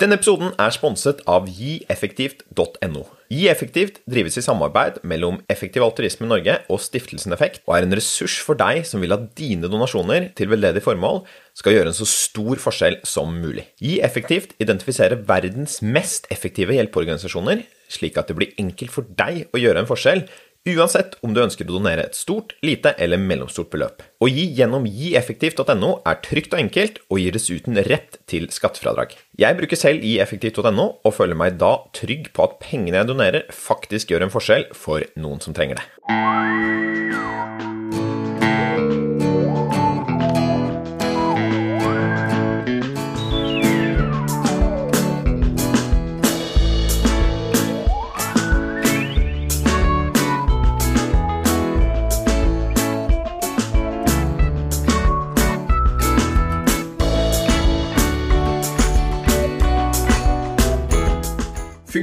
Denne episoden er sponset av gieffektivt.no. GiEffektivt drives i samarbeid mellom Effektiv Altruisme Norge og Stiftelsen Effekt, og er en ressurs for deg som vil at dine donasjoner til veldedig formål skal gjøre en så stor forskjell som mulig. GiEffektivt identifiserer verdens mest effektive hjelpeorganisasjoner, slik at det blir enkelt for deg å gjøre en forskjell Uansett om du ønsker å donere et stort, lite eller mellomstort beløp. Å gi gjennom gieffektivt.no er trygt og enkelt, og gir dessuten rett til skattefradrag. Jeg bruker selv gieffektivt.no, og føler meg da trygg på at pengene jeg donerer, faktisk gjør en forskjell for noen som trenger det.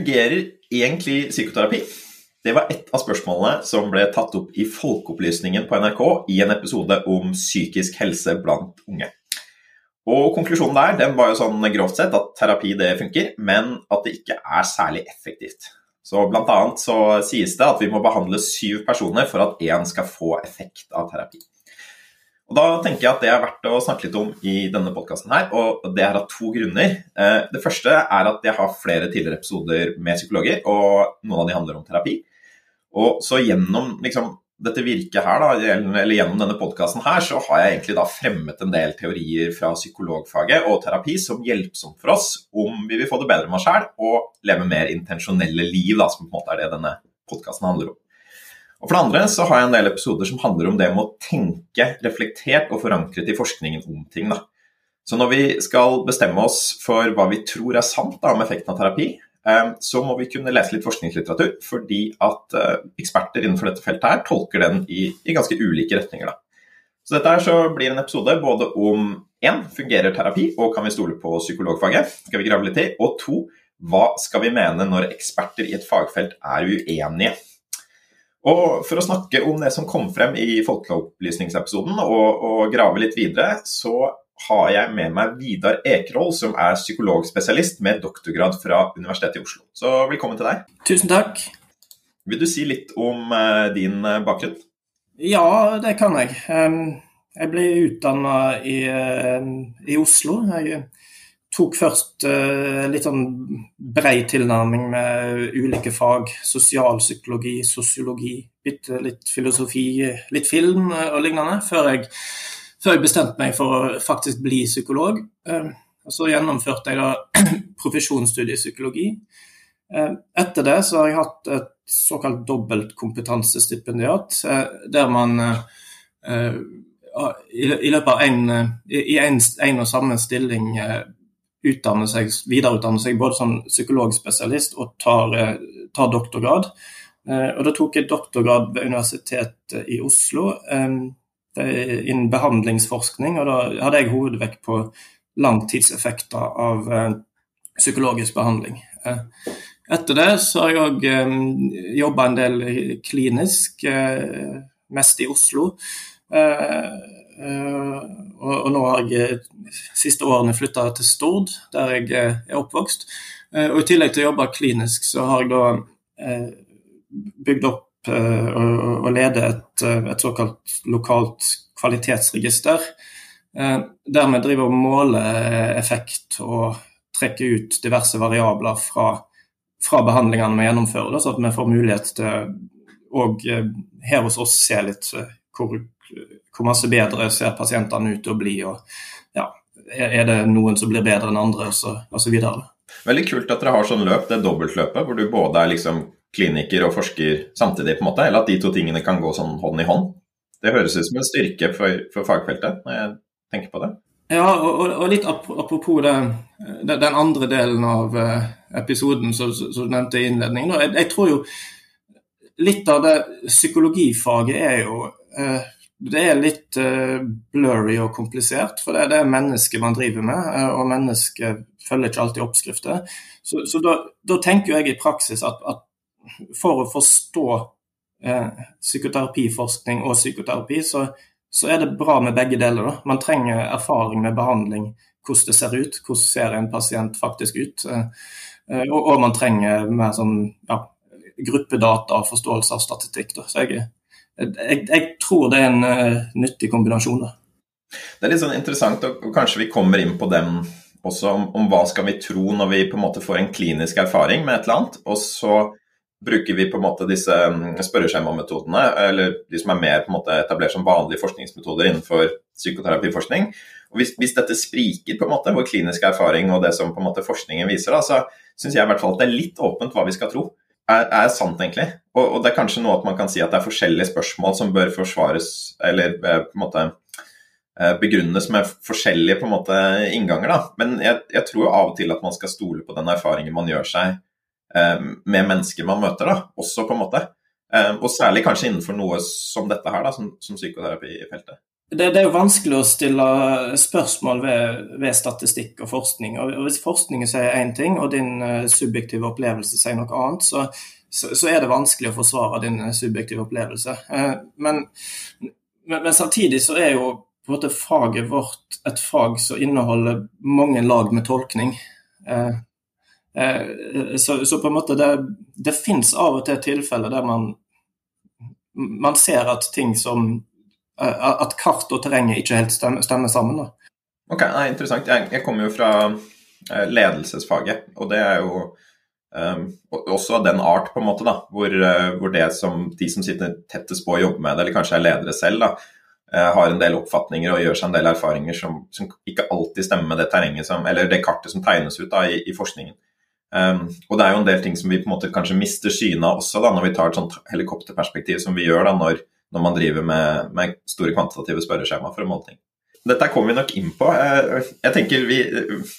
Fungerer egentlig psykoterapi? Det var ett av spørsmålene som ble tatt opp i Folkeopplysningen på NRK i en episode om psykisk helse blant unge. Og Konklusjonen der den var jo sånn grovt sett at terapi det funker, men at det ikke er særlig effektivt. Så Blant annet så sies det at vi må behandle syv personer for at én skal få effekt av terapi. Og Da tenker jeg at det er verdt å snakke litt om i denne podkasten her, og det er av to grunner. Eh, det første er at jeg har flere tidligere episoder med psykologer, og noen av de handler om terapi. Og så gjennom liksom, dette virket her, da, eller gjennom denne podkasten her, så har jeg egentlig da fremmet en del teorier fra psykologfaget og terapi som hjelpsomt for oss om vi vil få det bedre med oss sjæl og leve mer intensjonelle liv, da, som på en måte er det denne podkasten handler om. Og For det andre så har jeg en del episoder som handler om det med å tenke reflektert og forankret i forskningen om ting. Da. Så når vi skal bestemme oss for hva vi tror er sant da, om effekten av terapi, eh, så må vi kunne lese litt forskningslitteratur, fordi at eh, eksperter innenfor dette feltet her tolker den i, i ganske ulike retninger. Da. Så dette her så blir en episode både om én, fungerer terapi, og kan vi stole på psykologfaget? Skal vi grave litt i? Og to, hva skal vi mene når eksperter i et fagfelt er uenige? Og For å snakke om det som kom frem i folkeopplysningsepisoden, og, og grave litt videre, så har jeg med meg Vidar Ekerhold, som er psykologspesialist med doktorgrad fra Universitetet i Oslo. Så velkommen til deg. Tusen takk. Vil du si litt om uh, din uh, bakgrunn? Ja, det kan jeg. Um, jeg ble utdanna i, uh, i, Oslo. Jeg tok først uh, litt sånn brei tilnærming med ulike fag. Sosialpsykologi, sosiologi, bitte litt filosofi, litt film og lignende. Før jeg, før jeg bestemte meg for å faktisk bli psykolog. Uh, så gjennomførte jeg da profesjonsstudiet psykologi. Uh, etter det så har jeg hatt et såkalt dobbeltkompetansestipendiat, der man i løpet av en, i en og samme stilling utdanne seg, videreutdanne seg både som psykologspesialist og tar, eh, tar doktorgrad. Eh, og Da tok jeg doktorgrad ved Universitetet i Oslo eh, innen behandlingsforskning. og Da hadde jeg hovedvekt på langtidseffekter av psykologisk behandling. Etter det så har jeg òg jobba en del klinisk, mest i Oslo. Eh, og, og, nå har jeg eh, siste årene flytta til Stord, der jeg eh, er oppvokst. Og I tillegg til å jobbe klinisk, så har jeg da bygd opp og, leder et, et, såkalt lokalt kvalitetsregister. Der vi driver og måler effekt og trekker ut diverse variabler fra, fra behandlingene vi gjennomfører, da, så at vi får mulighet til å her hos oss se litt hvor hvor masse bedre ser pasientene ut til å bli. og ja, Er det noen som blir bedre enn andre, osv. Veldig kult at dere har sånn løp, det dobbeltløpet, hvor du både er liksom kliniker og forsker samtidig, på en måte, eller at de to tingene kan gå sånn hånd i hånd. Det høres ut som en styrke for, for fagfeltet, når jeg tenker på det. Ja, og, og litt apropos det, den andre delen av eh, episoden som du nevnte i innledningen. Jeg, jeg, tror jo litt av det psykologifaget er jo eh, det er litt uh, blurry og komplisert, for det er mennesket man driver med. Uh, og mennesket følger ikke alltid oppskrifter. Så, så da, da, tenker jeg i praksis at, at for å forstå eh, psykoterapiforskning og psykoterapi, så, så, er det bra med begge deler. Da. Man trenger erfaring med behandling, hvordan det ser ut. Hvordan ser en pasient faktisk ut? Og, og man trenger mer sånn ja, gruppedata og forståelse av statistikk. Da. Så jeg, jeg, jeg, tror det er en uh, nyttig kombinasjon. Da. Det er litt sånn interessant, og kanskje vi kommer inn på dem også, om, om, hva skal vi tro når vi på en måte får en klinisk erfaring med et eller annet. Og så bruker vi på en måte disse mm, spørreskjemametodene, eller de som er mer på en måte etablert som vanlige forskningsmetoder innenfor psykoterapiforskning. Og hvis, hvis, dette spriker, på en måte, vår kliniske erfaring og det som på en måte forskningen viser, da, så syns jeg i hvert fall at det er litt åpent hva vi skal tro. Er, er sant, egentlig. Og, og, det er kanskje noe at man kan si at det er forskjellige spørsmål som bør forsvares, eller eh, på en måte eh, begrunnes med forskjellige på en måte innganger. Da. Men jeg, jeg tror av og til at man skal stole på den erfaringen man gjør seg eh, med mennesker man møter, da, også på en måte. Og særlig kanskje innenfor noe som dette her, da, som, som psykoterapi i feltet det, det, er jo vanskelig å stille spørsmål ved, ved statistikk og forskning. Og Hvis forskningen sier én ting, og din subjektive opplevelse sier noe annet, så, så, så, er det vanskelig å forsvare din uh, subjektive opplevelse. Uh, men, men, men, samtidig så er jo på en måte faget vårt et fag som inneholder mange lag med tolkning. Så, så, på en måte det, det fins av og til tilfeller der man, man ser at ting som Eh, at kart og terrenget ikke helt stemmer, stemmer sammen. Da. Ok, nei, Interessant. Jeg, jeg kommer jo fra eh, ledelsesfaget, og det er jo um, også av den art, på en måte, da, hvor, hvor det som de som sitter tettest på å jobbe med det, eller kanskje er ledere selv, da, har en del oppfatninger og gjør seg en del erfaringer som, som ikke alltid stemmer med det terrenget som, eller det kartet som tegnes ut da, i, i forskningen. Um, og det er jo en del ting som vi på en måte kanskje mister synet av også da, når vi tar et sånt helikopterperspektiv som vi gjør da, når, når man driver med, med store kvantitative spørreskjema for å måle ting. Dette kommer vi nok inn på. Eh, jeg tenker vi,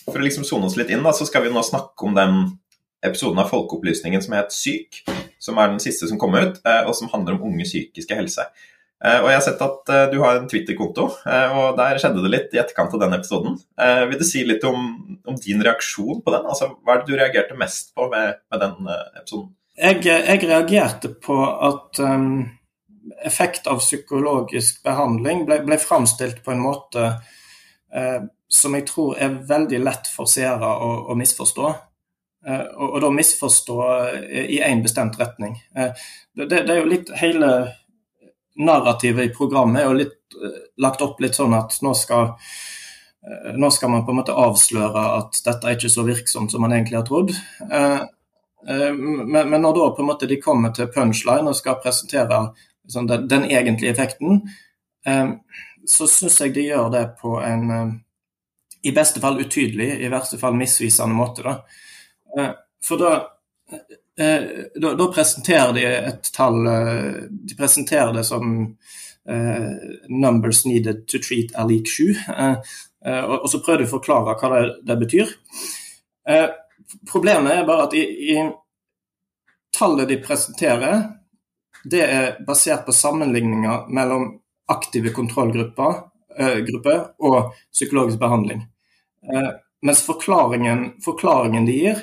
For å liksom sone oss litt inn, da, så skal vi nå snakke om den episoden av Folkeopplysningen som het Syk, som er den siste som kom ut, eh, og som handler om unge psykiske helse. Eh, og Jeg har sett at du har en Twitter-konto, og der skjedde det litt i etterkant av den episoden. Vil du si litt om, om din reaksjon på den? Altså, Hva er det du reagerte mest på med, med den episoden? Jeg, jeg, reagerte på at um effekt av psykologisk behandling ble, ble framstilt på en måte uh, som jeg tror er veldig lett for seere å, å misforstå. Eh, og, og, da misforstå eh, i én bestemt retning. Eh, det, det, er jo litt Hele narrativet i programmet er jo litt lagt opp litt sånn at nå skal nå skal man på en måte avsløre at dette er ikke så virksomt som man egentlig har trodd. Men, når da på en måte de kommer til punchline og skal presentere sånn, den, egentlige effekten, så syns jeg de gjør det på en i beste fall utydelig, i verste fall misvisende måte. Da. Eh, for da, da, da, presenterer de et tall De presenterer det som uh, 'numbers needed to treat a leak 7. Uh, uh, og, så prøver de å forklare hva det, det betyr. problemet er bare at i, i tallet de presenterer, det er basert på sammenligninger mellom aktive kontrollgrupper og psykologisk behandling. Mens forklaringen, forklaringen, de gir,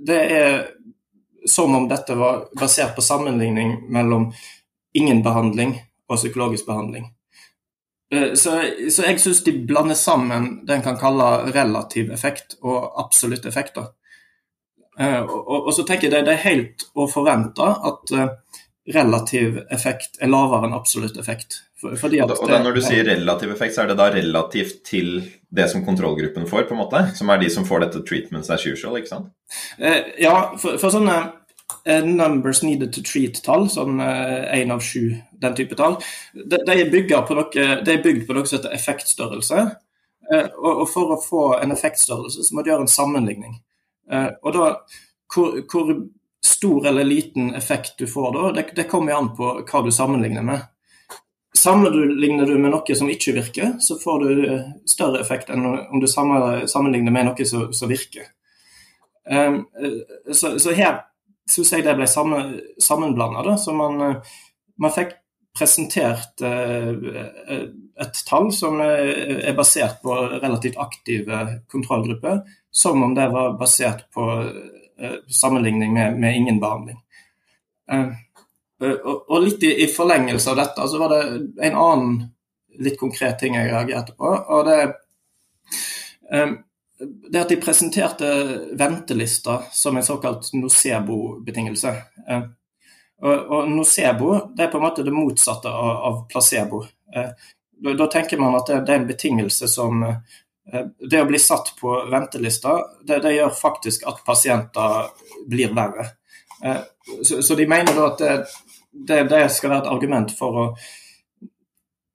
det er som om dette var basert på sammenligning mellom ingen behandling og psykologisk behandling. Så, så jeg syns de blander sammen det en kan kalle relativ effekt og absolutt effekt. Eh, og, så tenker jeg det, er helt å forvente at uh, relativ effekt er lavere enn absolutt effekt. For, og, og Når du sier relativ effekt, så er det da relativt til det som kontrollgruppen får, på en måte? Som er de som får dette treatments as usual, ikke sant? Uh, ja, for, for sånne uh, numbers needed to treat-tall, sånn én av sju, den type tall, de, de, er, på noe, de er bygd på noe som heter effektstørrelse. Og, for å få en effektstørrelse, så må du gjøre en sammenligning. Eh, og da, hvor, hvor, stor eller liten effekt du får da, det, det kommer an på hva du sammenligner med. Sammenligner du med noe som ikke virker, så får du større effekt enn om du sammenligner med noe som, som virker. Um, så, så, her syns jeg det ble sammen, sammenblanda. Man, man, fikk presentert uh, et tall som er basert på relativt aktive kontrollgrupper, som om det var basert på sammenligning med, med, ingen behandling. Uh, og, og, litt i, forlengelse av dette så var det en annen litt konkret ting jeg reagerte på. og det det at de presenterte ventelister som en såkalt nocebo-betingelse. Og, nocebo det er på en måte det motsatte av, placebo. Da, tenker man at det, er en betingelse som Det å bli satt på ventelista, det, det gjør faktisk at pasienter blir verre. Så, så de mener da at det, det skal være et argument for å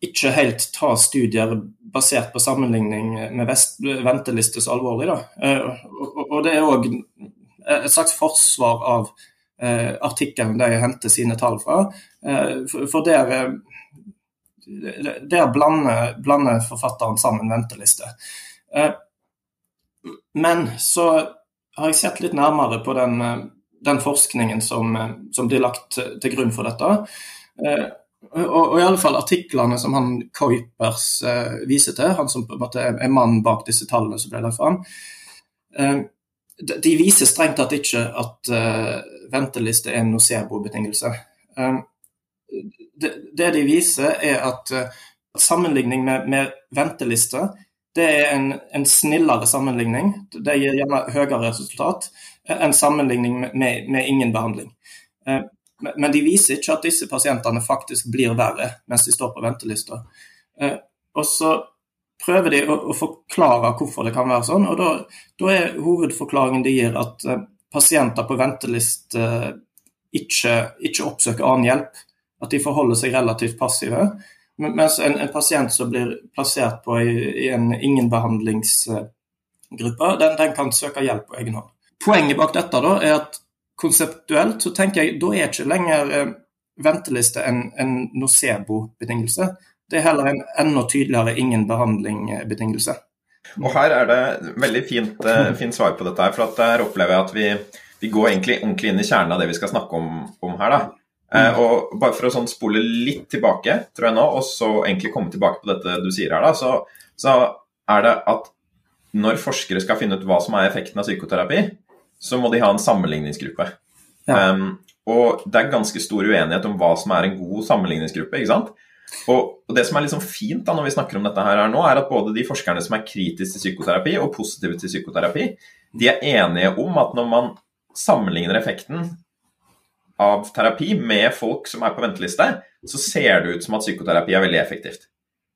ikke helt ta studier basert på sammenligning med venteliste så alvorlig. Da. Og, og det er òg et slags forsvar av eh, artikkelen de henter sine tall fra. Eh, for der, der blander, blander, forfatteren sammen venteliste. Men så har jeg sett litt nærmere på den, den forskningen som, som blir lagt til grunn for dette. Og, og i alle fall artiklene som han Kuipers eh, viser til, han som på en måte er mannen bak disse tallene som ble lagt fram, eh, de viser strengt tatt ikke at eh, venteliste er en nocebo-betingelse. Eh, det, de viser, er at sammenligning med, med venteliste det er en, en, snillere sammenligning. Det gir gjerne høyere resultat enn sammenligning med, med, ingen behandling. Uh, men de viser ikke at disse pasientene faktisk blir verre mens de står på ventelista. Eh, og så prøver de å, forklare hvorfor det kan være sånn, og da, da er hovedforklaringen de gir at eh, pasienter på venteliste ikke, ikke, oppsøker annen hjelp. At de forholder seg relativt passive. Mens en, en pasient som blir plassert på i, i en ingenbehandlingsgruppe, den, den kan søke hjelp på egen hånd. Poenget bak dette da, er at konseptuelt så tenker jeg da er ikke lenger eh, venteliste en, en nocebo-betingelse. Det er heller en enda tydeligere ingen behandling-betingelse. Og Her er det veldig fint, uh, fint, svar på dette. her, for Der opplever jeg at vi, vi, går egentlig ordentlig inn i kjernen av det vi skal snakke om, om her. da. Uh, og Bare for å sånn spole litt tilbake, tror jeg nå, og så egentlig komme tilbake på dette du sier her, da, så, så er det at når forskere skal finne ut hva som er effekten av psykoterapi, så må de ha en sammenligningsgruppe. Ja. Um, og det er ganske stor uenighet om hva som er en god sammenligningsgruppe. ikke sant? Og, og det som er liksom fint da når vi snakker om dette her nå, er at både de forskerne som er kritiske til psykoterapi og positive til psykoterapi, de er enige om at når man sammenligner effekten av terapi med folk som er på venteliste, så ser det ut som at psykoterapi er veldig effektivt.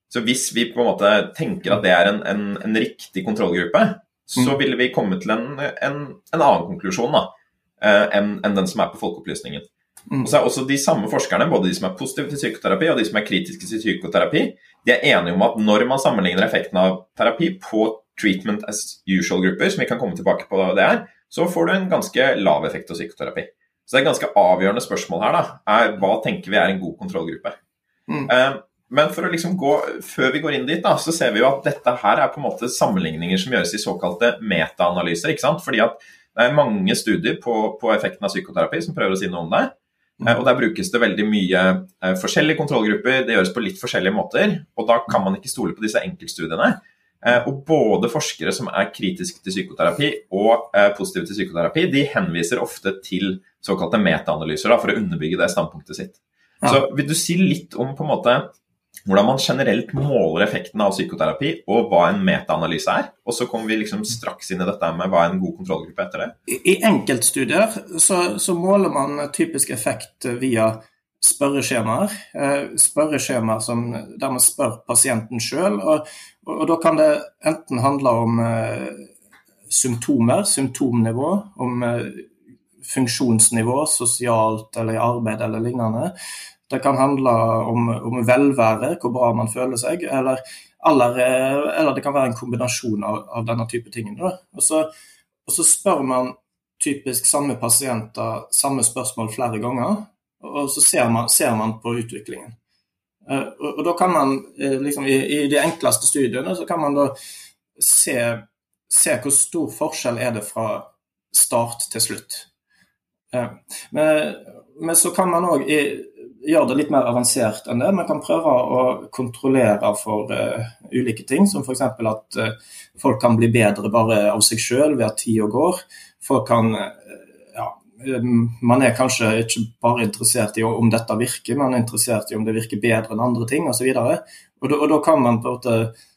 Så hvis vi på en måte tenker at det er en, en, en riktig kontrollgruppe, så mm. ville vi komme til en, en, en annen konklusjon da, eh, enn en den som er på Folkeopplysningen. Mm. Og så er også De samme forskerne, både de som er positive til psykoterapi og de som er kritiske til psykoterapi, de er enige om at når man sammenligner effekten av terapi på treatment as usual-grupper, som vi kan komme tilbake på det her, så får du en ganske lav effekt av psykoterapi. Så det er et ganske avgjørende spørsmål her da, er hva tenker vi er en god kontrollgruppe. Mm. Uh, men for å liksom gå, før vi går inn dit, da, så ser vi jo at dette her er på en måte sammenligninger som gjøres i såkalte metaanalyser. ikke sant? Fordi at det er mange studier på, på, effekten av psykoterapi som prøver å si noe om det. Mm. Og Der brukes det veldig mye eh, forskjellige kontrollgrupper, det gjøres på litt forskjellige måter. og Da kan man ikke stole på disse enkeltstudiene. Eh, og Både forskere som er kritiske til psykoterapi og eh, positive til psykoterapi, de henviser ofte til såkalte metaanalyser for å underbygge det standpunktet sitt. Ja. Så Vil du si litt om på en måte hvordan man generelt måler effekten av psykoterapi, og hva en metaanalyse er. Og så kommer vi liksom straks inn i dette med hva er en god kontrollgruppe etter det. I enkeltstudier så, så måler man typisk effekt via spørreskjemaer. Eh, spørreskjemaer som, der man spør pasienten sjøl. Og, og, og, da kan det enten handle om eh, symptomer, symptomnivå, om eh, funksjonsnivå, sosialt eller i arbeid eller lignende. Det kan handle om, om velvære, hvor bra man føler seg, eller, eller, eller, det kan være en kombinasjon av, av denne type ting. Og så, og så, spør man typisk samme pasienter samme spørsmål flere ganger, og så ser man, ser man på utviklingen. Eh, og, og, da kan man, eh, liksom, i, i, de enkleste studiene, så kan man da se, se hvor stor forskjell er det fra start til slutt. Eh, men, men så kan man òg gjøre det litt mer avansert enn det. Man kan prøve å kontrollere for uh, ulike ting, som f.eks. at uh, folk kan bli bedre bare av seg sjøl ved at tida går. Folk kan uh, ja, Man er kanskje ikke bare interessert i om dette virker, man er interessert i om det virker bedre enn andre ting osv. Og, og, og da kan man på en måte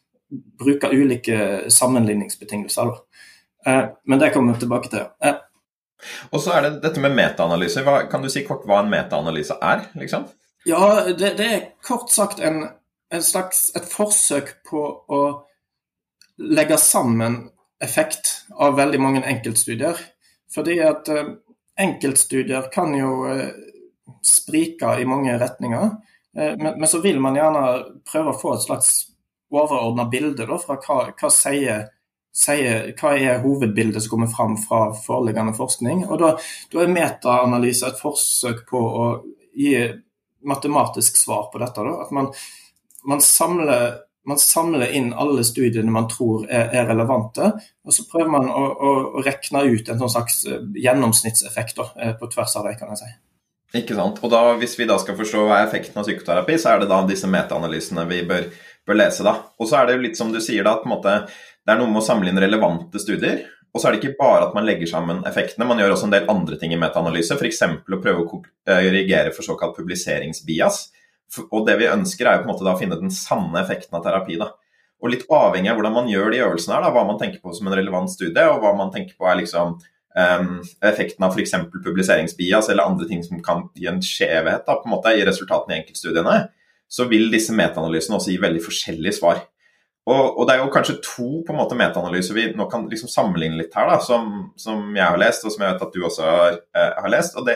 bruke ulike sammenligningsbetingelser. Eh, men det kommer vi tilbake til. Og så er det dette med metaanalyse. Kan du si kort hva en metaanalyse er? liksom? Ja, det, det er kort sagt en, en slags, et forsøk på å legge sammen effekt av veldig mange enkeltstudier. Fordi at eh, enkeltstudier kan jo eh, sprike i mange retninger. Eh, men, men, så vil man gjerne prøve å få et slags overordna bilde da, fra hva, hva sier sier hva er hovedbildet som kommer fram fra foreliggende forskning. Og Da, da er metaanalyse et forsøk på å gi matematisk svar på dette. Da. At man, man, samler, man, samler, inn alle studiene man tror er, er relevante, og så prøver man å, å, å regne ut en sånn slags eh, gjennomsnittseffekt da, eh, på tvers av det, kan jeg si. Ikke sant. Og da, Hvis vi da skal forstå hva er effekten av psykoterapi, så er det da disse metaanalysene vi bør, bør lese. da. Og så er det jo litt som du sier, da, at måte, det er noe med å samle inn relevante studier. Og så er det ikke bare at man legger sammen effektene, man gjør også en del andre ting i metaanalyse. F.eks. å prøve å reagere for såkalt publiseringsbias. Og det vi ønsker, er jo på en måte da å finne den sanne effekten av terapi. da. Og litt avhengig av hvordan man gjør de øvelsene, her, da, hva man tenker på som en relevant studie, og hva man tenker på er liksom um, effekten av f.eks. publiseringsbias eller andre ting som kan gi en skjevhet da, på en måte i resultatene i enkeltstudiene, så vil disse metaanalysene også gi veldig forskjellige svar. Og, og, det er jo kanskje to på en måte metaanalyser vi nå kan liksom sammenligne litt her, da, som, som, jeg har lest, og som jeg vet at du også har, eh, har, lest. og Det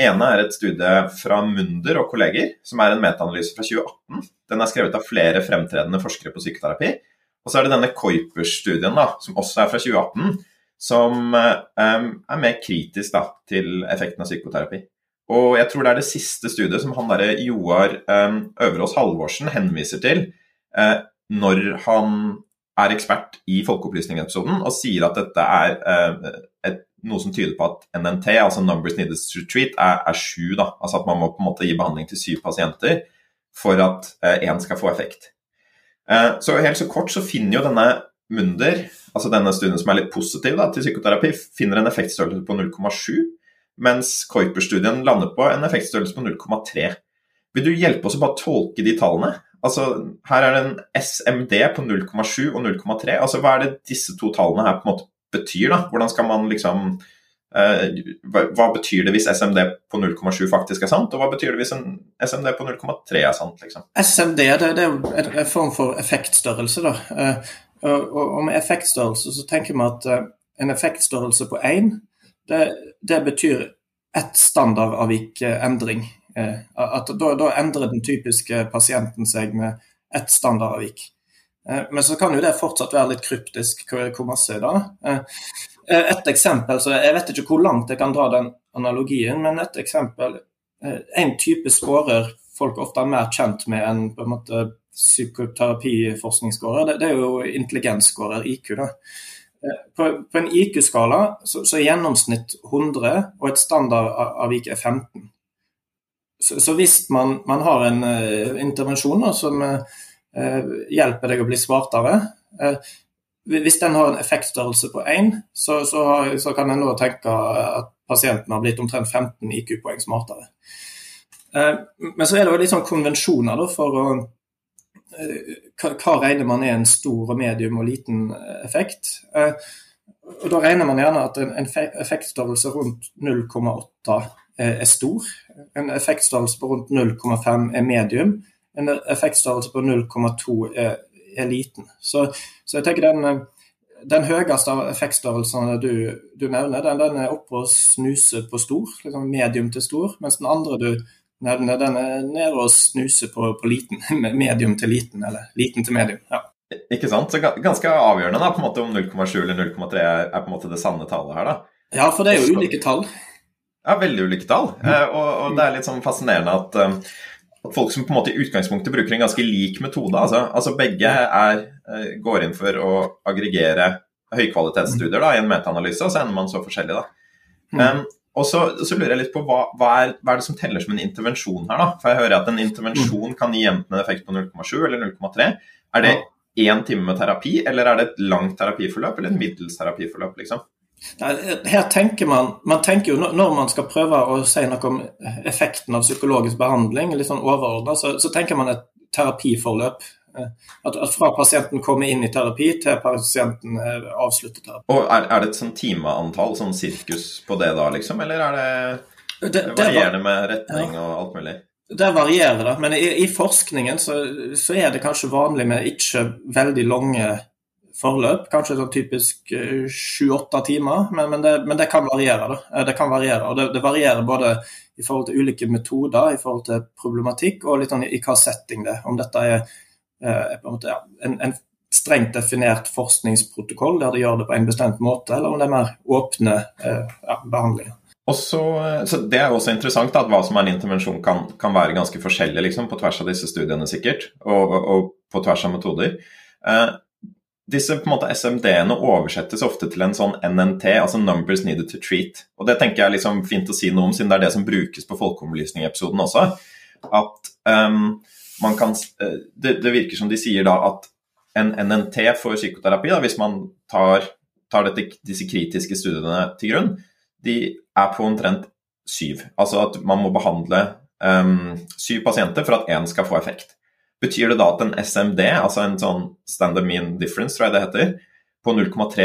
ene er et studie fra Munder og kolleger, som er en metaanalyse fra 2018. Den er skrevet av flere fremtredende forskere på psykoterapi. Og så er det denne Kuipers-studien, som også er fra 2018, som eh, er mer kritisk da, til effekten av psykoterapi. Og jeg tror det er det siste studiet som han derre Joar eh, Øverås Halvorsen henviser til. Uh, når han er ekspert i Folkeopplysning-episoden og sier at dette er eh, et, noe som tyder på at NNT, altså Numbers Needed to Treat, er, er sju. Da. Altså at man må på en måte gi behandling til syv pasienter for at én eh, skal få effekt. Eh, så helt så kort så finner jo denne Munder, altså denne studien som er litt positiv da, til psykoterapi, finner en effektstørrelse på 0,7, mens Kuiper-studien lander på en effektstørrelse på 0,3. Vil du hjelpe oss å bare tolke de tallene? Altså, her er det en SMD på 0,7 og 0,3. Altså, hva er det disse to tallene her på en måte betyr? da? Hvordan skal man liksom uh, hva, betyr det hvis SMD på 0,7 faktisk er sant, og hva betyr det hvis en SMD på 0,3 er sant? liksom? SMD det, det er en form for effektstørrelse. da. Uh, og, og med effektstørrelse så tenker vi at uh, en effektstørrelse på 1, det, det betyr ett standardavvik endring at da, da, endrer den typiske pasienten seg med ett standardavvik. Eh, men så kan jo det fortsatt være litt kryptisk hvor masse det. er. et eksempel, så Jeg vet ikke hvor langt jeg kan dra den analogien, men et eksempel En type skårer folk ofte er mer kjent med enn på en måte psykoterapiforskningsskårer, det, det, er jo intelligensskårer, IQ. da. På, på en IQ-skala så, så, er gjennomsnitt 100, og et standardavvik er 15. Så, så hvis man, man, har en uh, intervensjon da, som uh, hjelper deg å bli smartere uh, Hvis den har en effektstørrelse på 1, så, så, så kan en tenke at pasienten har blitt omtrent 15 IQ-poeng smartere. Men så er det jo litt sånn konvensjoner da, for å hva, regner man er en stor, medium og liten effekt? Og Da regner man gjerne at en effektstørrelse rundt 0,8 er stor. En effektstørrelse på rundt 0,5 er medium. En effektstørrelse på 0,2 er, er, liten. Så, så, jeg tenker den, den høyeste av effektstørrelsene du, du nevner, den, den, er oppe og snuser på stor, liksom medium til stor. Mens den andre du nevner, den er nede og snuser på, på liten. Medium til liten, eller liten til medium. ja. Ikke sant? Så Ganske avgjørende da, på en måte om 0,7 eller 0,3 er, er på en måte det sanne tallet her. da. Ja, for det er jo ulike tall. Ja, veldig ulike tall. Eh, og, og, det er litt sånn fascinerende at, eh, at, folk som på en måte i utgangspunktet bruker en ganske lik metode, altså, altså begge er, eh, går inn for å aggregere høykvalitetsstudier da, i en metaanalyse, og så ender man så forskjellig. da. Um, og så, så, lurer jeg litt på hva, hva, er, hva, er, det som teller som en intervensjon her? da? For jeg hører at en intervensjon kan gi enten en effekt på 0,7 eller 0,3. Er det én time med terapi, eller er det et langt terapiforløp eller et middels terapiforløp? liksom? Her tenker man, man tenker jo Når man skal prøve å si noe om effekten av psykologisk behandling, litt sånn overordna, så, så, tenker man et terapiforløp. At, at, fra pasienten kommer inn i terapi til pasienten avslutter terapi. Og Er, er det et sånn timeantall, sånn sirkus på det da, liksom? Eller er det, det, det varierende med retning og alt mulig? Det varierer, det. Men i, i forskningen så, så, er det kanskje vanlig med ikke veldig lange forløp. Kanskje sånn typisk sju-åtte timer, men, men, det, men, det, kan variere. Da. Det kan variere, og det, det varierer både i forhold til ulike metoder, i forhold til problematikk og litt sånn i, hva setting det er. Om dette er, eh, en, måte, ja, en, en, strengt definert forskningsprotokoll der de gjør det på en bestemt måte, eller om det er mer åpne ja, behandlinger. Også, så Det er også interessant at hva som er en intervensjon kan, kan være ganske forskjellig liksom, på tvers av disse studiene, sikkert, og, og, og på tvers av metoder. Eh, disse på en måte SMD-ene oversettes ofte til en sånn NNT, altså Numbers Needed to Treat. Og Det tenker jeg er liksom fint å si noe om, siden det er det som brukes på folkeopplysning-episoden også. At um, man kan eh, det, det, virker som de sier da at en NNT for psykoterapi, da, hvis man tar, tar dette, disse kritiske studiene til grunn, de er på omtrent syv. Altså at man må behandle um, syv pasienter for at én skal få effekt. Betyr det da at en SMD, altså en sånn standard mean difference, tror jeg det heter, på 0,3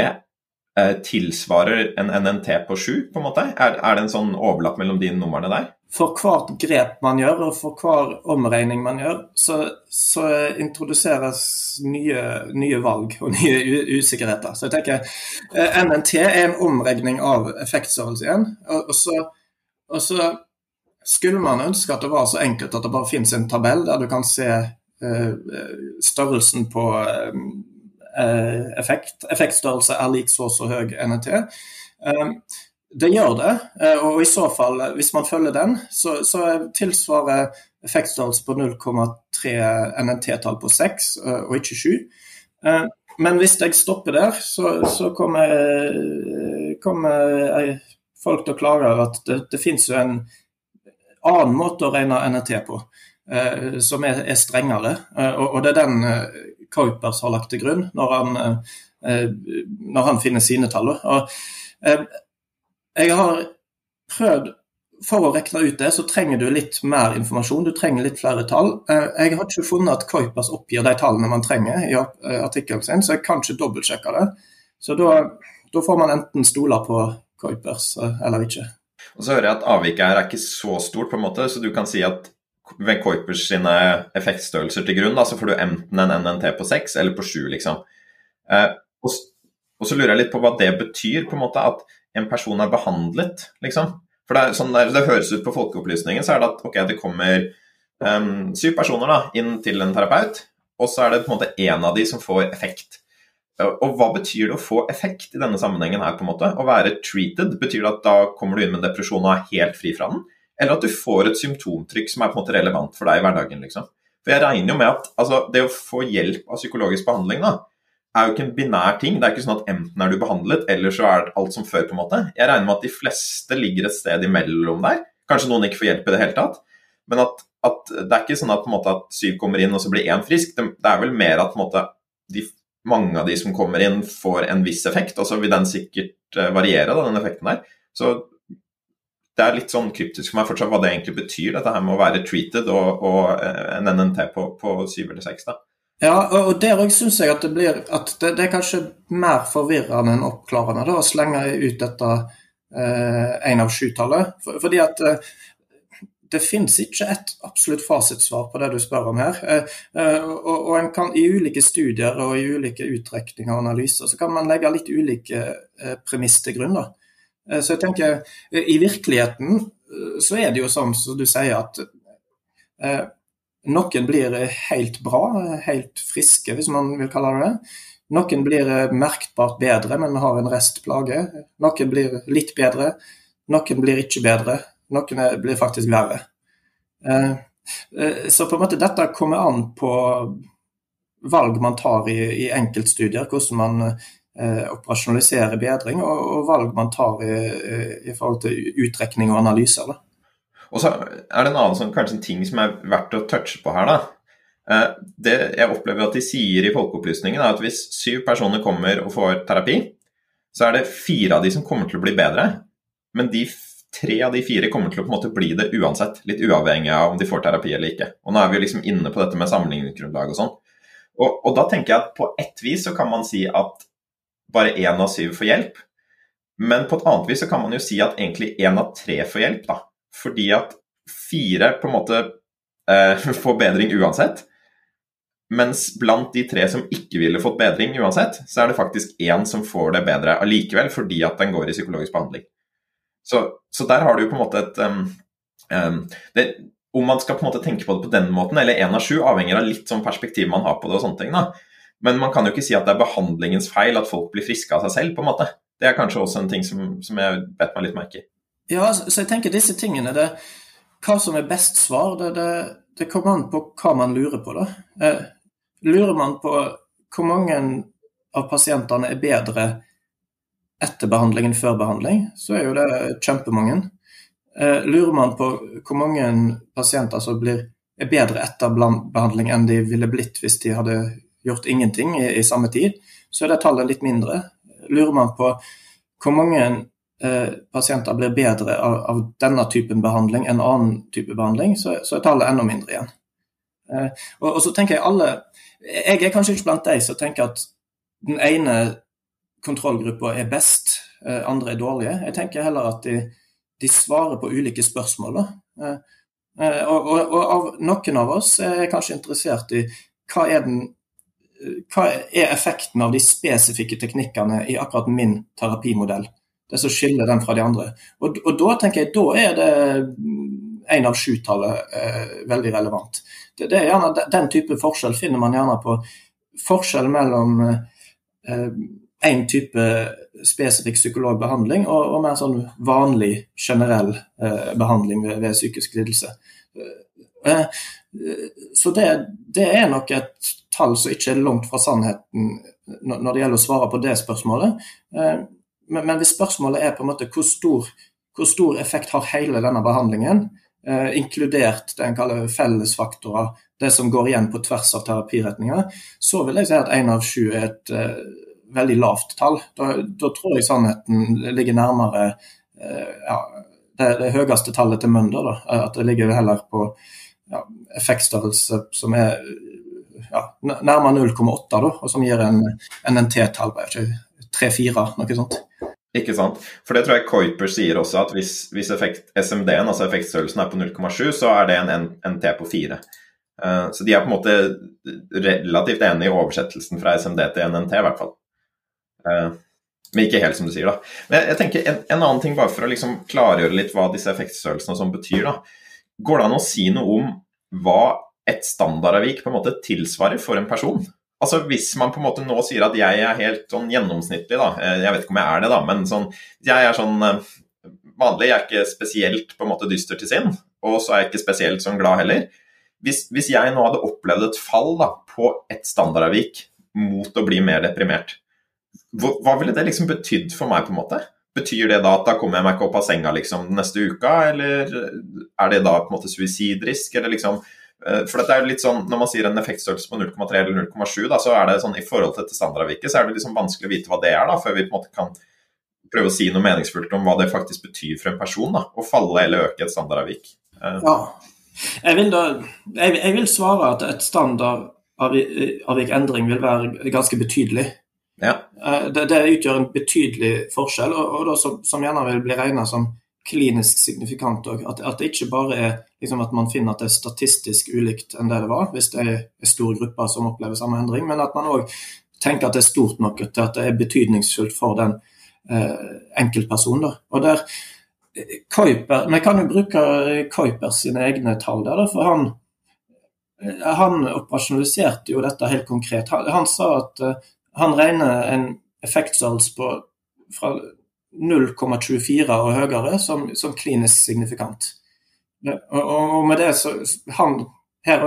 eh, tilsvarer en NNT på 7, på en måte? Er, er, det en sånn overlapp mellom de numrene der? For hvert grep man gjør, og for hver omregning man gjør, så, så introduseres nye, nye, valg og nye usikkerheter. Så jeg tenker eh, NNT er en omregning av effektstørrelse igjen. Og, og, så, og så skulle man ønske at det var så enkelt at det bare finnes en tabell der du kan se størrelsen på eh, effekt. Effektstørrelse er lik så og så høy. Eh, det gjør det, og i så fall, hvis man følger den, så, så tilsvarer effektstørrelse på 0,3 NNT-tall på 6 og ikke 7. Men hvis jeg stopper der, så, så kommer, kommer, folk til å klage at det, det finnes jo en annen måte å regne NNT på. Eh, som er, er strengere. Eh, og, og, det er den eh, Kuipers har lagt til grunn når han, når han finner sine tall. Og, jeg har prøvd For å regne ut det, så trenger du litt mer informasjon. Du trenger litt flere tall. Jeg har ikke funnet at Kuipers oppgir de tallene man trenger i artikkelen sin, så jeg kan ikke dobbeltsjekke det. Så da, da får man enten stole på Kuipers eller ikke. Og så hører jeg at avviket her er ikke så stort, på en måte, så du kan si at ved Kuipers sine effektstørrelser til grunn, da, så får du enten en NNT på 6 eller på 7, liksom. Eh, og, og, så lurer jeg litt på hva det betyr, på en måte, at en person er behandlet, liksom. For det, sånn der, det høres ut på folkeopplysningen, så er det at ok, det kommer um, syv personer da, inn til en terapeut, og så er det på en måte én av de som får effekt. Og hva betyr det å få effekt i denne sammenhengen her, på en måte? Å være treated, betyr det at da kommer du inn med depresjon og er helt fri fra den? Eller at du får et symptomtrykk som er på en måte relevant for deg i hverdagen. liksom. For jeg regner jo med at altså, Det å få hjelp av psykologisk behandling da, er jo ikke en binær ting. Det er ikke sånn at enten er du behandlet, eller så er det alt som før. på en måte. Jeg regner med at de fleste ligger et sted imellom der. Kanskje noen ikke får hjelp i det hele tatt. Men at, at det er ikke sånn at, på en måte, at syv kommer inn og så blir én frisk. Det, det, er vel mer at på en måte, de, mange av de som kommer inn, får en viss effekt. Og så vil den sikkert uh, variere, da, den effekten der. Så det er litt sånn kryptisk for meg fortsatt hva det egentlig betyr, dette her med å være treated og, og en NNT på, på 7 eller 6. da. Ja, og der òg syns jeg at det blir at det, det, er kanskje mer forvirrende enn oppklarende da, å slenge ut dette én eh, av sju-tallet. For, fordi at eh, det finnes ikke et absolutt fasitsvar på det du spør om her. Eh, eh og, og, en kan I ulike studier og i ulike utrekninger og analyser så kan man legge litt ulike eh, premiss til grunn. da. Eh, så jeg tenker, eh, I virkeligheten eh, så er det jo sånn som du sier, at noen blir helt bra, helt friske, hvis man vil kalle det det. Noen blir merkbart bedre, men har en restplage. Noen blir litt bedre, noen blir ikke bedre. Noen blir faktisk verre. Så på en måte dette kommer an på valg man tar i, i enkeltstudier, hvordan man operasjonalisere bedring, og, og, valg man tar i, i, forhold til utrekning og analyser. Da. Og så er det en annen sånn, kanskje en ting som er verdt å touche på her. da. Eh, det jeg opplever at de sier i Folkeopplysningen, er at hvis syv personer kommer og får terapi, så er det fire av de som kommer til å bli bedre. Men de tre av de fire kommer til å på en måte bli det uansett. Litt uavhengig av om de får terapi eller ikke. Og nå er vi liksom inne på dette med sammenligningsgrunnlag og sånn. Og, og, da tenker jeg at på ett vis så kan man si at bare én av syv får hjelp. Men på et annet vis så kan man jo si at egentlig én av tre får hjelp, da. Fordi at fire på en måte eh, får bedring uansett. Mens blant de tre som ikke ville fått bedring uansett, så er det faktisk én som får det bedre allikevel, fordi at den går i psykologisk behandling. Så, så der har du jo på en måte et um, um, det, Om man skal på en måte tenke på det på den måten, eller én av sju, avhenger av litt sånn perspektiv man har på det og sånne ting. da. Men man kan jo ikke si at det er behandlingens feil at folk blir friske av seg selv, på en måte. Det er kanskje også en ting som, som jeg bet meg litt merke i. Ja, så jeg tenker disse tingene, det, hva som er best svar, det, det, det kommer an på hva man lurer på. da. Eh, lurer man på hvor mange av pasientene er bedre etter behandling enn før behandling, så er jo det kjempemange. Eh, lurer man på hvor mange pasienter som blir, er bedre etter behandling enn de ville blitt hvis de hadde gjort ingenting i, i samme tid, så er det tallet litt mindre. Lurer man på hvor mange eh, pasienter blir bedre av, av, denne typen behandling enn annen type behandling, så, så er tallet enda mindre igjen. Eh, og, og, så tenker Jeg alle, jeg er kanskje ikke blant de som tenker at den ene kontrollgruppa er best, eh, andre er dårlige. Jeg tenker heller at de, de svarer på ulike spørsmål. Eh, eh, og, og, og, av noen av oss er kanskje interessert i hva er den hva er effekten av de spesifikke teknikkene i akkurat min terapimodell? Det som skiller den fra de andre. Og, og da tenker jeg, da er det én av sju-tallet eh, veldig relevant. Det, det, er gjerne Den type forskjell finner man gjerne på forskjell mellom én eh, type spesifikk psykologbehandling og, og, mer sånn vanlig, generell eh, behandling ved, ved psykisk lidelse. Eh, så det, det, er nok et tall som ikke er langt fra sannheten når det gjelder å svare på det spørsmålet. Eh, men hvis spørsmålet er på en måte hvor stor, hvor stor effekt har hele denne behandlingen, eh, inkludert det en kaller fellesfaktorer, det som går igjen på tvers av terapiretninger, så vil jeg si at én av sju er et uh, veldig lavt tall. Da, da, tror jeg sannheten ligger nærmere ja, det, det, høyeste tallet til Mønder. Da. At det ligger heller på ja, effektstørrelse som er ja, nærmere 0,8, og som gir en NNT-tall på 3-4, noe sånt. Ikke sant. For det tror jeg Kuiper sier også, at hvis, hvis effekt, SMD-en, altså effektstørrelsen, er på 0,7, så er det en NT på 4. Uh, eh, så de er på en måte relativt enige i oversettelsen fra SMD til NNT, i hvert fall. Uh, men ikke helt som du sier, da. Men jeg tenker en, en annen ting, bare for å liksom klargjøre litt hva disse effektstørrelsene som betyr. da. Går det an å si noe om hva et standardavvik på en måte tilsvarer for en person? Altså Hvis man på en måte nå sier at jeg er helt sånn gjennomsnittlig, da, eh, jeg vet ikke om jeg er det, da, men sånn, jeg er sånn eh, vanlig, jeg er ikke spesielt på en måte dyster til sinn, og så er jeg ikke spesielt sånn glad heller. Hvis, hvis jeg nå hadde opplevd et fall da, på et standardavvik mot å bli mer deprimert, hva, hva ville det liksom betydd for meg, på en måte? Betyr det da at da kommer jeg meg ikke opp av senga liksom neste uka, eller er det da på en måte suicidrisk, eller liksom for dette er jo litt sånn, Når man sier en effektstørrelse på 0,3 eller 0,7, så er det sånn i forhold til dette standardavviket, så er det liksom vanskelig å vite hva det er, da, før vi på en måte kan prøve å si noe meningsfullt om hva det faktisk betyr for en person da, å falle eller øke et standardavvik. Eh. Ja. Jeg vil, da, jeg, jeg vil svare at et standardavvikendring vil være ganske betydelig. Ja. Eh, det, det, utgjør en betydelig forskjell, og, og da, som, som gjerne vil bli regna som klinisk signifikant òg. At, at, det ikke bare er liksom at man finner at det er statistisk ulikt enn det det var, hvis det er store grupper som opplever samme endring, men at man òg tenker at det er stort nok til at det er betydningsfullt for den eh, enkeltpersonen. Og der, Kuiper, Vi kan jo bruke Kuiper sine egne tall der, for han, han operasjonaliserte jo dette helt konkret. Han, han sa at uh, han regner en effektstørrelse på fra 0,24 og høyere som, som, klinisk signifikant. Og, og, med det så han her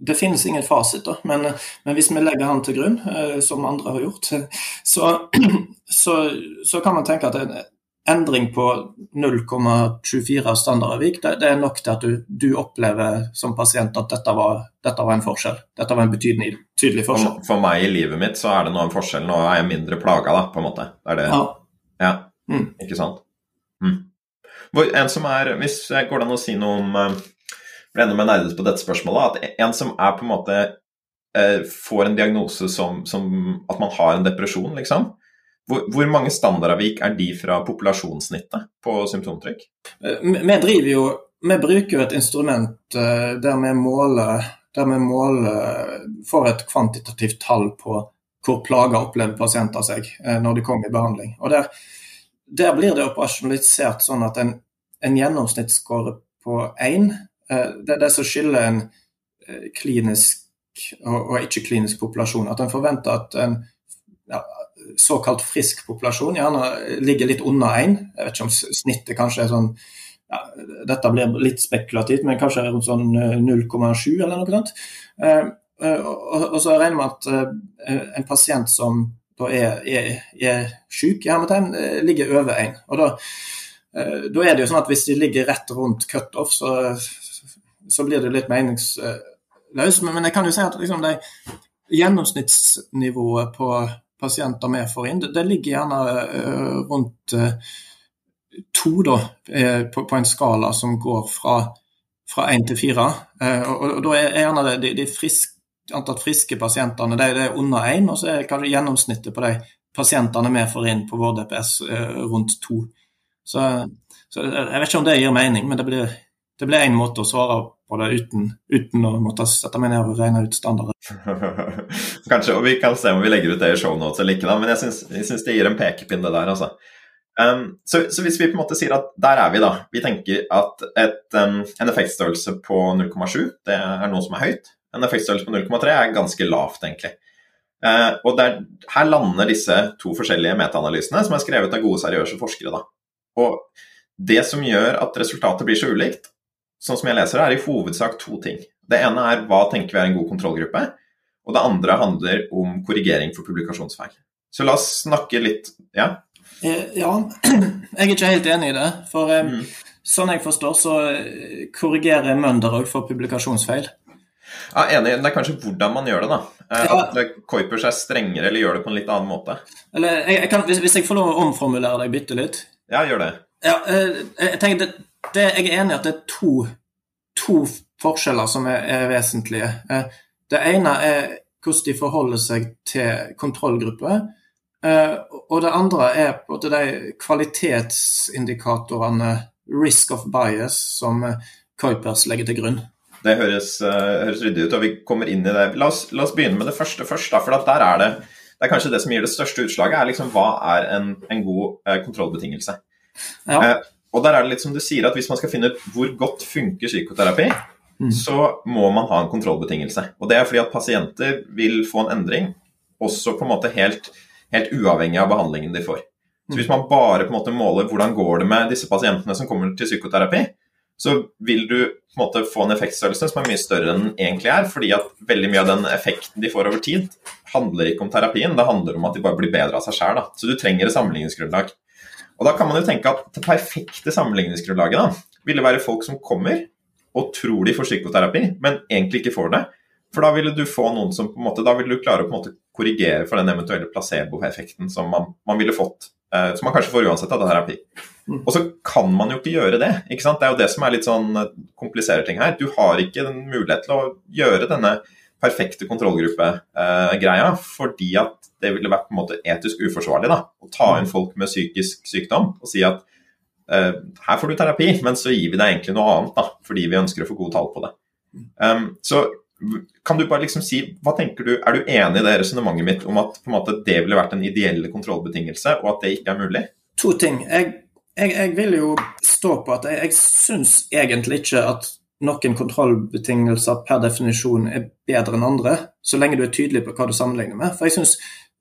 Det finnes ingen fasit, da, men, men, hvis vi legger han til grunn, eh, som andre har gjort, så, så, så kan man tenke at en endring på 0,24 standardavvik, det, det, er nok til at du, du, opplever som pasient at dette var, dette var en forskjell. Dette var en betydelig, tydelig forskjell. For, for, meg i livet mitt så er det nå en forskjell. Nå er jeg mindre plaga, da, på en måte. Det er det. Ja. Ja, mm. ikke sant. Mm. En som er, Hvis jeg går det an å si noe om eh, ble enda mer nerdet på dette spørsmålet, at en som er på en måte eh, får en diagnose som, som, at man har en depresjon, liksom. Hvor, hvor mange standardavvik er de fra populasjonssnittet på symptomtrykk? Vi driver jo Vi bruker jo et instrument der vi måler der vi måler, får et kvantitativt tall på hvor plager opplever pasienter seg når de kommer i behandling. Og Der, der blir det operasjonalisert sånn at en, en gjennomsnittsscore på én Det er det som skiller en klinisk og, og ikke-klinisk populasjon. At en forventer at en ja, såkalt frisk populasjon gjerne ligger litt under én. Jeg vet ikke om snittet kanskje er sånn ja, Dette blir litt spekulativt, men kanskje rundt sånn 0,7 eller noe sånt. Eh, og, og så regner vi at eh, en pasient som da er, er, er syk, ligger over 1. Og da, eh, da, er det jo sånn at hvis de ligger rett rundt cutoff, så, så blir det litt meningsløst. Men, men jeg kan jo si at liksom, det gjennomsnittsnivået på pasienter vi får inn, det, ligger gjerne uh, rundt uh, to da, uh, på, en skala som går fra, én til fire. Og, da er gjerne de, de friske, antatt friske pasientene det, er under én, og så er kanskje gjennomsnittet på de pasientene vi får inn på vår DPS rundt to. Så, så, jeg vet ikke om det gir mening, men det blir én måte å svare på det uten, uten, å måtte sette meg ned og regne ut standarder. Kanskje, og Vi kan se om vi legger ut det i shownotes eller ikke, da, men jeg syns det gir en pekepinn, det der. altså. Um, så, så, hvis vi på en måte sier at der er vi, da. Vi tenker at et, um, en effektstørrelse på 0,7 det er noe som er høyt. En effektstørrelse på 0,3 er ganske lavt, egentlig. Uh, og der, Her lander disse to forskjellige metaanalysene, som er skrevet av gode, seriøse forskere. da. Og Det som gjør at resultatet blir så ulikt, sånn som jeg leser det, er i hovedsak to ting. Det ene er hva tenker vi er en god kontrollgruppe, og det andre handler om korrigering for publikasjonsfeil. Så la oss snakke litt Ja? Eh, ja, jeg er ikke helt enig i det. For eh, mm. sånn jeg forstår, så eh, korrigerer Mønder òg for publikasjonsfeil. Ja, enig. Det er kanskje hvordan man gjør det, da. Ja. At Kuipers er strengere eller gjør det på en litt annen måte. Eller, jeg, jeg kan, hvis, hvis, jeg får lov å omformulere deg bitte litt Ja, gjør det. Ja, jeg tenker det, det, jeg er enig i at det er to, to forskjeller som er, er, vesentlige. Eh, det ene er hvordan de forholder seg til kontrollgrupper. Eh, og det andre er på de kvalitetsindikatorene, risk of bias, som Kuipers legger til grunn. Det høres, høres ryddig ut, og vi kommer inn i det. La oss, la oss begynne med det første først. Da, for der er det, det er kanskje det som gir det største utslaget, er liksom hva er en, en god kontrollbetingelse. Ja. Eh, og der er det litt som du sier, at Hvis man skal finne ut hvor godt funker psykoterapi, mm. så må man ha en kontrollbetingelse. Og Det er fordi at pasienter vil få en endring, også på en måte helt, helt uavhengig av behandlingen de får. Så Hvis man bare på en måte måler hvordan går det med disse pasientene som kommer til psykoterapi, så vil du på en måte få en effektstørrelse som er mye større enn den egentlig er. fordi at veldig mye av den effekten de får over tid, handler ikke om terapien, det handler om at de bare blir bedre av seg sjøl. Så du trenger et sammenligningsgrunnlag. Og Da kan man jo tenke at det perfekte sammenligningsgrunnlaget da, ville være folk som kommer og tror de får psykoterapi, men egentlig ikke får det. For da ville du få noen som på en måte, da ville du klare å på en måte korrigere for den eventuelle placeboeffekten som man, man, ville fått, eh, som man kanskje får uansett av terapi. Mm. Og så kan man jo ikke gjøre det. ikke sant? Det er jo det som er litt sånn kompliserer ting her. Du har ikke den mulighet til å gjøre denne perfekte kontrollgruppe-greia, eh, fordi at det ville vært på en måte etisk uforsvarlig da, å ta inn folk med psykisk sykdom og si at eh, her får du terapi, men så gir vi deg egentlig noe annet da, fordi vi ønsker å få gode tall på det. Um, så kan du bare liksom si, hva tenker du, Er du enig i det resonnementet mitt om at på en måte, det ville vært en ideelle kontrollbetingelse, og at det ikke er mulig? To ting. Jeg, jeg, jeg vil jo stå på at jeg, jeg syns egentlig ikke at noen kontrollbetingelser per definisjon er bedre enn andre, så lenge du er tydelig på hva du sammenligner med. For jeg synes,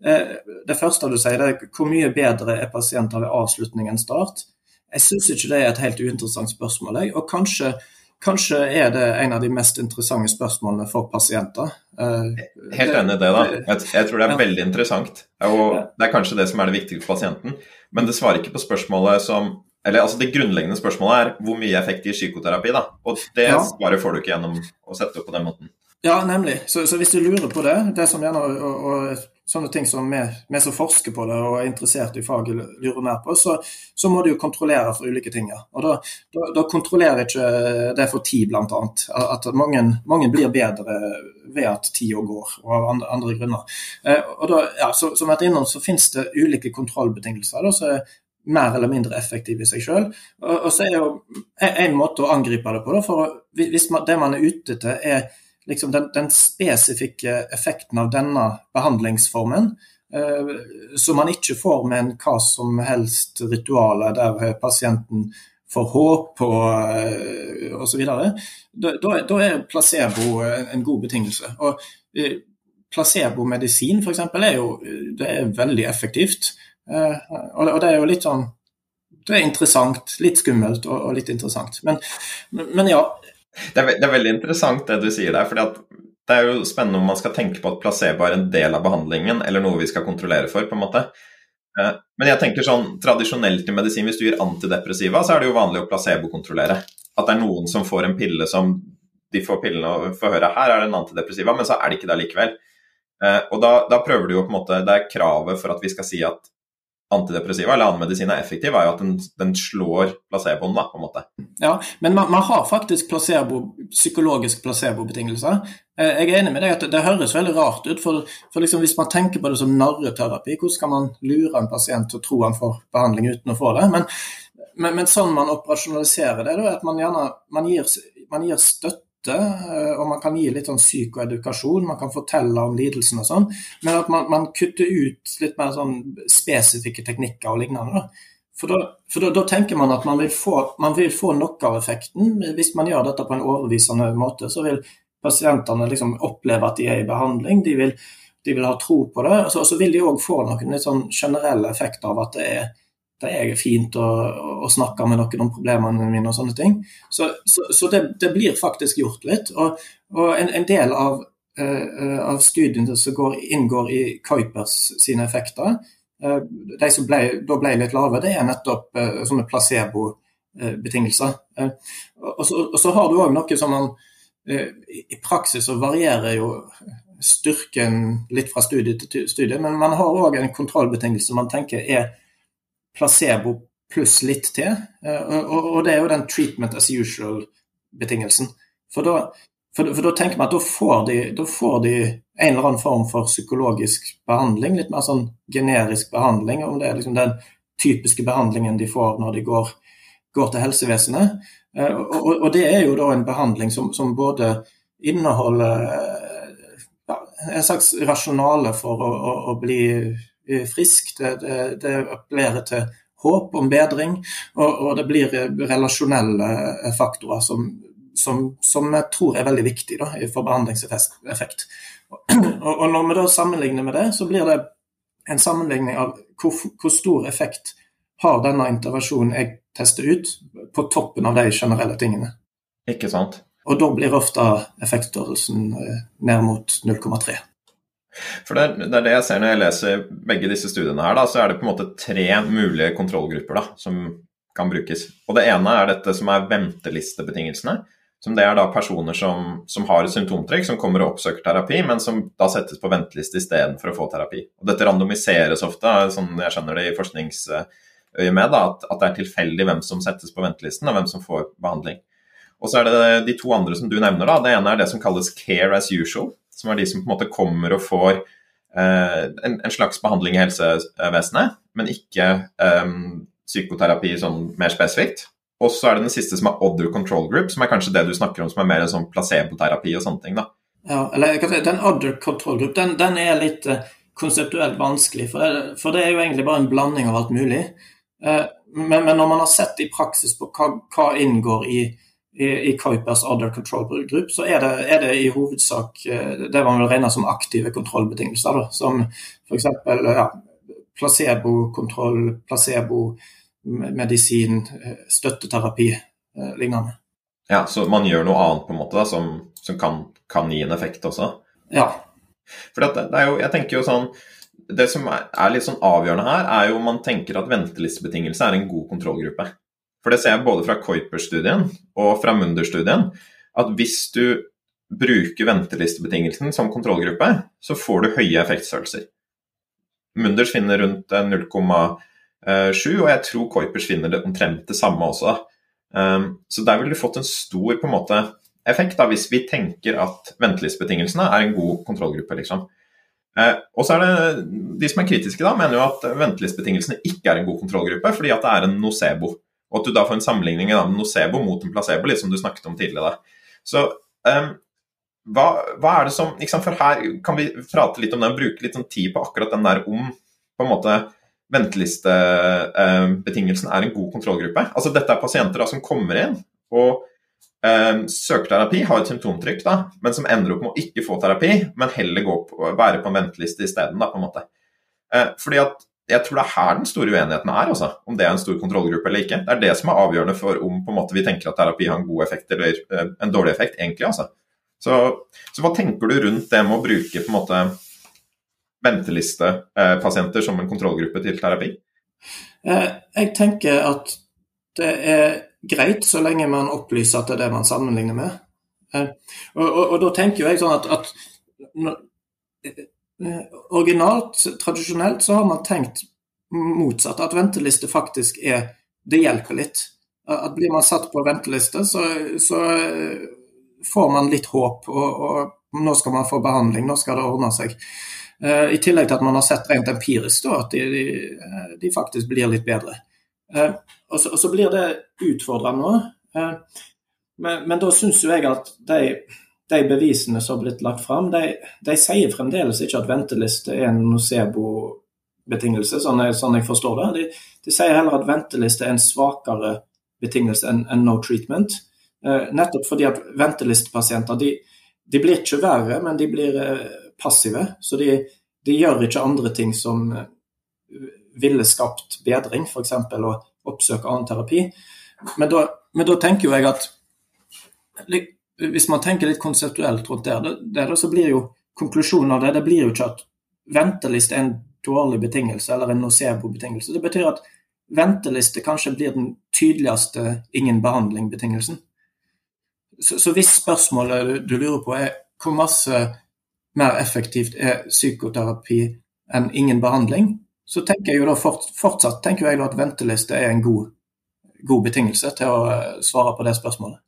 eh, Det første du sier, det er hvor mye bedre er pasienter ved avslutning enn start. Jeg syns ikke det er et helt uinteressant spørsmål. Jeg. Og kanskje, kanskje, er det en av de mest interessante spørsmålene for pasienter. Eh, helt enig i det, da. Jeg, jeg, tror det er ja. veldig interessant. Og det er kanskje det som er det viktige for pasienten. Men det svarer ikke på spørsmålet som eller altså Det grunnleggende spørsmålet er hvor mye effekt gir psykoterapi? da, Og det ja. svaret får du ikke gjennom å sette opp på den måten. Ja, nemlig. Så, så, hvis du lurer på det, det som gjerne og, og sånne ting som vi, vi, som forsker på det og er interessert i faget, lurer mer på, så, så må du jo kontrollere for ulike ting. Ja. Og da, da, da, kontrollerer ikke det for tid, bl.a. At mange, mange, blir bedre ved at tida går, og av andre, andre grunner. Eh, og da, ja, så, som vært innom, så finnes det ulike kontrollbetingelser da, så mer eller mindre effektive i seg sjøl. Og, og, så er jo en måte å angripe det på, da, for hvis man, det man er ute til, er liksom den, den, spesifikke effekten av denne behandlingsformen, eh, som man ikke får med en hva som helst rituale der pasienten får håp og eh, osv., da, da, da er placebo en god betingelse. Og eh, Placebomedisin f.eks. er jo det er veldig effektivt. Eh, og det er jo litt sånn Det er interessant. Litt skummelt og, litt interessant. Men, men ja, det er, det er, veldig interessant det du sier der. fordi det er jo spennende om man skal tenke på at placebo er en del av behandlingen, eller noe vi skal kontrollere for. på en måte. Eh, men jeg tenker sånn, tradisjonelt i medisin, hvis du gir antidepressiva, så er det jo vanlig å placebokontrollere. At det er noen som får en pille som de får pillene og får høre her er det en antidepressiva, men så er det ikke det likevel. Eh, og da, da prøver du jo på en måte, Det er kravet for at vi skal si at antidepressiva eller annen medisin er effektiv, er jo at den, den slår placeboen, da, på en måte. Ja, men man, man har faktisk placebo, psykologisk placebobetingelser. Eh, jeg er enig med deg at det, det høres veldig rart ut, for, for liksom hvis man tenker på det som narreterapi, hvordan skal man lure en pasient til å tro han får behandling uten å få det? Men, men, men sånn man operasjonaliserer det, er at man gjerne man gir, man gir støtte og man kan gi litt sånn psykoedukasjon, man kan fortelle om lidelsen og sånn, men at man, man, kutter ut litt mer sånn spesifikke teknikker og lignende. Da. For, da, for da, da, tenker man at man vil, få, man vil få nok av effekten. Hvis man gjør dette på en overbevisende måte, så vil pasientene liksom oppleve at de er i behandling. De vil, de vil ha tro på det. Og så, og så vil de òg få noen litt sånn generelle effekter av at det er det er fint å, å, snakke med noen om problemene mine og sånne ting. Så, så, så det, det, blir faktisk gjort litt. Og, og en, en, del av, uh, av studiene som går, inngår i Kuipers sine effekter, uh, de som ble, da ble litt lave, det er nettopp uh, sånne placebo-betingelser. Og, og, så har du òg noe som man I praksis så varierer jo styrken litt fra studie til studie, men man har òg en kontrollbetingelse man tenker er placebo pluss litt til. Eh, og, det er jo den 'treatment as usual'-betingelsen. For da, for, for da, tenker man at da får, de, da får, de, en eller annen form for psykologisk behandling. Litt mer sånn generisk behandling, om det er liksom den typiske behandlingen de får når de går, går til helsevesenet. Og, og, og, det er jo da en behandling som, som både inneholder ja, en slags rasjonale for å, å, å bli Eh, frisk. Det, det, det appellerer til håp om bedring, og, og det blir eh, relasjonelle eh, faktorer som, som, som, jeg tror er veldig viktig da, for behandlingseffekt. Og, og når vi da sammenligner med det, så blir det en sammenligning av hvor, hvor stor effekt har denne intervensjonen jeg tester ut, på toppen av de generelle tingene. Ikke sant? Og da blir ofte effektstørrelsen ned mot 0,3. For det, det, er det jeg ser når jeg leser begge disse studiene her, da, så er det på en måte tre mulige kontrollgrupper da, som kan brukes. Og Det ene er dette som er ventelistebetingelsene. Som det er da personer som, som har et symptomtrekk, som kommer og oppsøker terapi, men som da settes på venteliste istedenfor å få terapi. Og Dette randomiseres ofte, sånn jeg skjønner det i forskningsøyemed, at, at det er tilfeldig hvem som settes på ventelisten, og hvem som får behandling. Og så er det de to andre som du nevner. da, Det ene er det som kalles care as usual som er de som på en måte kommer og får eh, en, en, slags behandling i helsevesenet, men ikke eh, psykoterapi sånn mer spesifikt. Og så er det den siste som er other control group, som er kanskje det du snakker om som er mer en sånn placeboterapi og sånne ting. da. Ja, eller Den other control group den, den er litt uh, konseptuelt vanskelig, for det, for det, er jo egentlig bare en blanding av alt mulig. Uh, men, men, når man har sett i praksis på hva, hva inngår i i, i Kuipers Other Control Group, så er det, er det, i hovedsak eh, det man vil regne som aktive kontrollbetingelser. Da, som f.eks. Ja, placebokontroll, placebomedisin, eh, støtteterapi eh, lignende. Ja, Så man gjør noe annet på en måte da, som, som kan, kan, gi en effekt også? Ja. For det, det er jo, jeg tenker jo sånn, Det som er, er litt sånn avgjørende her, er jo om man tenker at ventelistebetingelse er en god kontrollgruppe. For det ser jeg både fra Kuiper-studien og fra Munder-studien, at hvis du bruker ventelistebetingelsen som kontrollgruppe, så får du høye effektstørrelser. Munders finner rundt 0,7, og jeg tror Kuipers finner det omtrent det samme også. Så der ville du fått en stor på en måte, effekt da, hvis vi tenker at ventelistebetingelsene er en god kontrollgruppe. liksom. Og så er det De som er kritiske, da, mener jo at ventelistebetingelsene ikke er en god kontrollgruppe, fordi at det er en nocebo. Og at du da får en sammenligning av nocebo mot en placebo, litt som du snakket om tidligere. Så um, hva, hva, er det som liksom, For her kan vi prate litt om det, bruke litt sånn tid på akkurat den der om på en måte ventelistebetingelsen er en god kontrollgruppe. Altså Dette er pasienter da, som kommer inn og um, søker terapi, har et symptomtrykk, da, men som ender opp med å ikke få terapi, men heller gå på, være på en venteliste isteden. Uh, fordi at jeg tror det er her den store uenigheten er, altså, om det er en stor kontrollgruppe eller ikke. Det er det som er avgjørende for om måte, vi tenker at terapi har en god effekt eller eh, en dårlig effekt, egentlig. altså. Så, så, hva tenker du rundt det med å bruke på en måte ventelistepasienter som en kontrollgruppe til terapi? Eh, jeg tenker at det er greit så lenge man opplyser at det er det man sammenligner med. Eh, og, og, og da tenker jeg sånn at, at eh, originalt, tradisjonelt, så har man tenkt motsatt. At venteliste faktisk er Det hjelper litt. At Blir man satt på venteliste, så, så får man litt håp. Og, og, nå skal man få behandling, nå skal det ordne seg. Uh, I tillegg til at man har sett rent empirisk da, at de, de, de, faktisk blir litt bedre. Uh, og, så, og, så, blir det utfordrende nå. Uh, men, men, da syns jo jeg at de, de, bevisene som har blitt lagt fram, de, de, sier fremdeles ikke at venteliste er en nocebo-betingelse, sånn, sånn, jeg forstår det. De, de, sier heller at venteliste er en svakere betingelse enn en no treatment. Eh, nettopp fordi at ventelistepasienter de, de, blir ikke verre, men de blir eh, passive. Så de, de gjør ikke andre ting som eh, ville skapt bedring, f.eks. å oppsøke annen terapi. Men da, men da, tenker jo jeg at hvis man tenker litt konseptuelt rundt det, det, det så blir jo konklusjonen av det det blir jo ikke at venteliste er en dårlig betingelse eller en nocebo-betingelse. Det betyr at venteliste kanskje blir den tydeligste ingen behandling-betingelsen. Så, så, hvis spørsmålet du lurer på er hvor masse mer effektivt er psykoterapi enn ingen behandling, så tenker jeg jo da fort, fortsatt tenker jeg da at venteliste er en god, god betingelse til å eh, svare på det spørsmålet.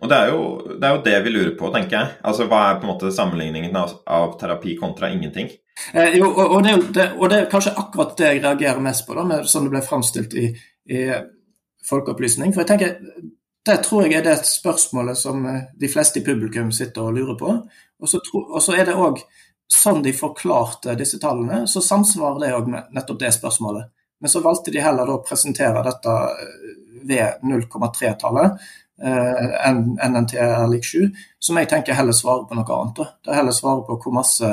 Og det er, jo, det er, jo, det vi lurer på, tenker jeg. Altså, Hva er på en måte sammenligningen av, av terapi kontra ingenting? Eh, jo, og, det, det, og, det, er kanskje akkurat det jeg reagerer mest på, da, med, sånn det ble framstilt i, i folkeopplysning. For jeg tenker, det tror jeg er det spørsmålet som eh, de fleste i publikum sitter og lurer på. Og så, og så er det òg sånn de forklarte disse tallene, så samsvarer det òg med nettopp det spørsmålet. Men så valgte de heller å presentere dette eh, ved 0,3-tallet, eh, NNT er lik 7, som jeg tenker heller svarer på noe annet. Det er heller svarer på hvor masse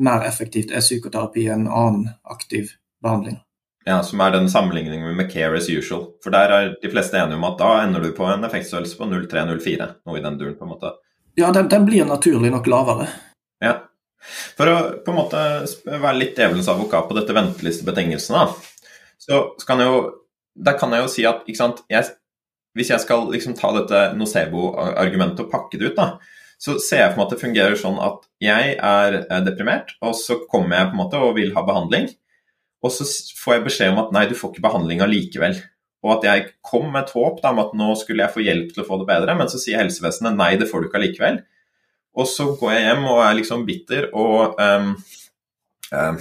mer effektivt er psykoterapi enn annen aktiv behandling. Ja, Som er den sammenligningen med care as usual. For der er de fleste enige om at da ender du på en effektstørrelse på 0,3-0,4. Noe i den duren, på en måte. Ja, den, den, blir naturlig nok lavere. Ja. For å på en måte være litt djevelens advokat på dette ventelistebetingelsene, så kan jeg jo, der kan jeg jo si at sant, jeg, hvis jeg skal liksom ta dette nocebo-argumentet og pakke det ut, da, så ser jeg på en måte fungerer sånn at jeg er deprimert, og så kommer jeg på en måte og vil ha behandling. Og så får jeg beskjed om at nei, du får ikke behandling allikevel. Og at jeg kom med et håp da, om at nå skulle jeg få hjelp til å få det bedre, men så sier helsevesenet nei, det får du ikke allikevel. Og så går jeg hjem og er liksom bitter og, um, um,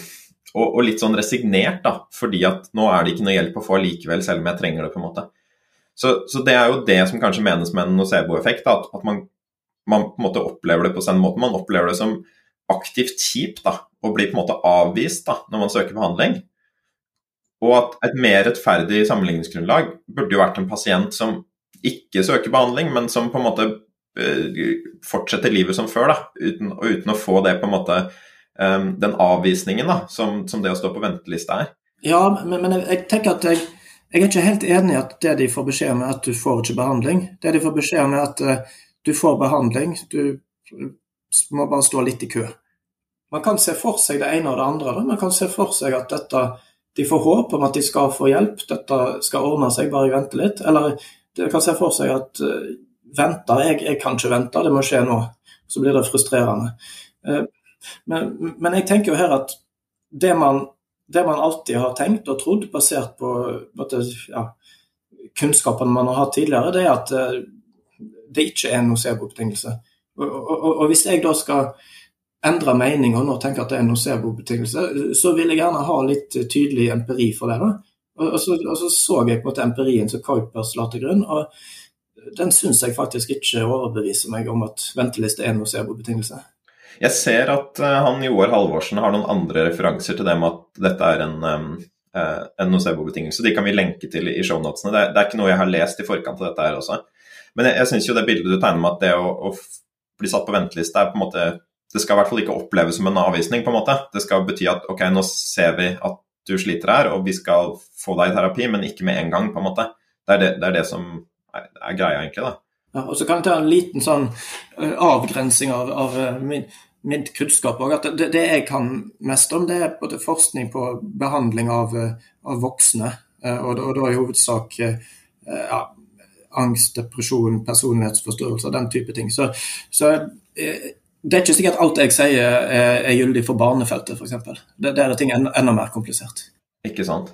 og, og, litt sånn resignert, da, fordi at nå er det ikke noe hjelp å få allikevel, selv om jeg trenger det, på en måte. Så, så det er jo det som kanskje menes med en nocebo-effekt, at, at man, man, på en måte opplever det på sin måte. Man opplever det som aktivt kjipt da, å bli på en måte avvist da, når man søker behandling. Og at et mer rettferdig sammenligningsgrunnlag burde jo vært en pasient som ikke søker behandling, men som på en måte uh, fortsetter livet som før, da, uten, og uten å få det på en måte um, den avvisningen da, som, som, det å stå på venteliste er. Ja, men, men jeg, jeg, tenker at jeg, jeg, er ikke helt enig i at det de får beskjed om, er at du får ikke behandling. Det de får beskjed om, er at uh, du får behandling, du må bare stå litt i kø. Man kan se for seg det ene og det andre. Da. Man kan se for seg at dette de får håp om at de skal få hjelp, dette skal ordne seg, bare vente litt. Eller de kan se for seg at uh, venter, jeg, jeg, kan ikke vente, det må skje nå. Så blir det frustrerende. Uh, men, men, jeg tenker jo her at det man det man alltid har tenkt og trodd, basert på, på ja, kunnskapene man har hatt tidligere, det er at uh, det ikke er nocebo-betingelse. Og, og, og, og, hvis jeg da skal endre mening og nå tenke at det er nocebo-betingelse, så vil jeg gjerne ha litt tydelig empiri for det. da. Og, så, og så, så jeg på en måte empirien som Kuipers la til grunn, og den syns jeg faktisk ikke overbeviser meg om at venteliste er nocebo-betingelse. Jeg ser at uh, han Joar Halvorsen har noen andre referanser til det med at dette er en, uh, en nocebo-betingelse. De kan vi lenke til i shownotene. Det, det er ikke noe jeg har lest i forkant av dette her også. Men jeg, jeg syns jo det bildet du tegner med at det å, å bli satt på venteliste er på en måte Det skal i hvert fall ikke oppleves som en avvisning, på en måte. Det skal bety at ok, nå ser vi at du sliter her, og vi skal få deg i terapi, men ikke med en gang, på en måte. Det er det, det, er det som er, er, greia, egentlig, da. Ja, og så kan jeg ta en liten sånn uh, avgrensing av, av uh, min, min, kunnskap òg. Det, det, jeg kan mest om, det er både forskning på behandling av, uh, av voksne. Og, og, da i hovedsak ja, angst, depresjon, personlighetsforstyrrelser, den type ting. Så, så det er ikke sikkert alt jeg sier er, gyldig for barnefeltet, f.eks. Der er ting enda, mer komplisert. Ikke sant.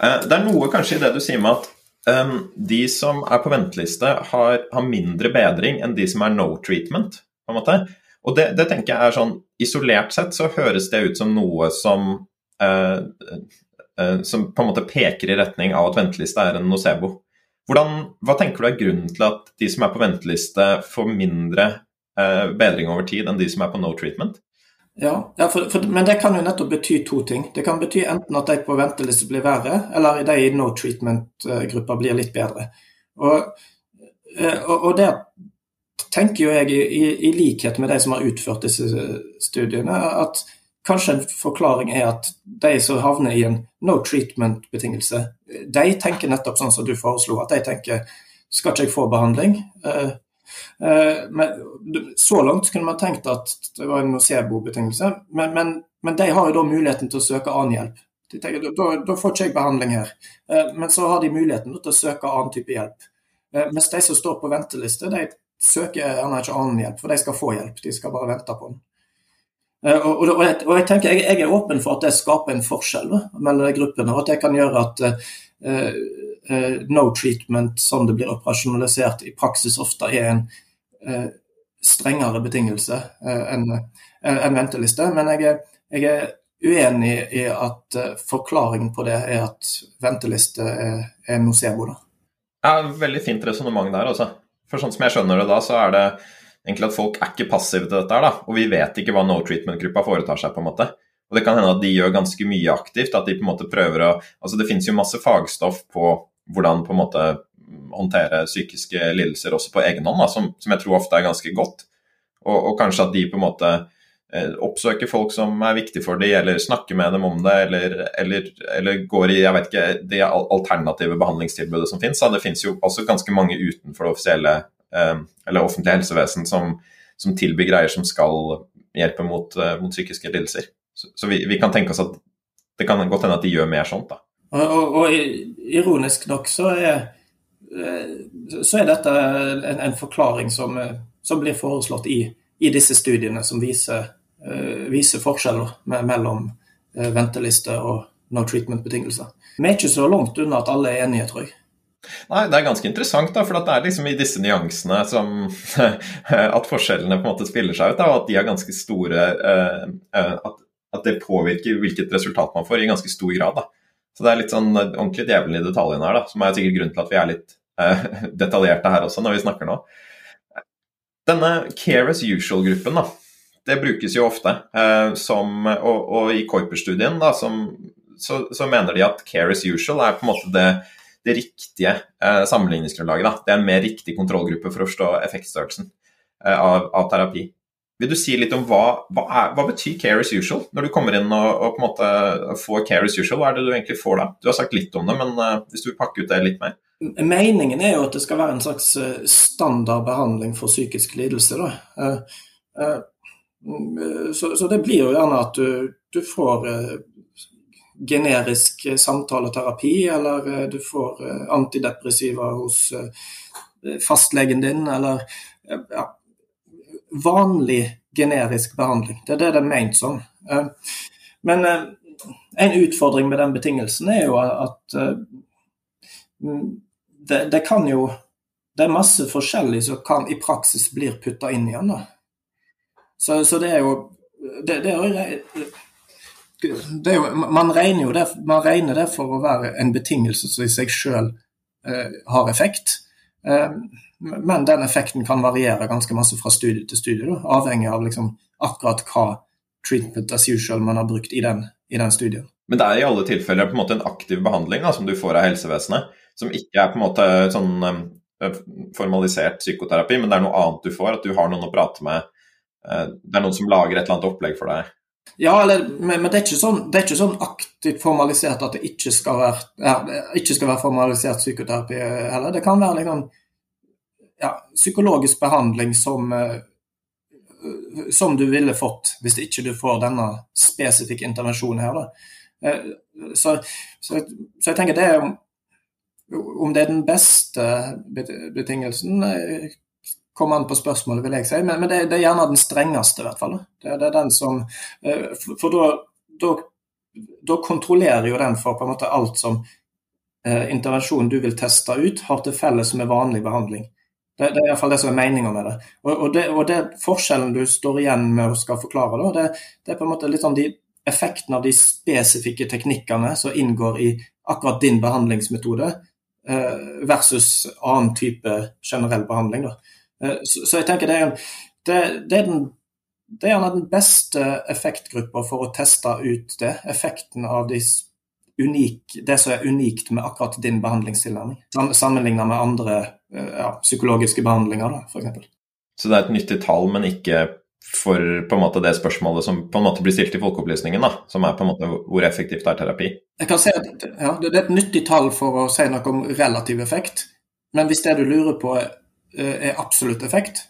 Eh, det er noe kanskje i det du sier med at de som er på venteliste, har, har, mindre bedring enn de som er no treatment. på en måte. Og det, det, tenker jeg er sånn, Isolert sett så høres det ut som noe som uh, uh, som på en måte peker i retning av at venteliste er en nocebo. Hvordan, hva tenker du er grunnen til at de som er på venteliste, får mindre Eh, bedring over tid enn de som er på no treatment? Ja, ja for, for, men det kan jo nettopp bety to ting. Det kan bety enten at de på venteliste blir verre, eller de i no treatment-gruppa blir litt bedre. Og, eh, og, og det tenker jo jeg, i, i, likhet med de som har utført disse studiene, at kanskje en forklaring er at de som havner i en no treatment-betingelse, de tenker nettopp sånn som du foreslo, at de tenker skal ikke jeg få behandling? Eh, men, så langt kunne man tenkt at det var en nocebo-betingelse, men, men, men, de har jo da muligheten til å søke annen hjelp. De tenker, da, da får ikke jeg behandling her. Eh, men så har de muligheten til å søke annen type hjelp. Eh, mens de som står på venteliste, de søker gjerne ikke annen hjelp, for de skal få hjelp. De skal bare vente på den. Og, og, og, jeg, og jeg, tenker, jeg, jeg, er åpen for at det skaper en forskjell da, mellom gruppene, og at det kan gjøre at uh, no treatment, som det blir operasjonalisert i praksis ofte, er en Eh, strengere betingelse eh, enn en venteliste. Men jeg er, jeg er, uenig i at eh, forklaringen på det er at venteliste er, er nocebo. Da. Ja, veldig fint resonnement der, altså. For sånn som jeg skjønner det da, så er det egentlig at folk er ikke passive til dette her, da. Og vi vet ikke hva no treatment-gruppa foretar seg, på en måte. Og det kan hende at de gjør ganske mye aktivt. At de på en måte prøver å Altså det finnes jo masse fagstoff på hvordan på en måte håndtere psykiske lidelser også på egen hånd, da, som, som, jeg tror ofte er ganske godt. Og, og, kanskje at de på en måte eh, oppsøker folk som er viktige for dem, eller snakker med dem om det, eller, eller, eller går i jeg vet ikke, det alternative behandlingstilbudet som finnes. Det finnes jo også ganske mange utenfor det offisielle eh, eller offentlige helsevesen som, som, tilbyr greier som skal hjelpe mot, eh, mot psykiske lidelser. Så, så vi, vi, kan tenke oss at det kan godt hende at de gjør mer sånt. da. Og, og, og ironisk nok så er Eh, så er dette en, en forklaring som, eh, som, blir foreslått i, i, disse studiene, som viser, uh, viser forskjeller mellom uh, venteliste og no treatment-betingelser. Vi er ikke så langt unna at alle er enige, tror jeg. Nei, Det er ganske interessant, da, for det er liksom i disse nyansene som at forskjellene på en måte spiller seg ut, da, og at de er ganske store at, at, det påvirker hvilket resultat man får, i ganske stor grad. da. Så det er litt sånn ordentlig djevelen i detaljene her, da, som er sikkert grunnen til at vi er litt eh, detaljerte her også når vi snakker nå. Denne care as usual-gruppen, da, det brukes jo ofte. Eh, som, og, og, i Kuiper-studien da, som, så, så, mener de at care as usual er på en måte det, det riktige eh, sammenligningsgrunnlaget. Da. Det er en mer riktig kontrollgruppe for å forstå effektstørrelsen av, av terapi. Vil du si litt om hva, hva, er, hva, betyr care as usual? Når du kommer inn og, og, på en måte får care as usual, hva er det du egentlig får da? Du har sagt litt om det, men uh, hvis du vil pakke ut det litt mer? Meningen er jo at det skal være en slags standardbehandling standard behandling for psykisk lidelse. Uh, uh, så, så, det blir jo gjerne at du, du får generisk samtaleterapi, eller du får antidepressiva hos fastlegen din, eller ja, vanlig generisk behandling. Det er det det er ment som. Eh, men eh, en utfordring med den betingelsen er jo at uh, det, det, kan jo Det er masse forskjellig som kan i praksis blir putta inn igjen. Så, så, det er jo det, det, er, er jo man regner jo det, man regner det for å være en betingelse som i seg sjøl eh, har effekt. Uh, men den effekten kan variere ganske masse fra studie til studie, da, avhengig av liksom akkurat hva treatment as usual man har brukt i den, i den studien. Men det er i alle tilfeller på en måte en aktiv behandling da, som du får av helsevesenet, som ikke er på en måte sånn um, formalisert psykoterapi, men det er noe annet du får, at du har noen å prate med. Uh, det er noen som lager et eller annet opplegg for deg. Ja, eller, men, men det, er sånn, det, er ikke sånn, aktivt formalisert at det ikke skal være, ja, ikke skal være formalisert psykoterapi heller. Det kan være liksom ja, psykologisk behandling som, eh, som du ville fått hvis ikke du får denne spesifikke intervensjonen her. Eh, så, så, så, jeg tenker det er om det er den beste betingelsen eh, kommer an på spørsmålet, vil jeg si. Men, men det, det, er gjerne den strengeste, i hvert fall. Det, det er den som For da, da, kontrollerer jo den for på en måte alt som eh, intervensjonen du vil teste ut, har til felles med vanlig behandling. Det, det er iallfall det som er meninga med det. Og, og det. og, det. forskjellen du står igjen med og skal forklare, da, det, det, er på en måte litt sånn de effekten av de spesifikke teknikkene som inngår i akkurat din behandlingsmetode, eh, versus annen type generell behandling. Eh, så, så, jeg tenker det er, det, det er den det er gjerne den beste effektgruppa for å teste ut det. Effekten av de unik, det som er unikt med akkurat din behandlingstilnærming, sammenlignet med andre Eh, ja, psykologiske behandlinger, f.eks. Så det er et nyttig tall, men ikke for på en måte det spørsmålet som på en måte blir stilt i folkeopplysningen, da, som er på en måte hvor effektivt er terapi? Jeg kan si at ja, Det er et nyttig tall for å si noe om relativ effekt, men hvis det du lurer på er, er absolutt effekt,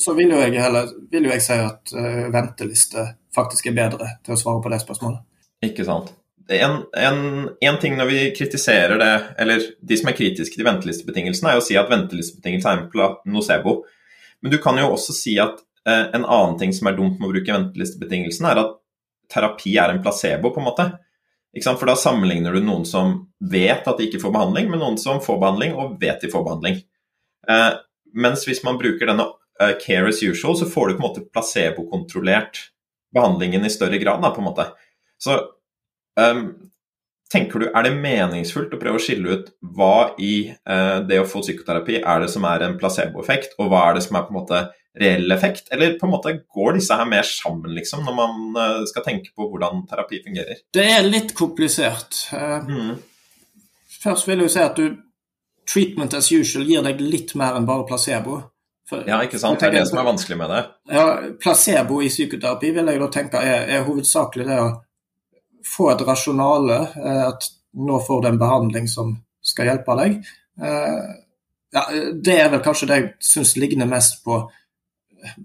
så vil jo jeg, heller, vil jo jeg si at uh, venteliste faktisk er bedre til å svare på det spørsmålet. Ikke sant en, en, en, ting når vi kritiserer det, eller de som er kritiske til ventelistebetingelsene, er å si at ventelistebetingelsene er en nocebo. Men du kan jo også si at eh, en annen ting som er dumt med å bruke ventelistebetingelsen, er at terapi er en placebo, på en måte. For da sammenligner du noen som vet at de ikke får behandling, med noen som får behandling og vet de får behandling. Eh, mens hvis man bruker denne eh, care as usual, så får du på en måte placebokontrollert behandlingen i større grad. Da, på en måte. Så Um, tenker du, Er det meningsfullt å prøve å skille ut hva i uh, det å få psykoterapi er det som er en placeboeffekt, og hva er det som er på en måte reell effekt? Eller på en måte går disse her mer sammen, liksom, når man uh, skal tenke på hvordan terapi fungerer? Det er litt komplisert. Uh, mm. Først vil jeg jo si at du treatment as usual gir deg litt mer enn bare placebo. For, ja, ikke sant. Det er det som er vanskelig med det. Ja, Placebo i psykoterapi vil jeg da tenke er, er hovedsakelig det å få et rasjonale, eh, at nå får du en behandling som skal hjelpe deg. Eh, ja, det er vel kanskje det jeg syns ligner mest på,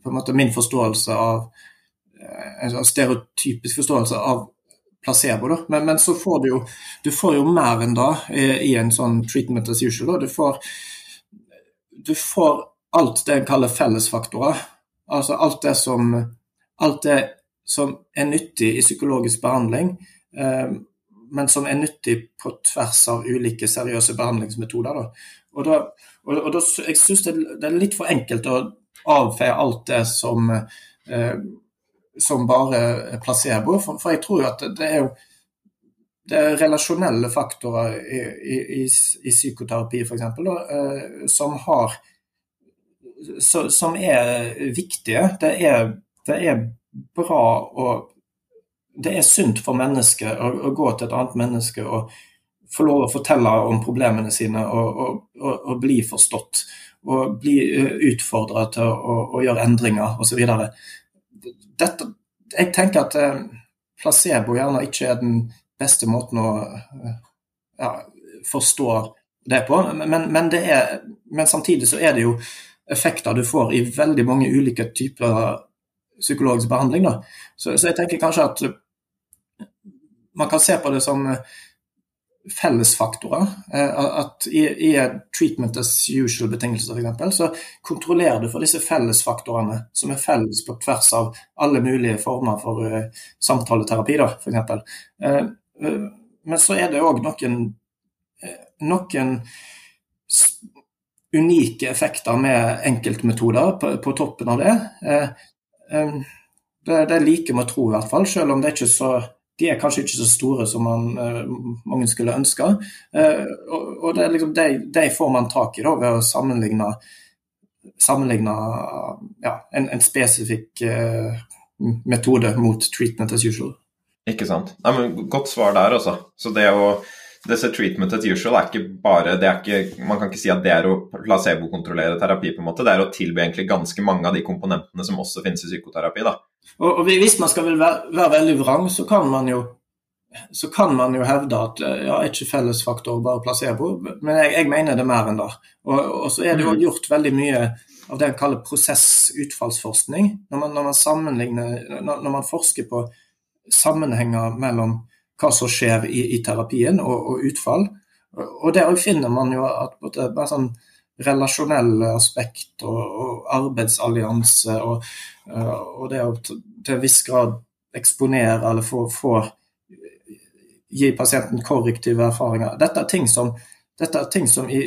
på min forståelse av eh, En sånn stereotypisk forståelse av placebo. Da. Men, men, så får du jo du får jo mer enn i, i en sånn treatment as usual. Da. Du får, du får alt det en kaller fellesfaktorer. Altså alt det som alt det som er nyttig i psykologisk behandling, eh, men som er nyttig på tvers av ulike seriøse behandlingsmetoder. Og da, og, og da, jeg syns det, det, er litt for enkelt å avfeie alt det som, eh, som bare placebo, for, for, jeg tror jo at det er jo det er relasjonelle faktorer i, i, i, i psykoterapi f.eks. Eh, som har så, som er viktige. Det er, det er bra og Det er sunt for mennesket å, å, gå til et annet menneske og få lov å fortelle om problemene sine og, og, og bli forstått. Og bli eh, utfordra til å, å, gjøre endringer osv. Jeg tenker at eh, placebo gjerne ikke er den beste måten å eh, ja, forstå det på, men, men, det er, men samtidig så er det jo effekter du får i veldig mange ulike typer psykologisk behandling. Da. Så, så, jeg tenker kanskje at man kan se på det som eh, fellesfaktorer. Eh, at i, i treatment as usual-betingelser f.eks. så kontrollerer du for disse fellesfaktorene som er felles på tvers av alle mulige former for uh, samtaleterapi, da, f.eks. Uh, Men så er det òg noen, noen unike effekter med enkeltmetoder på, på toppen av det. Det, det liker vi å tro, i hvert fall, selv om det er ikke så de er kanskje ikke så store som man, mange skulle ønske. Og det er liksom, de, de, får man tak i da, ved å sammenligne, sammenligne ja, en, en, spesifikk metode mot treatment as usual. Ikke sant. Nei, men Godt svar der, altså. Så det å disse treatment as usual er ikke bare det er ikke, Man kan ikke si at det er å placebokontrollere terapi, på en måte. Det er å tilby egentlig ganske mange av de komponentene som også finnes i psykoterapi. da. Og, og Hvis man skal være, være, veldig vrang, så kan man jo så kan man jo hevde at ja, ikke fellesfaktor, bare placebo. Men jeg, jeg mener det mer enn det. Og, og, så er det jo mm. gjort veldig mye av det en kaller prosessutfallsforskning. Når man, når man sammenligner, når, når man forsker på sammenhenger mellom hva som skjer i, i terapien og, og, utfall. Og der finner man jo at bare sånn relasjonelle aspekt og, og arbeidsallianse og, og, det å til en viss grad eksponere eller få, få gi pasienten korrektive erfaringer. Dette er ting som, er ting som, i,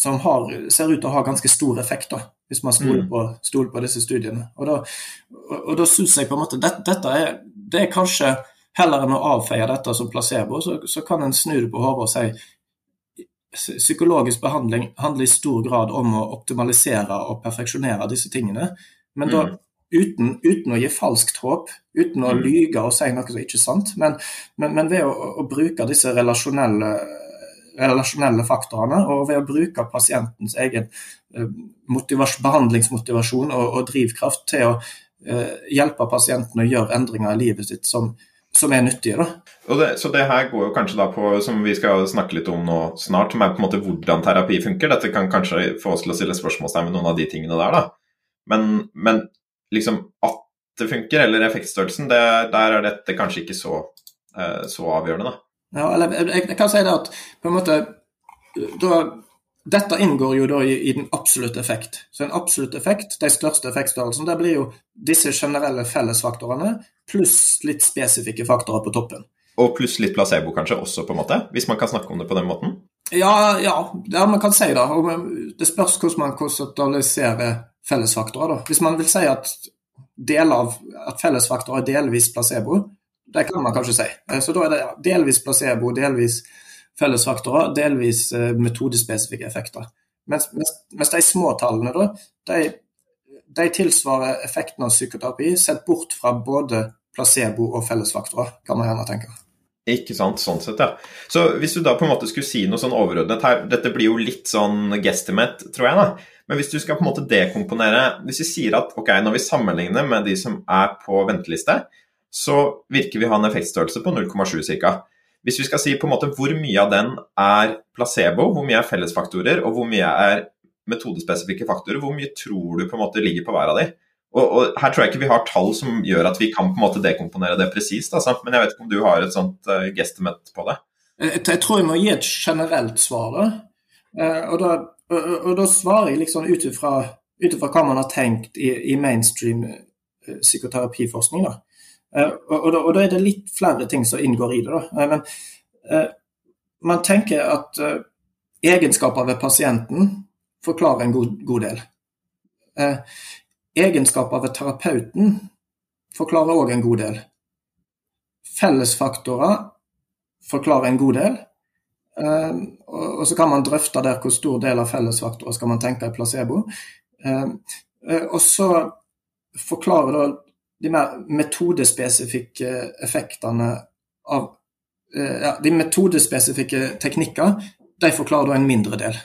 som har, ser ut til å ha ganske stor effekt, da, hvis man stoler mm. på, stoler på disse studiene. Og Da, og, da synes jeg på en måte det, dette er, det er kanskje Heller enn å avfeie dette som placebo, så, så kan en snu det på hodet og si psykologisk behandling handler i stor grad om å optimalisere og perfeksjonere disse tingene. Men da mm. uten, uten, å gi falskt håp, uten å mm. lyge og si noe som ikke er sant. Men, men, men ved å, å, bruke disse relasjonelle, relasjonelle, faktorene, og ved å bruke pasientens egen eh, behandlingsmotivasjon og, og, drivkraft til å eh, hjelpe pasienten å gjøre endringer i livet sitt som, som er nyttige. Det, så det her går jo kanskje da på, som vi skal snakke litt om nå snart, som er på en måte hvordan terapi funker. Dette kan kanskje få oss til å stille spørsmålstegn med noen av de tingene der, da. Men, men liksom at det funker, eller effektstørrelsen, det, der er dette kanskje ikke så, eh, så avgjørende, da. Ja, eller jeg, jeg kan si det at på en måte da dette inngår jo da i, i, den absolutte effekt. Så en absolutt effekt, de største effektstørrelsene, det blir jo disse generelle fellesfaktorene pluss litt spesifikke faktorer på toppen. Og pluss litt placebo kanskje også, på en måte? Hvis man kan snakke om det på den måten? Ja, ja, ja man kan si det. Det spørs hvordan man konsentraliserer fellesfaktorer. da. Hvis man vil si at av at fellesfaktorer er delvis placebo, det kan man kanskje si. Så da er det delvis placebo, delvis fellesfaktorer, delvis eh, metodespesifikke effekter. Mens, mens, mens, de små tallene, da, de, de, tilsvarer effekten av psykoterapi sett bort fra både placebo og fellesfaktorer, kan man gjerne tenke. Ikke sant, sånn sett, ja. Så hvis du da på en måte skulle si noe sånn overordnet her, dette blir jo litt sånn guesstimate, tror jeg, da. Men hvis du skal på en måte dekomponere Hvis vi sier at ok, når vi sammenligner med de som er på venteliste, så virker vi å ha en effektstørrelse på 0,7 ca. Hvis vi skal si på en måte hvor mye av den er placebo, hvor mye er fellesfaktorer, og hvor mye er metodespesifikke faktorer, hvor mye tror du på en måte ligger på hver av de? Og, og, Her tror jeg ikke vi har tall som gjør at vi kan på en måte dekomponere det presist, altså. men jeg vet ikke om du har et sånt uh, guesstimate på det? Jeg, jeg, tror jeg må gi et generelt svar. Uh, og, da, og, og, da, svarer jeg liksom ut ifra hva man har tenkt i, i mainstream uh, psykoterapiforskning. da. Eh, og, og, da, og, da, er det litt flere ting som inngår i det. Da. Eh, men eh, man tenker at eh, egenskaper ved pasienten forklarer en god, god del. Eh, egenskaper ved terapeuten forklarer òg en god del. Fellesfaktorer forklarer en god del. og så kan man drøfte der hvor stor del av fellesfaktorer skal man tenke i placebo. og så forklarer da de mer metodespesifikke effektene av eh, ja, De metodespesifikke teknikker de forklarer da en mindre del.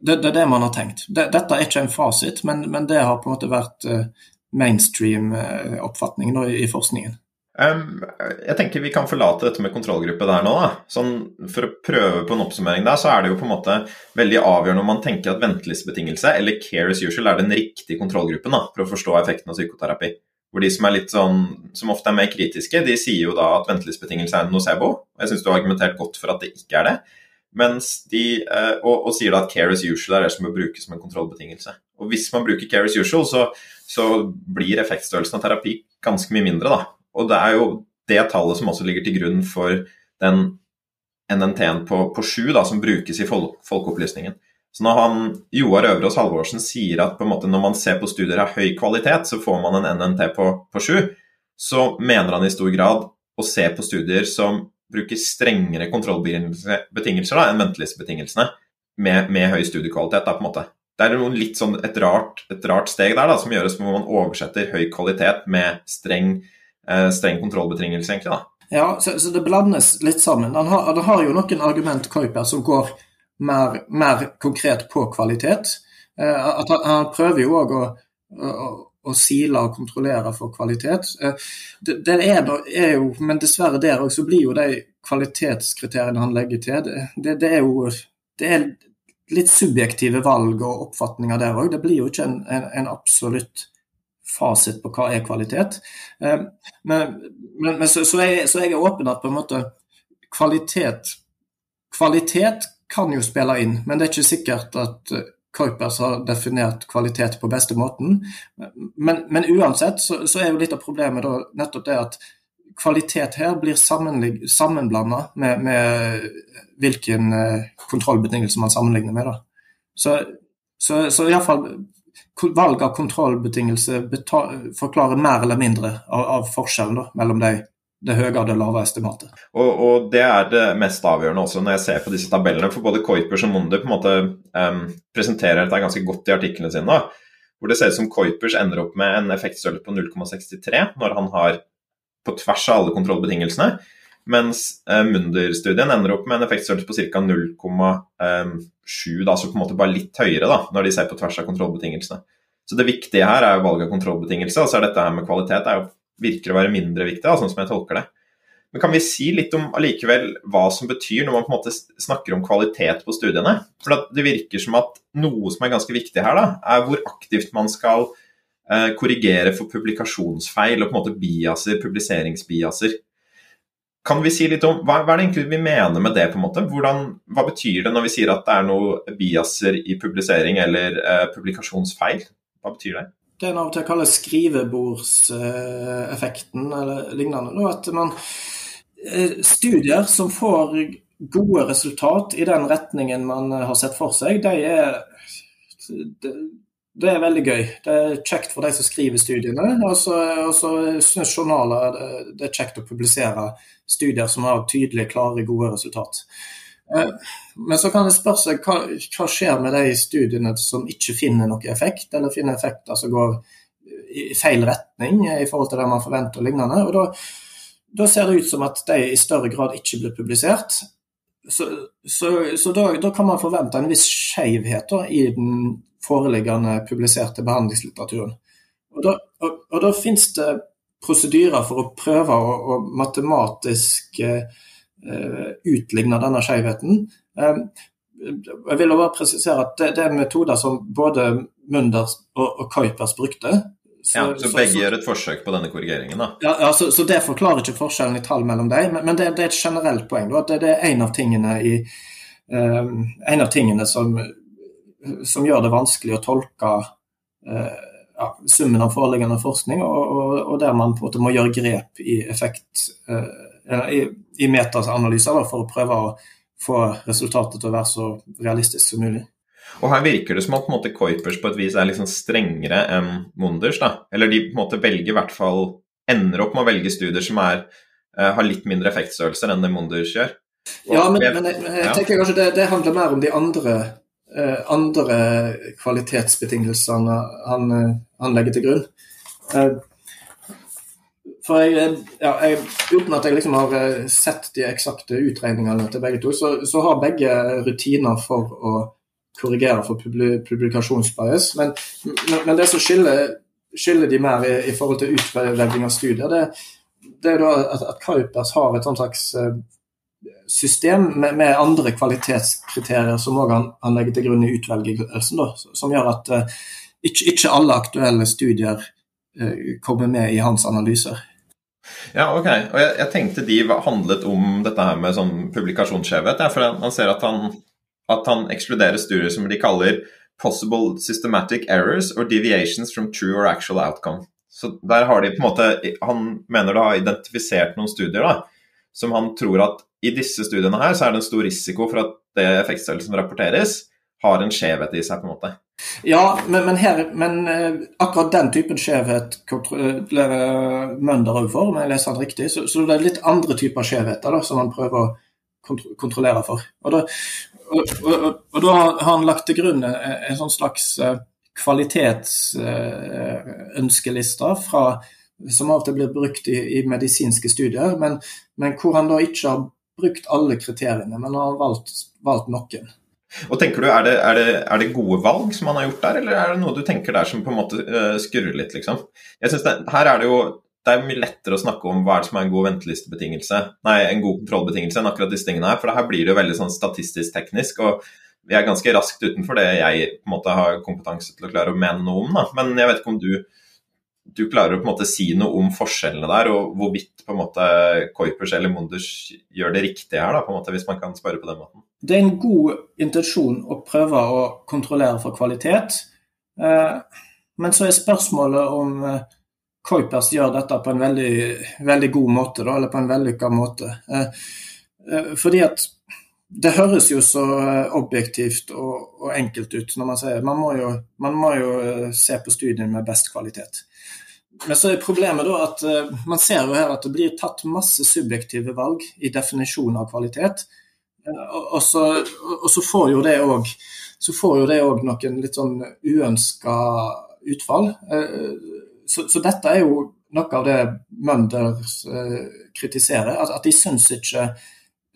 Det, det, er det man har tenkt. Det, dette er ikke en fasit, men, men, det har på en måte vært uh, mainstream-oppfatningen oppfatning da, i, forskningen. Um, jeg tenker vi kan forlate dette med kontrollgruppe der nå. Sånn, for å prøve på en oppsummering der, så er det jo på en måte veldig avgjørende om man tenker at ventelistebetingelse eller care as usual er den riktige kontrollgruppen da, for å forstå effekten av psykoterapi. Hvor de som sånn, som ofte er mer kritiske, de sier jo da at ventelistbetingelse er en nocebo. Og jeg syns du har argumentert godt for at det ikke er det. Mens de, eh, og, og, sier da at care as usual er det som bør brukes som en kontrollbetingelse. Og hvis man bruker care as usual, så, så blir effektstørrelsen av terapi ganske mye mindre, da. Og det er jo det tallet som også ligger til grunn for den NNT-en på, på 7 da, som brukes i folk, folkeopplysningen. Så når han, Joar Øverås Halvorsen sier at måte når man ser på studier av høy kvalitet, så får man en NNT på, sju, 7, så mener han i stor grad å se på studier som bruker strengere kontrollbetingelser da, enn ventelistebetingelsene, med, med høy studiekvalitet. Da, på en måte. Det er litt sånn et, rart, et rart steg der da, som gjøres hvor man oversetter høy kvalitet med streng, eh, streng kontrollbetingelse, egentlig. da. Ja, så, så, det blandes litt sammen. Han har, han har jo noen argument Kuiper som går mer, mer, konkret på kvalitet. Eh, han, han, prøver jo òg å, å, å, sile og kontrollere for kvalitet. Eh, det, det er, er, jo, Men dessverre der òg så blir jo de kvalitetskriteriene han legger til, det, det er jo det er litt subjektive valg og oppfatninger der òg. Det blir jo ikke en, en, en, absolutt fasit på hva er kvalitet. Eh, men, men, men så, så, jeg, så, jeg, er åpen at på en måte kvalitet Kvalitet kan jo spille inn, men det er ikke sikkert at Kuipers har definert kvalitet på beste måten. Men, men uansett så, så, er jo litt av problemet da nettopp det at kvalitet her blir sammenblanda med, med hvilken eh, kontrollbetingelse man sammenligner med. Da. Så, så, så iallfall valg av kontrollbetingelse forklarer mer eller mindre av, av forskjellen da, mellom de, det høye og det lave estimatet. Og, og, Det er det mest avgjørende også når jeg ser på disse tabellene. For både Kuipers og Mundi på en måte um, presenterer dette ganske godt i artiklene sine. Hvor det ser ut som Kuipers ender opp med en effektstørrelse på 0,63 når han har på tvers av alle kontrollbetingelsene. Mens uh, Munder-studien ender opp med en effektstørrelse på ca. 0,7, da, så på en måte bare litt høyere da, når de ser på tvers av kontrollbetingelsene. Så det viktige her er jo valg av kontrollbetingelse, og så er dette her med kvalitet er jo, virker å være mindre viktig, sånn som jeg tolker det. Men kan vi si litt om allikevel hva som betyr når man på en måte snakker om kvalitet på studiene? For det virker som at noe som er ganske viktig her, da, er hvor aktivt man skal eh, korrigere for publikasjonsfeil og på en måte biaser, publiseringsbiaser. Kan vi si litt om, hva, hva, er det egentlig vi mener med det? på en måte? Hvordan, hva betyr det når vi sier at det er noe biaser i publisering eller eh, publikasjonsfeil? Hva betyr det? Det en av og til kaller skrivebordseffekten eller lignende. At man, eh, studier som får gode resultat i den retningen man har sett for seg, de er det er veldig gøy. Det er kjekt for de som skriver studiene. Og så syns journaler det er kjekt å publisere studier som har tydelige, klare, gode resultat. Eh, men så kan det spørre seg hva, hva, skjer med de studiene som ikke finner noen effekt, eller finner effekter som går i feil retning i forhold til det man forventer og lignende. Og da, da ser det ut som at de i større grad ikke blir publisert. Så, så, så da, da, kan man forvente en viss skjevhet i den foreliggende publiserte behandlingslitteraturen. Og da, og, og da finnes det prosedyrer for å prøve å, å matematisk eh, utligne denne skjevheten. Eh, jeg vil bare presisere at det, det, er metoder som både Munders og, og Kuipers brukte. Så, ja, så begge så, gjør et forsøk på denne korrigeringen, da? Ja, ja så, det forklarer ikke forskjellen i tall mellom dem, men, men det, det, er et generelt poeng. Da, at det, det, er en av tingene, i, um, en av tingene som som gjør det vanskelig å tolke uh, ja, summen av foreliggende forskning, og, og, og, der man på en måte må gjøre grep i effekt eh, i, i metaanalyser for å prøve å få resultatet til å være så realistisk som mulig. Og Her virker det som at på måte Kuipers på et vis er liksom strengere enn Munders. da. Eller de på en måte velger i hvert fall ender opp med å velge studier som er, uh, har litt mindre effektstørrelser enn det Munders gjør. Og, ja, men, men jeg, jeg, tenker kanskje det, det handler mer om de andre uh, andre kvalitetsbetingelsene han, eh, han, legger til grunn. Eh, for jeg, ja, jeg, Uten at jeg liksom har sett de eksakte utregningene til begge to, så, så har begge rutiner for å korrigere for publikasjonsbias. Men, men, det som skiller, skiller de mer i, i, forhold til utvelging av studier, det, det er at, at Kuipers har et slags system med, med, andre kvalitetskriterier som òg han, han, legger til grunn i utvelgelsen, da, som gjør at uh, ikke, ikke, alle aktuelle studier uh, kommer med i hans analyser. Ja, ok. Og jeg, jeg, tenkte de handlet om dette her med sånn publikasjonsskjevhet. For man ser at han, at han ekskluderer studier som de kaller 'possible systematic errors or deviations from true or actual outcome'. Så der har de på en måte Han mener du har identifisert noen studier da, som han tror at i disse studiene her så er det en stor risiko for at det effektstørrelsen rapporteres, har en skjevhet i seg, på en måte. Ja, men, men, her, men uh, akkurat den typen skjevhet kontrollerer Mønder òg for, om jeg leser han riktig. Så, så, det er litt andre typer skjevheter da, som han prøver å kontro kontrollere for. Og da, og, og, og da, har han lagt til grunn en, en sånn slags kvalitetsønskeliste som av og til blir brukt i, i medisinske studier, men, men, hvor han da ikke har brukt alle kriteriene, men har valgt, valgt noen. Og tenker du, er det, er, det, er det, gode valg som han har gjort der, eller er det noe du tenker der som på en måte uh, skurrer litt, liksom? Jeg synes det, Her er det jo det er mye lettere å snakke om hva er det som er en god ventelistebetingelse, nei, en god kontrollbetingelse enn akkurat disse tingene her, for her blir det jo veldig sånn statistisk teknisk. og vi er ganske raskt utenfor det jeg på en måte har kompetanse til å klare å mene noe om. Da. Men jeg vet ikke om du du klarer å på en måte si noe om forskjellene der, og hvorvidt på en måte Kuipers eller Munders gjør det riktige her, da, på en måte, hvis man kan spørre på den måten? Det er en god intensjon å prøve å kontrollere for kvalitet. Eh, men så er spørsmålet om eh, Kuipers gjør dette på en veldig, veldig god måte, da, eller på en vellykka måte. Eh, fordi at det høres jo så objektivt og, og, enkelt ut når man sier man må jo, man må jo se på studien med best kvalitet. Men så er problemet da at man ser jo her at det blir tatt masse subjektive valg i definisjon av kvalitet. Og, så, og, så, får jo det òg så får jo det òg noen litt sånn uønska utfall. Uh, så, så, dette er jo noe av det Mønder kritiserer. At, at de syns ikke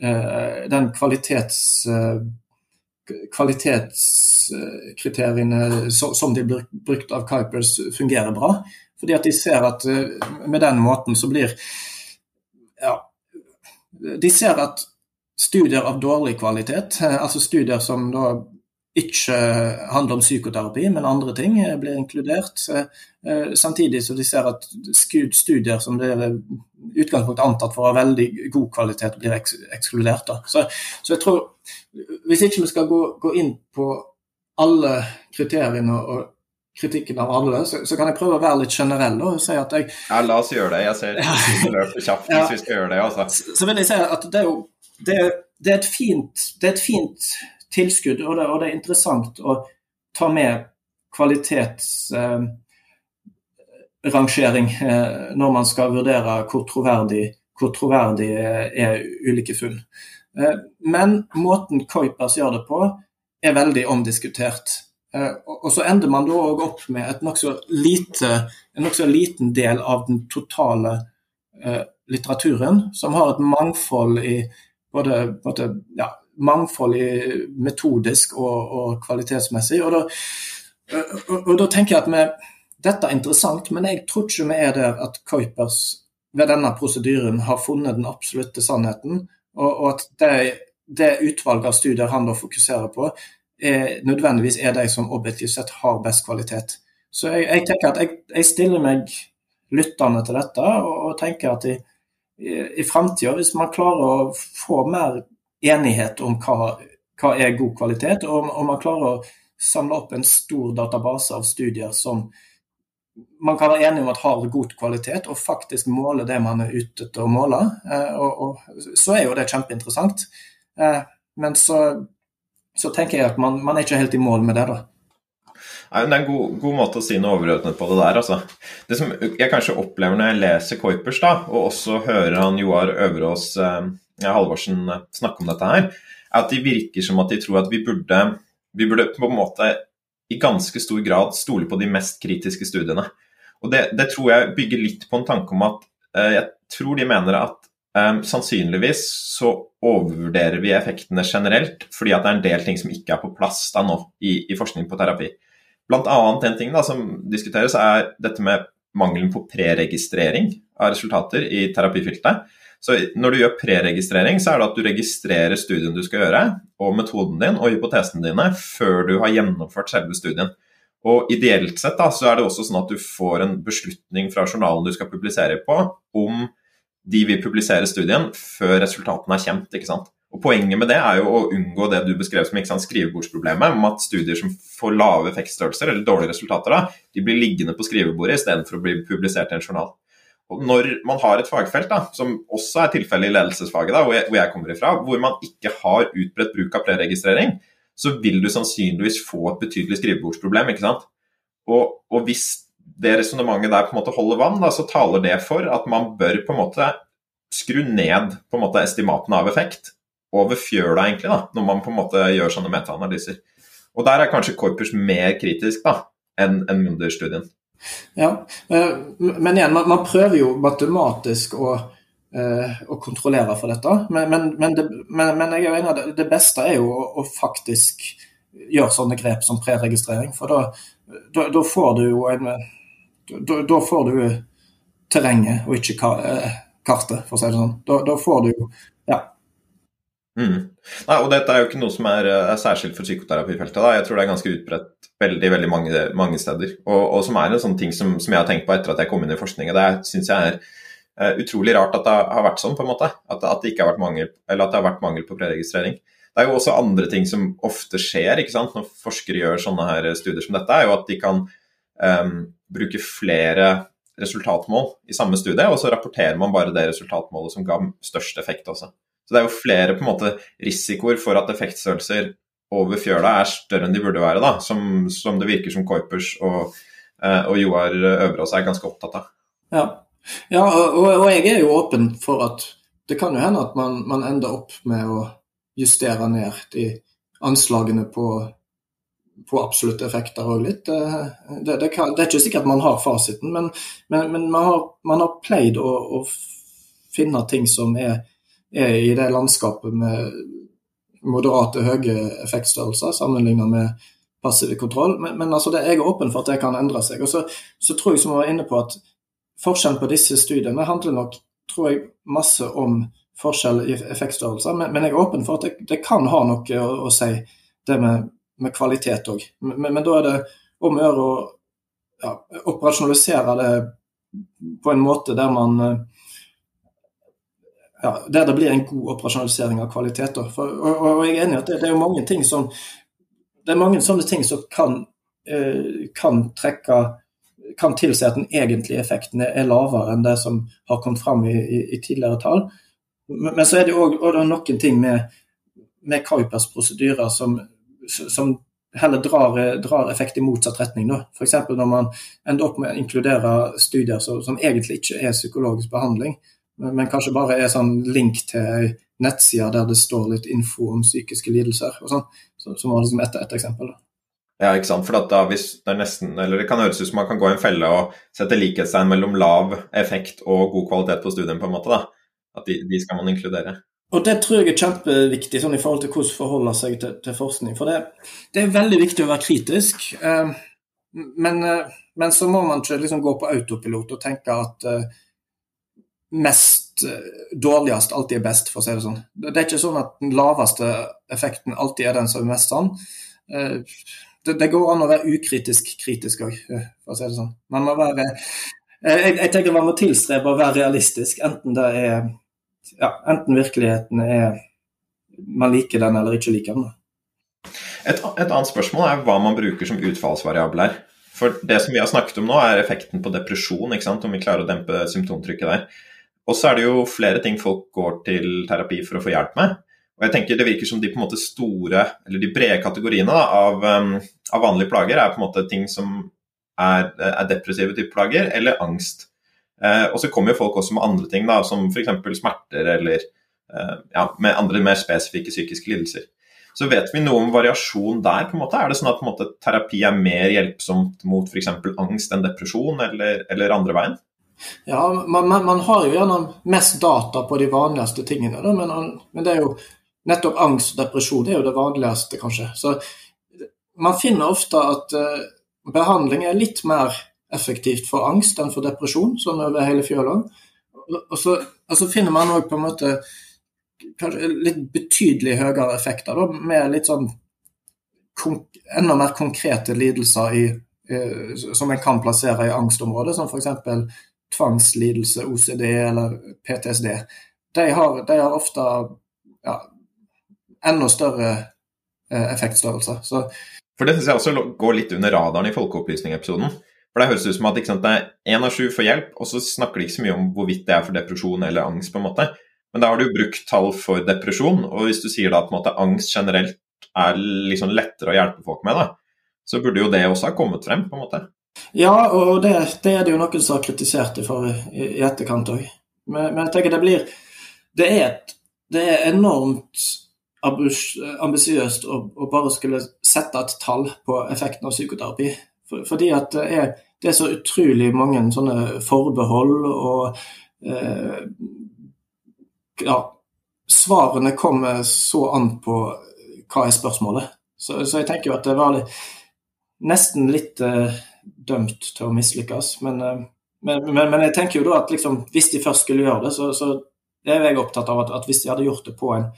den kvalitets kvalitetskriteriene som de blir brukt av Kuipers, fungerer bra. Fordi at de ser at eh, med den måten så blir Ja. De ser at studier av dårlig kvalitet, eh, altså studier som da ikke handler om psykoterapi, men andre ting eh, blir inkludert. Samtidig så de ser at studier som det er utgangspunktet antatt for å ha veldig god kvalitet, blir ekskludert. Så, så, jeg tror, hvis ikke vi skal gå, gå inn på alle kriteriene og kritikken av alle, så, så, kan jeg prøve å være litt generell og si at jeg Ja, la oss gjøre det. Jeg ser tiden løper kjapt hvis vi skal gjøre det. Altså. Så, så, vil jeg si at det er jo det, det, er, fint, det er et fint tilskudd, og det, og det, er interessant å ta med kvalitetsrangering eh, eh, når man skal vurdere hvor troverdig, hvor troverdig er ulike funn. Eh, men måten Kuipers gjør det på, er veldig omdiskutert. Eh, og så ender man da òg opp med et nokså lite, en nokså liten del av den totale eh, litteraturen, som har et mangfold i både, både ja, mangfoldig metodisk og, og kvalitetsmessig. Og da, og, og da, tenker jeg at vi, dette er interessant, men jeg tror ikke vi er der at Kuipers ved denne prosedyren har funnet den absolutte sannheten, og, og at det, det utvalget av studier han da fokuserer på, er, nødvendigvis er de som objektivt sett har best kvalitet. Så jeg, jeg tenker at jeg, jeg, stiller meg lyttende til dette, og, og tenker at i, i, framtida, hvis man klarer å få mer enighet om hva, hva er god kvalitet, og om man klarer å samle opp en stor database av studier som man kan være enig om at har god kvalitet, og faktisk måle det man er ute til å måle, eh, og, og, så er jo det kjempeinteressant. Eh, men så så tenker jeg at man, man, er ikke helt i mål med det. da. Nei, Det er en god, god, måte å si noe overordnet på det der. altså. Det som jeg kanskje opplever når jeg leser Kuipers, da, og også hører han Joar Øverås eh, Halvorsen eh, snakke om dette her, er at de virker som at de tror at vi burde, vi burde på en måte i ganske stor grad stole på de mest kritiske studiene. Og Det, det tror jeg bygger litt på en tanke om at eh, jeg tror de mener at Um, sannsynligvis så overvurderer vi effektene generelt, fordi at det er en del ting som ikke er på plass da nå i, i forskning på terapi. Blant annet en ting da, som diskuteres, er dette med mangelen på preregistrering av resultater i terapifeltet. Så når du gjør preregistrering, så er det at du registrerer studien du skal gjøre, og metoden din og hypotesene dine før du har gjennomført selve studien. Og Ideelt sett da, så er det også sånn at du får en beslutning fra journalen du skal publisere på, om de vil publisere studien før resultatene er kjent. ikke sant? Og Poenget med det er jo å unngå det du beskrev som sant, skrivebordsproblemet, om at studier som får lave effektstørrelser eller dårlige resultater, da, de blir liggende på skrivebordet istedenfor å bli publisert i en journal. Og når man har et fagfelt, da, som også er tilfellet i ledelsesfaget, da, hvor, jeg, hvor jeg kommer ifra, hvor man ikke har utbredt bruk av preregistrering, så vil du sannsynligvis få et betydelig skrivebordsproblem. ikke sant? Og, og hvis det resonnementet der på en måte holder vann, da, så taler det for at man bør på en måte skru ned på en måte estimatene av effekt over fjøla, egentlig, da, når man på en måte gjør sånne metaanalyser. Og der er kanskje Korpus mer kritisk da, enn en Munder-studien. Ja, eh, men igjen, man, prøver jo matematisk å, eh, å kontrollere for dette. Men, men, men, det, men jeg er enig det, det beste er jo å, å, faktisk gjøre sånne grep som preregistrering. For da, da, da får du jo en da, da, får du terrenget og ikke eh, kartet, for å si det sånn. Da, får du jo. Mm. Nei, og Dette er jo ikke noe som er, er særskilt for psykoterapifeltet. Da. Jeg tror det er ganske utbredt veldig veldig mange, mange steder. Og, og, som er en sånn ting som, som, jeg har tenkt på etter at jeg kom inn i forskning. Det syns jeg er uh, utrolig rart at det har vært sånn, på en måte. At, at, det ikke har vært mangel, eller at det har vært mangel på preregistrering. Det er jo også andre ting som ofte skjer ikke sant? når forskere gjør sånne her studier som dette, er jo at de kan um, bruke flere resultatmål i samme studie, og så rapporterer man bare det resultatmålet som ga størst effekt også. Så det er jo flere på en måte risikoer for at effektstørrelser over fjøla er større enn de burde være, da, som, som det virker som Kuipers og, eh, og Joar Øverås er ganske opptatt av. Ja, ja og, og, jeg er jo åpen for at det kan jo hende at man, man ender opp med å justere ned de anslagene på, på absolutte effekter òg litt. Det, det, kan, det, er ikke sikkert man har fasiten, men, men, men man, har, man, har, pleid å, å finne ting som er er i det landskapet med moderate høye effektstørrelser sammenlignet med passiv kontroll. Men, men altså det, jeg er åpen for at det kan endre seg. Og så, så tror jeg som jeg var inne på at Forskjellen på disse studiene handler nok tror jeg, masse om forskjell i effektstørrelser, men, men jeg er åpen for at det, det kan ha noe å, å si, det med, med kvalitet òg. Men, men, da er det om å gjøre å ja, operasjonalisere det på en måte der man ja, der det blir en god operasjonalisering av kvalitet. For, og, og, jeg er enig i at det, det, er mange ting som det er mange sånne ting som kan, eh, kan trekke kan tilsi at den egentlige effekten er lavere enn det som har kommet fram i, i, i tidligere tall. Men, men, så er det òg noen ting med, med Kuipers prosedyrer som, som heller drar, drar, effekt i motsatt retning. F.eks. når man ender opp med å inkludere studier som, som egentlig ikke er psykologisk behandling men kanskje bare er sånn link til ei nettside der det står litt info om psykiske lidelser, og sånn, som var liksom ett et eksempel. Ja, ikke sant. For da hvis det er nesten, eller det kan høres ut som man kan gå i en felle og sette likhetstegn mellom lav effekt og god kvalitet på studien, på en måte. da. At de, de, skal man inkludere. Og Det tror jeg er kjempeviktig sånn i forhold til hvordan forholde seg til, til forskning. For det, det, er veldig viktig å være kritisk. Eh, men, eh, men, så må man ikke liksom gå på autopilot og tenke at eh, mest eh, dårligst alltid er best, for å si det sånn. Det er ikke sånn at den laveste effekten alltid er den som er mest sann. Eh, det, det, går an å være ukritisk kritisk òg, eh, for å si det sånn. Man må være jeg, jeg, tenker man må tilstrebe å være realistisk, enten det er ja, enten virkeligheten er man liker den eller ikke liker den. Et, et annet spørsmål er hva man bruker som utfallsvariabel her. For det som vi har snakket om nå, er effekten på depresjon, om vi klarer å dempe symptomtrykket der. Og så er det jo flere ting folk går til terapi for å få hjelp med. Og jeg tenker Det virker som de på en måte store, eller de brede kategoriene da, av, um, av, vanlige plager er på en måte ting som er, er depressive type plager, eller angst. Uh, og så kommer jo folk også med andre ting, da, som f.eks. smerter eller uh, ja, med andre mer spesifikke psykiske lidelser. Så vet vi noe om variasjon der? på en måte? Er det sånn at måte, terapi er mer hjelpsomt mot f.eks. angst enn depresjon, eller, eller andre veien? Ja, man, man, man, har jo gjerne mest data på de vanligste tingene, da, men, men, det er jo nettopp angst og depresjon det er jo det vanligste, kanskje. Så man finner ofte at uh, behandling er litt mer effektivt for angst enn for depresjon, sånn over hele fjøla. Og så, og så finner man òg på en måte litt betydelig høyere effekter, da, med litt sånn enda mer konkrete lidelser i, uh, som en kan plassere i angstområdet, som f.eks tvangslidelse, OCD eller PTSD, de har, de har ofte ja, enda større effektstørrelser. Så, for det syns jeg også går litt under radaren i Folkeopplysning-episoden. For det høres ut som at sant, én av sju får hjelp, og så snakker de ikke så mye om hvorvidt det er for depresjon eller angst. på en måte. Men da har du brukt tall for depresjon, og hvis du sier da at måte, angst generelt er liksom lettere å hjelpe folk med, da, så burde jo det også ha kommet frem, på en måte. Ja, og det, det er det jo noen som har kritisert det for i, i etterkant òg. Men, men, jeg tenker det blir Det er, et, det er enormt ambisiøst å, å, bare skulle sette et tall på effekten av psykoterapi. For, fordi at det er, det er, så utrolig mange sånne forbehold og eh, Ja, svarene kommer så an på hva er spørsmålet. Så, så jeg tenker jo at det var nesten litt eh, dømt til å mislykkes. Men, eh, men, men, men, jeg tenker jo da at liksom, hvis de først skulle gjøre det, så, så er jeg opptatt av at, at hvis de hadde gjort det på en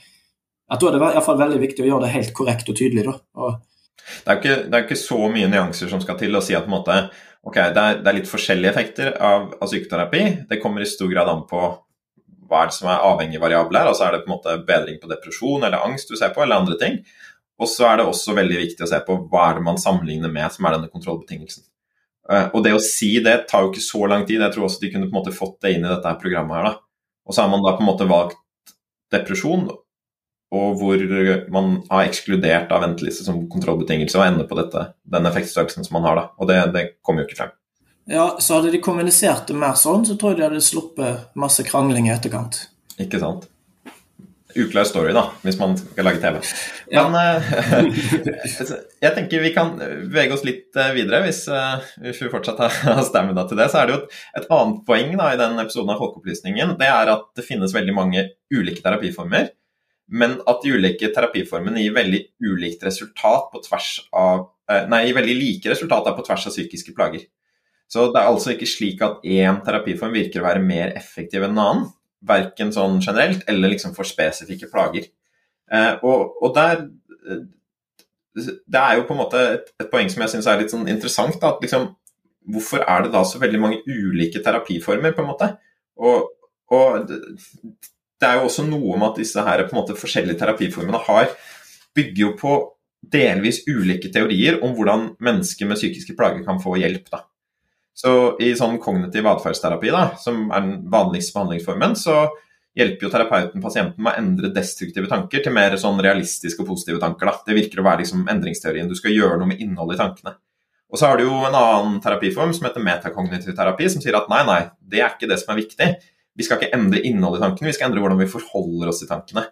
at da er det i hvert fall veldig viktig å gjøre det helt korrekt og tydelig. Da. Og det, er ikke, det er ikke så mye nyanser som skal til å si at måte, okay, det, er, det, er, litt forskjellige effekter av, av, psykoterapi. Det kommer i stor grad an på hva er det som er avhengig variabel variabler. altså Er det på en måte bedring på depresjon eller angst du ser på, eller andre ting. Og så er det også veldig viktig å se på hva er det man sammenligner med som er denne kontrollbetingelsen. Eh, og det å si det tar jo ikke så lang tid. Jeg tror også de kunne på en måte fått det inn i dette programmet her. da. Og så har man da på en måte valgt depresjon og hvor man har ekskludert av venteliste som kontrollbetingelse og ender på dette, den effektstørrelsen som man har. da, Og det, det kommer jo ikke frem. Ja, så Hadde de kommunisert det mer sånn, så tror jeg de hadde sluppet masse krangling i etterkant. Ikke sant. Uklar story, da, hvis man skal lage TV. Men ja. jeg tenker vi kan bevege oss litt eh, videre. Hvis, uh, hvis vi fortsatt har stamina til det, så er det jo et, et annet poeng da, i den episoden av Folkeopplysningen. Det er at det finnes veldig mange ulike terapiformer men at de ulike terapiformene gir veldig ulikt resultat på tvers av eh, Nei, veldig like resultater på tvers av psykiske plager. Så det er altså ikke slik at én terapiform virker å være mer effektiv enn en annen. Verken sånn generelt eller liksom for spesifikke plager. Eh, og, og der eh, Det er jo på en måte et, et poeng som jeg syns er litt sånn interessant. Da, at liksom, hvorfor er det da så veldig mange ulike terapiformer, på en måte? Og, og det er jo også noe med at disse her på en måte forskjellige terapiformene har bygger jo på delvis ulike teorier om hvordan mennesker med psykiske plager kan få hjelp. da. Så I sånn kognitiv atferdsterapi, som er den vanligste behandlingsformen, så hjelper jo terapeuten pasienten med å endre destruktive tanker til mer sånn realistiske og positive tanker. da. Det virker å være liksom endringsteorien. Du skal gjøre noe med innholdet i tankene. Og så har du jo en annen terapiform som heter metakognitiv terapi, som sier at nei, nei, det er ikke det som er viktig. Vi skal ikke endre innholdet i tankene, vi skal endre hvordan vi forholder oss til tankene.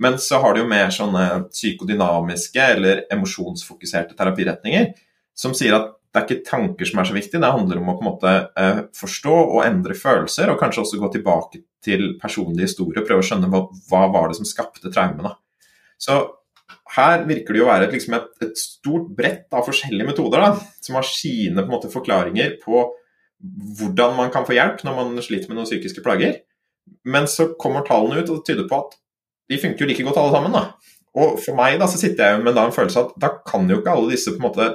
Men så har du jo mer sånne psykodynamiske eller emosjonsfokuserte terapiretninger som sier at det er ikke tanker som er så viktig, det handler om å på en måte eh, forstå og endre følelser, og kanskje også gå tilbake til personlig historie og prøve å skjønne hva, hva var det som skapte traumene. Så her virker det å være et, liksom et, et stort brett av forskjellige metoder da, som har sine på måte, forklaringer på hvordan man kan få hjelp når man sliter med noen psykiske plager. Men så kommer tallene ut og tyder på at de funker jo like godt alle sammen. da. Og for meg da, så sitter jeg med da en følelse av at da kan jo ikke alle disse på en måte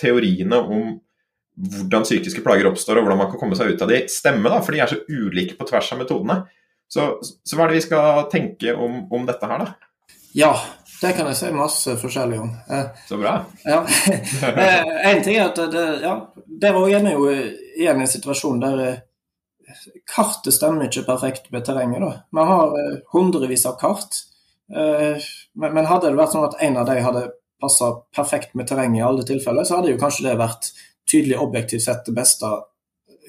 teoriene om hvordan psykiske plager oppstår og hvordan man kan komme seg ut av de, stemme, da, for de er så ulike på tvers av metodene. Så, så hva er det vi skal tenke om, om dette her, da? Ja, det kan jeg si masse forskjellig om. Eh, så bra. Ja. Eh, en ting er at det, ja, der òg er vi jo igjen i en situasjon der eh, kartet stemmer ikke perfekt med terrenget. da. Vi har hundrevis av kart, men hadde det vært sånn at en av de hadde passa perfekt med terrenget i alle tilfeller, så hadde jo kanskje det vært tydelig objektivt sett det beste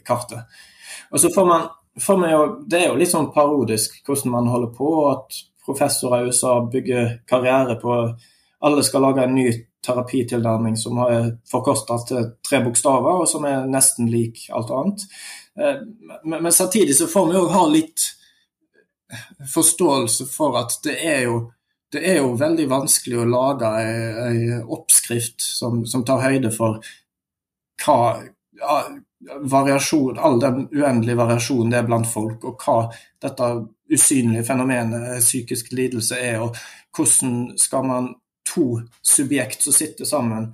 kartet. Og så får man, får man jo, Det er jo litt sånn parodisk hvordan man holder på. at professorer i USA bygger karriere på Alle skal lage en ny terapitilnærming som er forkosta til tre bokstaver, og som er nesten lik alt annet. Eh, men samtidig så får vi òg ha litt forståelse for at det er jo, det er jo veldig vanskelig å lage en oppskrift som, som, tar høyde for hva ja, variasjon, all den uendelige variasjonen det er blant folk, og hva dette usynlige fenomenet psykisk lidelse er, og hvordan skal man to subjekt som sitter sammen,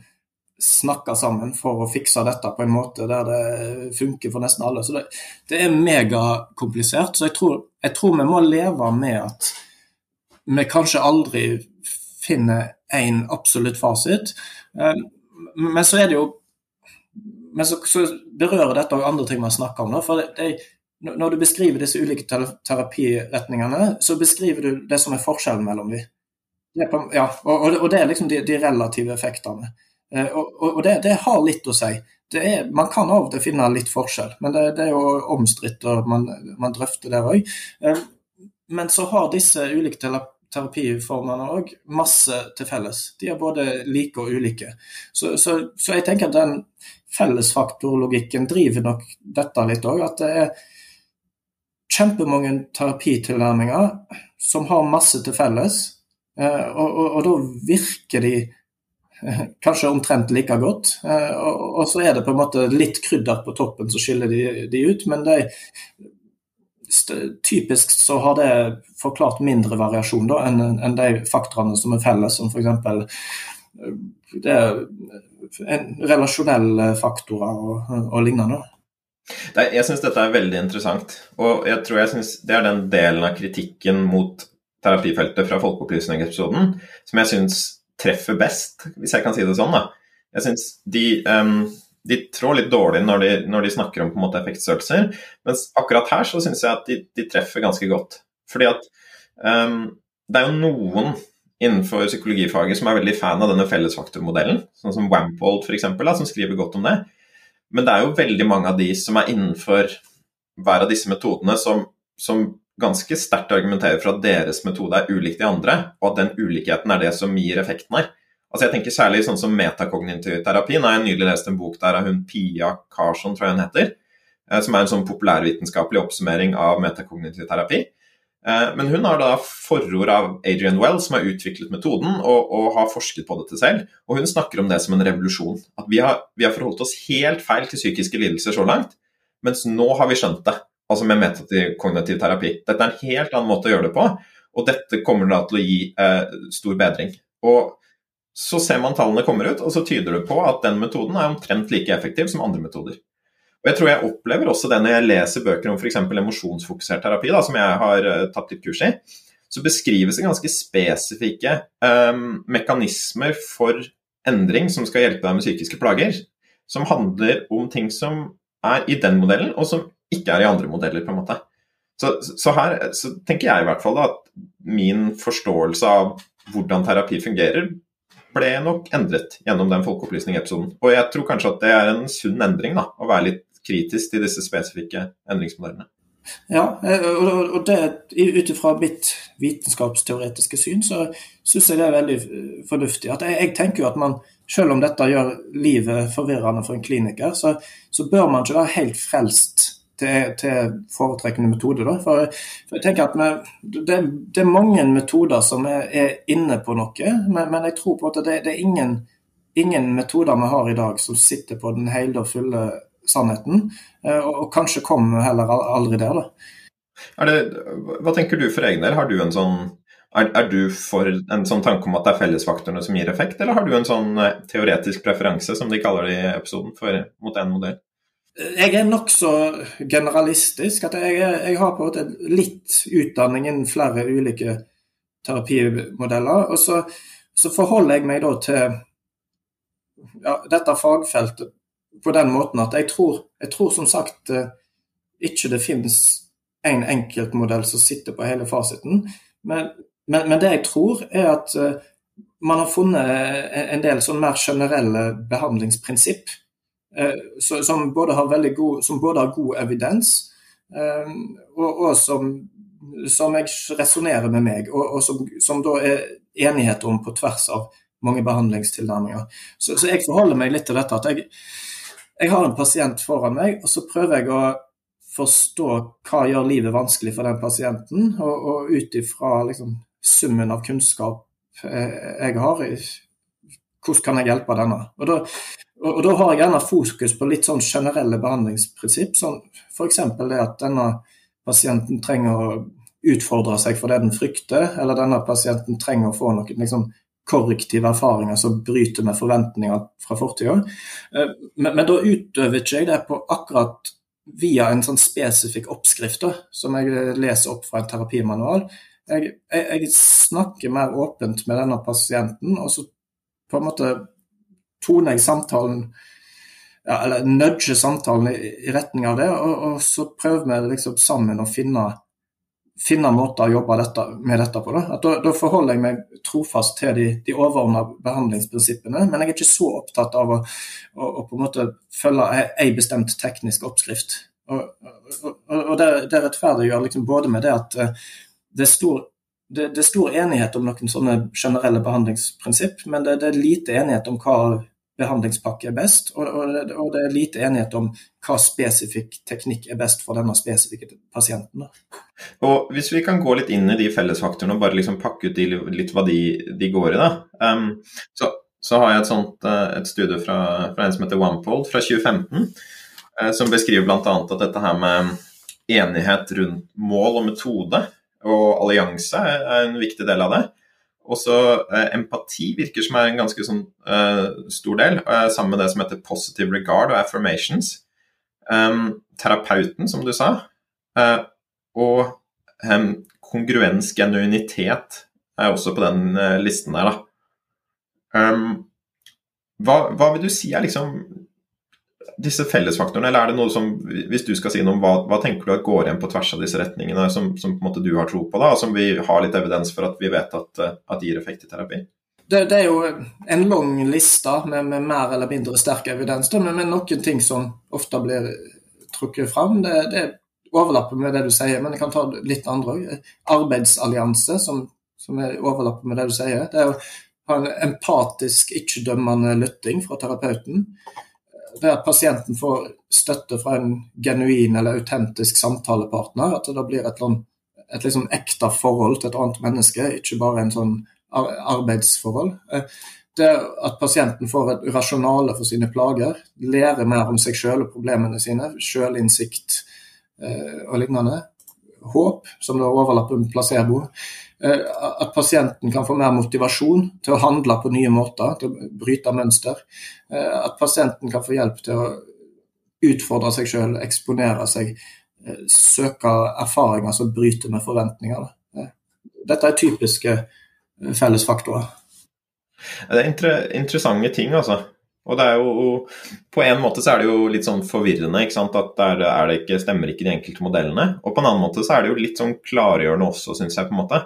snakke sammen for å fikse dette på en måte der det funker for nesten alle. Så det, det er megakomplisert. Så jeg tror, jeg tror vi må leve med at vi kanskje aldri finner én absolutt fasit. Men så er det jo Men så, så berører dette òg andre ting vi har snakka om. Da, for det, det, når du beskriver disse ulike terapiretningene, så beskriver du det som er forskjellen mellom dem. Ja, og, og, det er liksom de, de relative effektene. Og, og det, det, har litt å si. Er, man kan av og til finne litt forskjell, men det, det er jo omstridt, og man, man drøfter det òg. Men så har disse ulike terapiformene òg masse til felles. De er både like og ulike. Så, så, så jeg tenker at den fellesfaktorlogikken driver nok dette litt òg. At det er kjempemange terapitilnærminger som har masse til felles. Eh, og, og, og da virker de eh, kanskje omtrent like godt. Eh, og, og, så er det på en måte litt krydder på toppen som skiller de, de ut. Men de, typisk så har det forklart mindre variasjon da, enn, enn de faktorene som er felles, som f.eks. Det er relasjonelle faktorer og, og lignende. Nei, jeg syns dette er veldig interessant, og jeg tror jeg synes det er den delen av kritikken mot terapifeltet fra Folkeopplysningsepisoden som jeg syns treffer best, hvis jeg kan si det sånn. da. Jeg synes de, um, de trår litt dårlig når de, når de, snakker om på en måte effektstørrelser, mens akkurat her så syns jeg at de, de, treffer ganske godt. Fordi at um, det er jo noen innenfor psykologifaget som er veldig fan av denne fellesfaktormodellen, sånn som Wampold f.eks., som skriver godt om det. Men det er jo veldig mange av de som er innenfor hver av disse metodene, som, som ganske sterkt argumenterer for at deres metode er ulik de andre, og at den ulikheten er det som gir effekten her. Altså jeg tenker Særlig sånn som metakognitiv terapi. Nå har jeg nylig lest en bok der av hun Pia Carson, tror jeg hun heter, eh, som er en sånn populærvitenskapelig oppsummering av metakognitiv terapi. Eh, men hun har da forord av Adrian Well, som har utviklet metoden og, og, har forsket på dette selv. Og hun snakker om det som en revolusjon. At vi har, vi har forholdt oss helt feil til psykiske lidelser så langt, mens nå har vi skjønt det altså med metakognitiv terapi. Dette er en helt annen måte å gjøre det på, og dette kommer da til å gi eh, stor bedring. Og Så ser man tallene kommer ut, og så tyder det på at den metoden er omtrent like effektiv som andre metoder. Og Jeg tror jeg opplever også det når jeg leser bøker om f.eks. emosjonsfokusert terapi, da, som jeg har uh, tatt litt kurs i. Så beskrives det ganske spesifikke um, mekanismer for endring som skal hjelpe deg med psykiske plager, som handler om ting som er i den modellen, og som ikke er i andre modeller, på en måte. Så, så her så tenker jeg i hvert fall da, at min forståelse av hvordan terapi fungerer, ble nok endret gjennom den folkeopplysning-episoden. Og jeg tror kanskje at det er en sunn endring, da, å være litt kritisk til disse spesifikke endringsmodellene. Ja, eh, og det ut ifra mitt vitenskapsteoretiske syn, så syns jeg det er veldig fornuftig. At jeg, jeg tenker jo at man, selv om dette gjør livet forvirrende for en kliniker, så, så bør man ikke være helt frelst til, til foretrekkende metode. Da. For, jeg tenker at vi, det, det, er mange metoder som er, er inne på noe, men, men, jeg tror på at det, det er ingen, ingen, metoder vi har i dag som sitter på den hele og fulle sannheten. Eh, og, og kanskje kommer heller aldri der. Det, hva tenker du for egen del? Har du en sånn er, er, du for en sånn tanke om at det er fellesfaktorene som gir effekt, eller har du en sånn eh, teoretisk preferanse, som de kaller det i episoden, for, mot en modell? Jeg er nokså generalistisk. at jeg, jeg, har på en måte litt utdanning innen flere ulike terapimodeller. Og så, så forholder jeg meg da til ja, dette fagfeltet på den måten at jeg tror, jeg tror som sagt eh, ikke det finnes en enkeltmodell som sitter på hele fasiten. Men, men, men det jeg tror, er at eh, man har funnet en del sånn mer generelle behandlingsprinsipp Eh, som både har, god, som både har god evidens, eh, og, og som, som, jeg resonnerer med meg, og, og som, som, da er enighet om på tvers av mange behandlingstilnærminger. Så, så, jeg forholder meg litt til dette at jeg, jeg har en pasient foran meg, og så prøver jeg å forstå hva gjør livet vanskelig for den pasienten, og, og ut ifra liksom, summen av kunnskap eh, jeg har, hvordan kan jeg hjelpe denne? Og da, og, og, da har jeg gjerne fokus på litt sånn generelle behandlingsprinsipp. Sånn F.eks. det at denne pasienten trenger å utfordre seg for det den frykter, eller denne pasienten trenger å få noen liksom, korrektive erfaringer som bryter med forventninger fra fortida. Eh, men, men, da utøver ikke jeg det på akkurat via en sånn spesifikk oppskrift da, som jeg leser opp fra en terapimanual. Jeg, jeg, jeg, snakker mer åpent med denne pasienten, og så på en måte toner jeg samtalen ja, Eller nudger samtalen i, i, retning av det, og, og så prøver vi liksom sammen å finne, finne måter å jobbe dette, med dette på. Da. Da, da, forholder jeg meg trofast til de, de overordna behandlingsprinsippene, men jeg er ikke så opptatt av å, å, å på en måte følge ei bestemt teknisk oppskrift. Og, og, og det, det rettferdiggjør liksom både med det at eh, det er, stor, det, det er stor enighet om noen sånne generelle behandlingsprinsipp, men det, det, er lite enighet om hva behandlingspakke er best, og, og det er lite enighet om hva spesifikk teknikk er best for denne spesifikke pasienten. Og Hvis vi kan gå litt inn i de fellesfaktorene og bare liksom pakke ut litt hva de, de, går i, da. Um, så, så, har jeg et, sånt, eh, et studie fra, fra en som heter OnePold fra 2015 uh, som beskriver bl.a. at dette her med enighet rundt mål og metode og allianse er en viktig del av det. Også eh, empati virker som er en ganske sånn, eh, stor del, eh, sammen med det som heter positive regard og affirmations. Um, terapeuten, som du sa, eh, og um, kongruens, genuinitet, er også på den eh, listen der, da. Um, hva, hva, vil du si er liksom disse fellesfaktorene, eller er det noe som Hvis du skal si noe om hva, hva tenker du at går igjen på tvers av disse retningene, som, som, du har tro på, da, og som vi har litt evidens for at vi vet at, at gir effekt i terapi? Det, det, er jo en lang liste med, med mer eller mindre sterk evidens, men med noen ting som ofte blir trukket fram. Det, det overlapper med det du sier, men jeg kan ta litt andre òg. Arbeidsallianse, som, som er overlapper med det du sier. Det er å ha en empatisk, ikke-dømmende lytting fra terapeuten det at pasienten får støtte fra en genuin eller autentisk samtalepartner, at det blir et, et liksom ekte forhold til et annet menneske, ikke bare en sånn arbeidsforhold. Det at pasienten får et rasjonale for sine plager, lærer mer om seg selv og problemene sine, selvinnsikt eh, og lignende. Håp, som det overlapper med placebo. Eh, at pasienten kan få mer motivasjon til å handle på nye måter, til å bryte mønster. Eh, at pasienten kan få hjelp til å utfordre seg selv, eksponere seg, eh, søke erfaringer som bryter med forventninger. Dette er typiske fellesfaktorer. Det er interessante ting, altså. Og det er jo, På en måte så er det jo litt sånn forvirrende ikke sant? at det, er det ikke, stemmer ikke de enkelte modellene. Og på en annen måte så er det jo litt sånn klargjørende også, syns jeg. på en måte.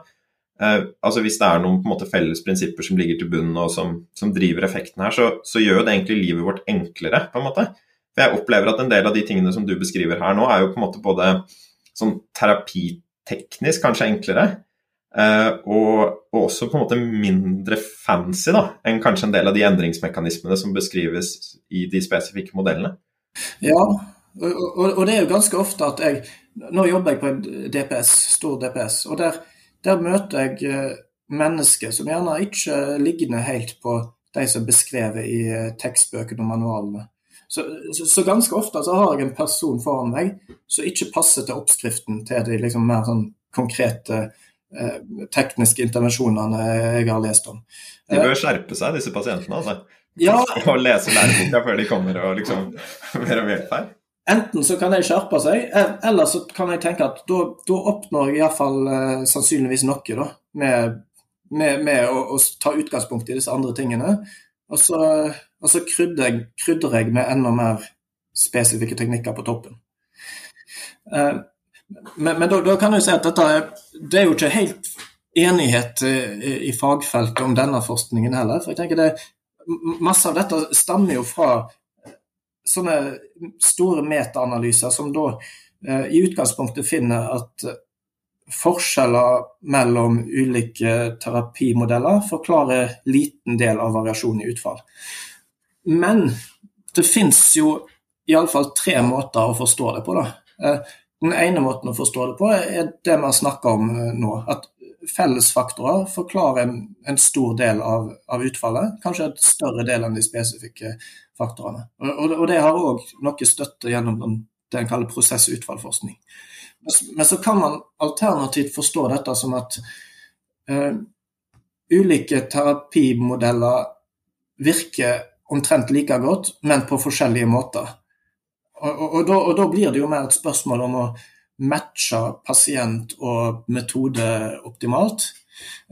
Eh, altså Hvis det er noen på en måte felles prinsipper som ligger til bunn og som, som driver effekten her, så, så, gjør jo det egentlig livet vårt enklere. på en måte. For Jeg opplever at en del av de tingene som du beskriver her nå, er jo på en måte både sånn terapiteknisk kanskje enklere, eh, og, og, også på en måte mindre fancy da, enn kanskje en del av de endringsmekanismene som beskrives i de spesifikke modellene. Ja, og, og, og det er jo ganske ofte at jeg Nå jobber jeg på en DPS, stor DPS, og der der møter jeg eh, mennesker som gjerne ikke ligner helt på de som er beskrevet i eh, tekstbøkene og manualene. Så, så, så, ganske ofte så har jeg en person foran meg som ikke passer til oppskriften til de liksom mer sånn konkrete eh, tekniske intervensjonene jeg har lest om. De bør skjerpe seg, disse pasientene. altså. Ja. Og lese læreboka før de kommer og liksom om hjelp her. Enten så kan de skjerpe seg, eller så kan jeg tenke at da, da oppnår jeg iallfall eh, sannsynligvis noe da, med, med, med å, å, ta utgangspunkt i disse andre tingene. Og så, og så krydder, jeg, krydder, jeg, med enda mer spesifikke teknikker på toppen. Eh, men, men da, da, kan jeg si at dette er, det er jo ikke helt enighet i, eh, i fagfeltet om denne forskningen heller. for jeg tenker det, Masse av dette stammer jo fra sånne store metaanalyser som da eh, i utgangspunktet finner at forskjeller mellom ulike terapimodeller forklarer liten del av variasjon i utfall. Men det fins jo iallfall tre måter å forstå det på. Da. Eh, den ene måten å forstå det på er det vi har snakka om eh, nå. At fellesfaktorer forklarer en, en stor del av, av, utfallet. Kanskje et større del enn de spesifikke faktorene. Og, og det har òg noe støtte gjennom den, det en kaller prosessutvalgforskning. Men så kan man alternativt forstå dette som at uh, ulike terapimodeller virker omtrent like godt, men på forskjellige måter. Og, og, og, da, og, da, blir det jo mer et spørsmål om å matche pasient og metode optimalt.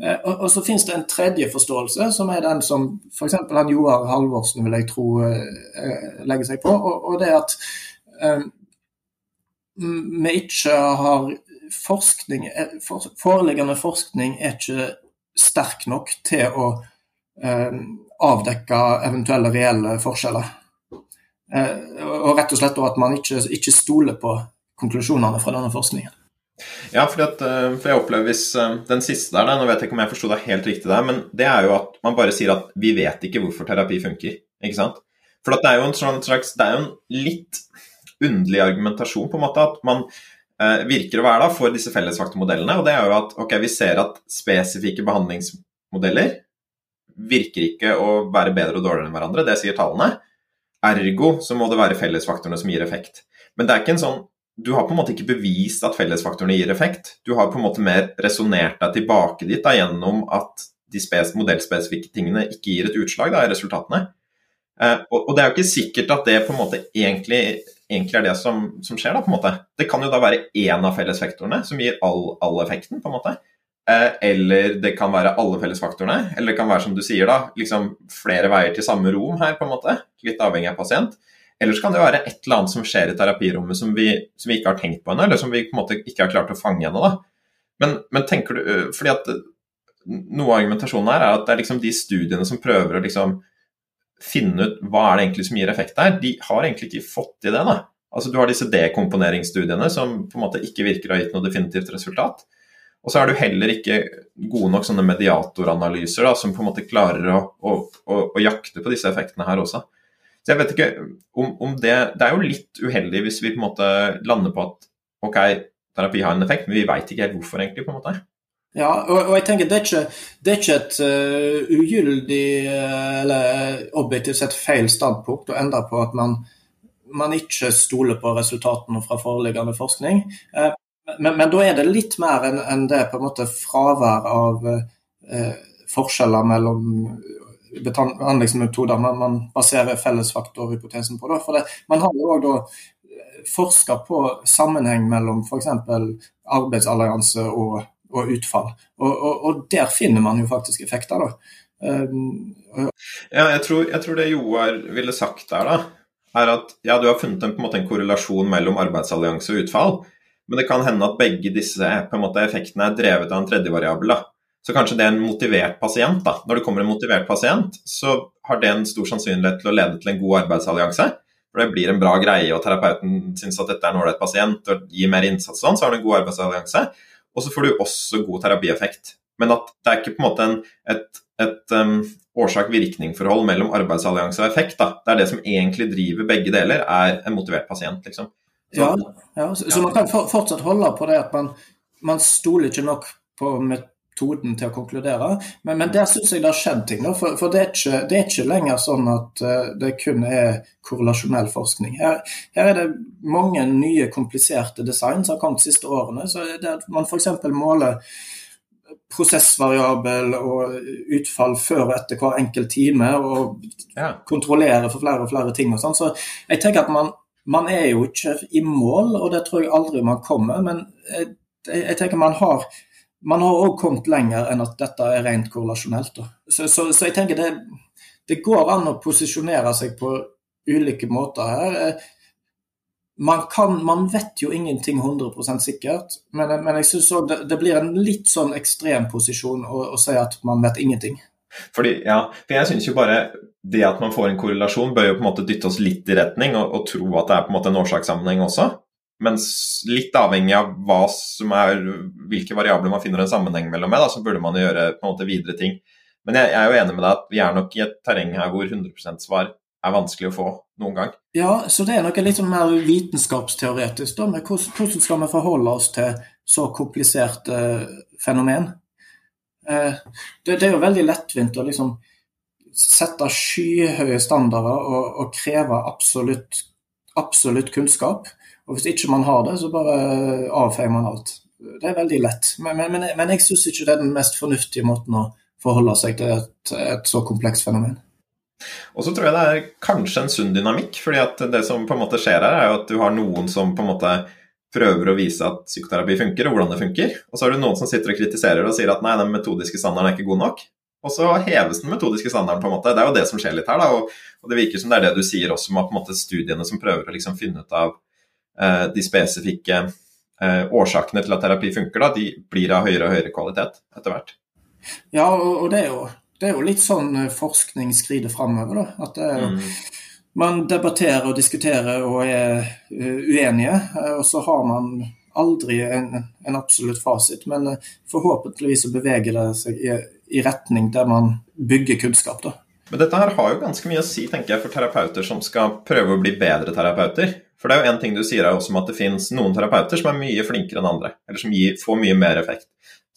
Eh, og, så finnes det en tredje forståelse, som er den som f.eks. han Joar Halvorsen vil jeg tro eh, legger seg på, og, det er at eh, vi ikke har forskning eh, for, Foreliggende forskning er ikke sterk nok til å eh, avdekke eventuelle reelle forskjeller. Eh, og rett og slett at man ikke stoler på konklusjonene fra denne forskningen. Ja, for, at, eh, for jeg opplever hvis eh, Den siste der, nå vet jeg ikke om jeg forsto deg helt riktig der, men det er jo at man bare sier at vi vet ikke hvorfor terapi funker. ikke sant? For det er jo en sånn slags, det er jo en litt underlig argumentasjon, på en måte, at man eh, virker å være da for disse fellesfaktormodellene. Og det er jo at ok, vi ser at spesifikke behandlingsmodeller virker ikke å være bedre og dårligere enn hverandre, det sier tallene. Ergo så må det være fellesfaktorene som gir effekt. Men det er ikke en sånn du har på en måte ikke bevist at fellesfaktorene gir effekt. Du har på en måte mer resonnert deg tilbake dit da, gjennom at de modellspesifikke tingene ikke gir et utslag da, i resultatene. Eh, og, og, det er jo ikke sikkert at det på en måte egentlig, egentlig er det som, som, skjer. da, på en måte. Det kan jo da være én av fellesfaktorene som gir all, all, effekten. på en måte. Eh, eller det kan være alle fellesfaktorene. Eller det kan være som du sier, da, liksom flere veier til samme rom her, på en måte. Litt avhengig av pasient. Eller så kan det være et eller annet som skjer i terapirommet som vi, som vi ikke har tenkt på ennå, eller som vi på en måte ikke har klart å fange ennå. Men, men, tenker du øh, fordi at Noe av argumentasjonen her er at det er liksom de studiene som prøver å liksom finne ut hva er det egentlig som gir effekt her, de har egentlig ikke fått til det. da. Altså Du har disse dekomponeringsstudiene som på en måte ikke virker å ha gitt noe definitivt resultat. Og så er du heller ikke gode nok sånne mediatoranalyser da, som på en måte klarer å, å, å, å jakte på disse effektene her også. Så jeg vet ikke om, om, det Det er jo litt uheldig hvis vi på en måte lander på at ok, terapi har en effekt, men vi veit ikke helt hvorfor, egentlig. på en måte. Ja, og, og jeg tenker det er ikke, det er ikke et uh, ugyldig uh, eller objektivt sett feil standpunkt å endre på at man, man ikke stoler på resultatene fra foreliggende forskning. Uh, men, men, da er det litt mer enn en det på en måte fravær av forskjeller mellom behandlingsmetoder man, man baserer fellesfaktorhypotesen på. Da. For det, man har jo òg da forska på sammenheng mellom f.eks. arbeidsallianse og, og utfall. Og, og, og, der finner man jo faktisk effekter. da. Um, ja, jeg tror, jeg tror, det Joar ville sagt der, da, er at ja, du har funnet en, en, en korrelasjon mellom arbeidsallianse og utfall, men det kan hende at begge disse måte, effektene er drevet av en tredje variabel. da. Så kanskje det er en motivert pasient. da. Når det kommer en motivert pasient, så har det en stor sannsynlighet til å lede til en god arbeidsallianse. For det blir en bra greie, og terapeuten syns at dette er en ålreit pasient og gir mer innsats, sånn, så har du en god arbeidsallianse. Og så får du også god terapieffekt. Men at det er ikke på en måte en, et, et um, årsak-virkning-forhold mellom arbeidsallianse og effekt. Da. Det er det som egentlig driver begge deler, er en motivert pasient. liksom. Så, ja, ja, så, ja. så man kan fortsatt holde på det at man, man stoler ikke nok på metoden til å konkludere. Men, men der syns jeg det har skjedd ting. Da, for, for det, er ikke, det, er ikke, lenger sånn at uh, det kun er korrelasjonell forskning. Her, her, er det mange nye kompliserte design som har kommet de siste årene. så det at Man f.eks. måler prosessvariabel og utfall før og etter hver enkelt time, og ja. kontrollere for flere og flere ting. og sånn. Så jeg tenker at man, man, er jo ikke i mål, og det tror jeg aldri man kommer. Men jeg, jeg tenker man har man har òg kommet lenger enn at dette er rent korrelasjonelt. Så, så, så, jeg tenker det, det, går an å posisjonere seg på ulike måter her. Man, kan, man vet jo ingenting 100% sikkert, men, men jeg syns òg det, det, blir en litt sånn ekstrem posisjon å, å si at man vet ingenting. Fordi, ja, for jeg synes jo bare det at man får en korrelasjon, bør jo på en måte dytte oss litt i retning og, og tro at det er på en måte en årsakssammenheng også. Mens litt avhengig av er, hvilke variabler man finner en sammenheng mellom, med, da, så burde man gjøre på en måte videre ting. Men jeg, jeg, er jo enig med deg at vi er nok i et terreng her hvor 100% svar er vanskelig å få noen gang. Ja, så det er noe litt sånn mer vitenskapsteoretisk. da, med hvordan skal vi forholde oss til så kompliserte uh, fenomen? Uh, det, det, er jo veldig lettvint å liksom sette skyhøye standarder og, og kreve absolutt, absolutt kunnskap. Og Hvis ikke man har det, så bare avfeier man alt. Det er veldig lett. Men, men, men jeg syns ikke det er den mest fornuftige måten å forholde seg til et, et så komplekst fenomen. Og så tror jeg det er kanskje en sunn dynamikk. fordi at det som på en måte skjer her, er jo at du har noen som på en måte prøver å vise at psykoterapi funker, og hvordan det funker. Og så har du noen som sitter og kritiserer og sier at nei, den metodiske standarden er ikke god nok. Og så heves den metodiske standarden, på en måte. Det er jo det som skjer litt her, da. Og, det virker som det er det du sier også, med på en måte studiene som prøver å liksom finne ut av eh, de spesifikke eh, årsakene til at terapi funker, da, de blir av høyere og høyere kvalitet etter hvert. Ja, og, det, er jo, det, er jo, litt sånn eh, forskning skrider framover, da. At det er mm man debatterer og diskuterer og er eh, uenige. Eh, og så har man aldri en, en absolutt fasit, men forhåpentligvis så beveger det seg i, i retning der man bygger kunnskap. da. Men dette her har jo ganske mye å si tenker jeg, for terapeuter som skal prøve å bli bedre terapeuter. For det er jo en ting du sier er også om at det finnes noen terapeuter som er mye flinkere enn andre, eller som gir, får mye mer effekt.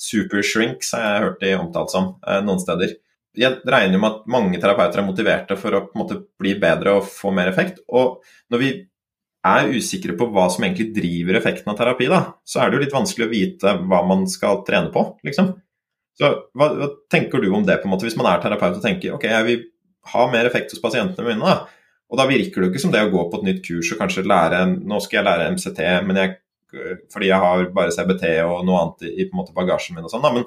Supershrinks har jeg hørt de omtalt som eh, noen steder. Jeg regner med at mange terapeuter er motiverte for å måte, bli bedre og få mer effekt. Og når vi er usikre på hva som egentlig driver effekten av terapi, da, så er det jo litt vanskelig å vite hva man skal trene på, liksom. Så hva, hva, tenker du om det, på en måte, hvis man er terapeut og tenker ok, jeg vil ha mer effekt hos pasientene mine, da. Og da virker det jo ikke som det å gå på et nytt kurs og kanskje lære Nå skal jeg lære MCT, men jeg, fordi jeg har bare CBT og noe annet i, måte bagasjen min og sånn. Men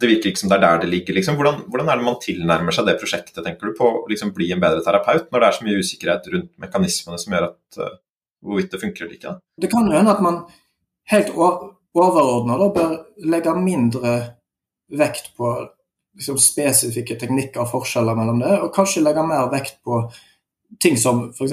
det virker ikke som det er der det ligger. Liksom. Hvordan, hvordan, er det man tilnærmer seg det prosjektet, tenker du, på å liksom, bli en bedre terapeut, når det er så mye usikkerhet rundt mekanismene som gjør at uh, hvorvidt det funker eller ikke? Da? Det kan jo hende at man helt overordna bør legge mindre vekt på liksom, spesifikke teknikker og forskjeller mellom det, og kanskje legge mer vekt på ting som f.eks.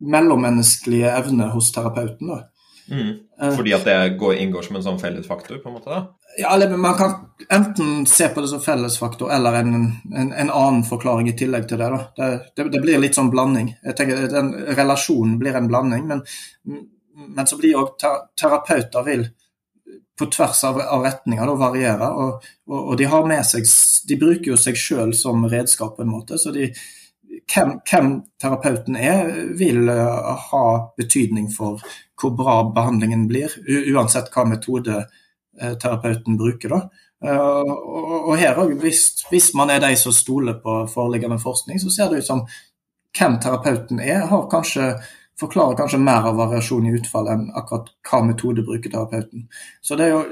mellommenneskelige evner hos terapeuten. da. Mm. Eh. Fordi at det går, inngår som en sånn fellesfaktor? på en måte da? Ja, eller Man kan enten se på det som fellesfaktor eller en, en, en annen forklaring i tillegg til det. da. Det, det, det, blir litt sånn blanding. Jeg tenker Den relasjonen blir en blanding, men, men så blir òg terapeuter vil på tvers av, av retninger da, variere. Og, og, og, de har med seg De bruker jo seg sjøl som redskap på en måte. så de hvem, hvem, terapeuten er, vil uh, ha betydning for hvor bra behandlingen blir, uansett hva metode uh, terapeuten bruker. Da. Uh, og, her òg, hvis, hvis, man er de som stoler på foreliggende forskning, så ser det ut som hvem terapeuten er, har kanskje forklarer kanskje mer av variasjon i utfall enn akkurat hva metode bruker terapeuten. Så det er jo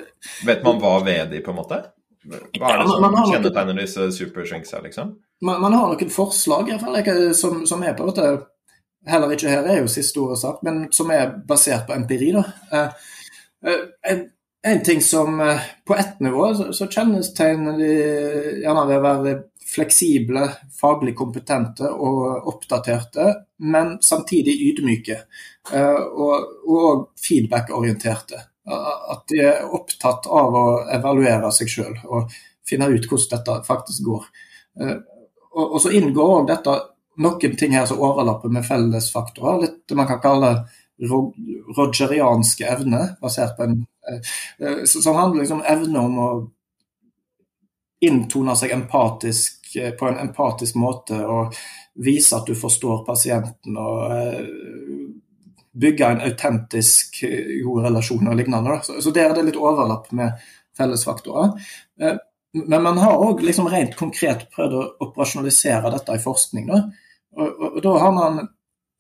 Vet man hva ved de, på en måte? Hva er det som ja, kjennetegner disse supershrinksa, liksom? Man, man, har noen forslag, i hvert fall, som, som er på en Heller ikke her er jo siste ordet sagt, men som er basert på empiri. da. Eh, eh, en, en ting som eh, På ett nivå så, så kjennetegner de gjerne ved å være fleksible, faglig kompetente og oppdaterte, men samtidig ydmyke og, og feedback-orienterte. At de er opptatt av å evaluere seg sjøl og finne ut hvordan dette faktisk går. Eh, og, så inngår òg dette noen ting her som overlapper med fellesfaktorer. Litt det man kan kalle rogerianske evner, basert på en eh, Som handler liksom om evne om å inntone seg empatisk Eh, på en empatisk måte og vise at du forstår pasienten og eh, bygge en autentisk eh, god relasjon og lignende. Så der er det litt overlapp med fellesfaktorer. Men man har òg liksom rent konkret prøvd å operasjonalisere dette i forskning. Da. Og, og, og da har man,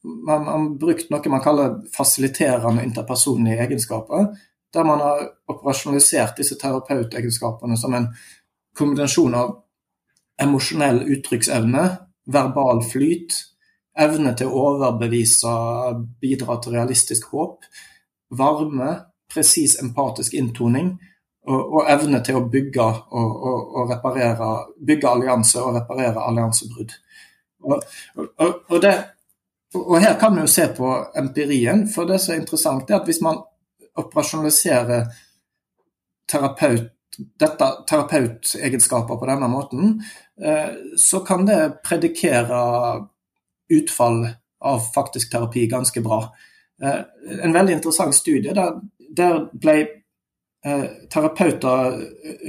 man, man, brukt noe man kaller fasiliterende interpersonlige egenskaper. Der man har operasjonalisert disse terapeutegenskapene som en kombinasjon av emosjonell uttrykksevne, verbal flyt, evne til å overbevise, bidra til realistisk håp, varme, presis empatisk inntoning og, og, evne til å bygge og, og, og reparere, bygge allianse og reparere alliansebrudd. Og, det, og, her kan vi jo se på empirien, for det som er interessant, er at hvis man operasjonaliserer terapeut dette terapeutegenskaper på denne måten, eh, så kan det predikere utfall av faktisk terapi ganske bra. Eh, en veldig interessant studie der, der ble terapeuter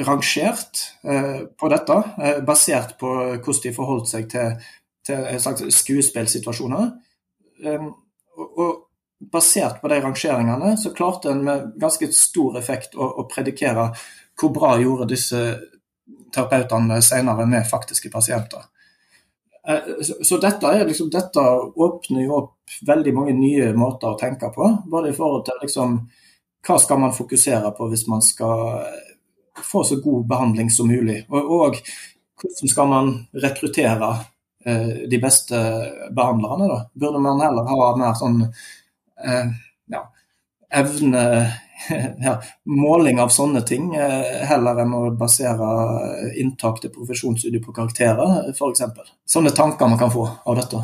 rangert på dette, basert på hvordan de forholdt seg til, til skuespillsituasjoner. Og basert på de rangeringene så klarte en med ganske stor effekt å, å predikere hvor bra gjorde disse terapeutene senere med faktiske pasienter. Så dette, liksom, dette, åpner jo opp veldig mange nye måter å tenke på. Både i forhold til liksom, hva skal man fokusere på hvis man skal få så god behandling som mulig. Og, og hvordan skal man rekruttere eh, de beste behandlerne? Da? Burde man heller ha mer sånn eh, ja, evne ja, måling av sånne ting, eh, heller enn å basere inntak til profesjonsstudiet på karakterer, f.eks. Sånne tanker man kan få av dette.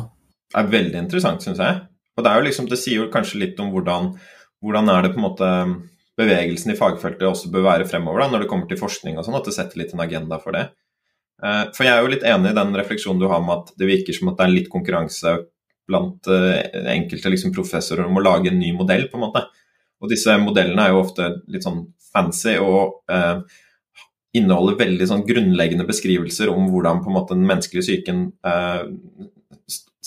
Det er veldig interessant, syns jeg. Og det, liksom, det sier jo kanskje litt om hvordan, hvordan er det på en måte bevegelsen i fagfeltet også bør være fremover, da, når det kommer til forskning og sånn, at det setter litt en agenda for det. Eh, for jeg er jo litt enig i den refleksjonen du har med at det virker som at det er litt konkurranse blant eh, enkelte liksom, professorer om å lage en ny modell, på en måte. Og disse modellene er jo ofte litt sånn fancy og eh, inneholder veldig sånn grunnleggende beskrivelser om hvordan på en måte den menneskelige psyken eh,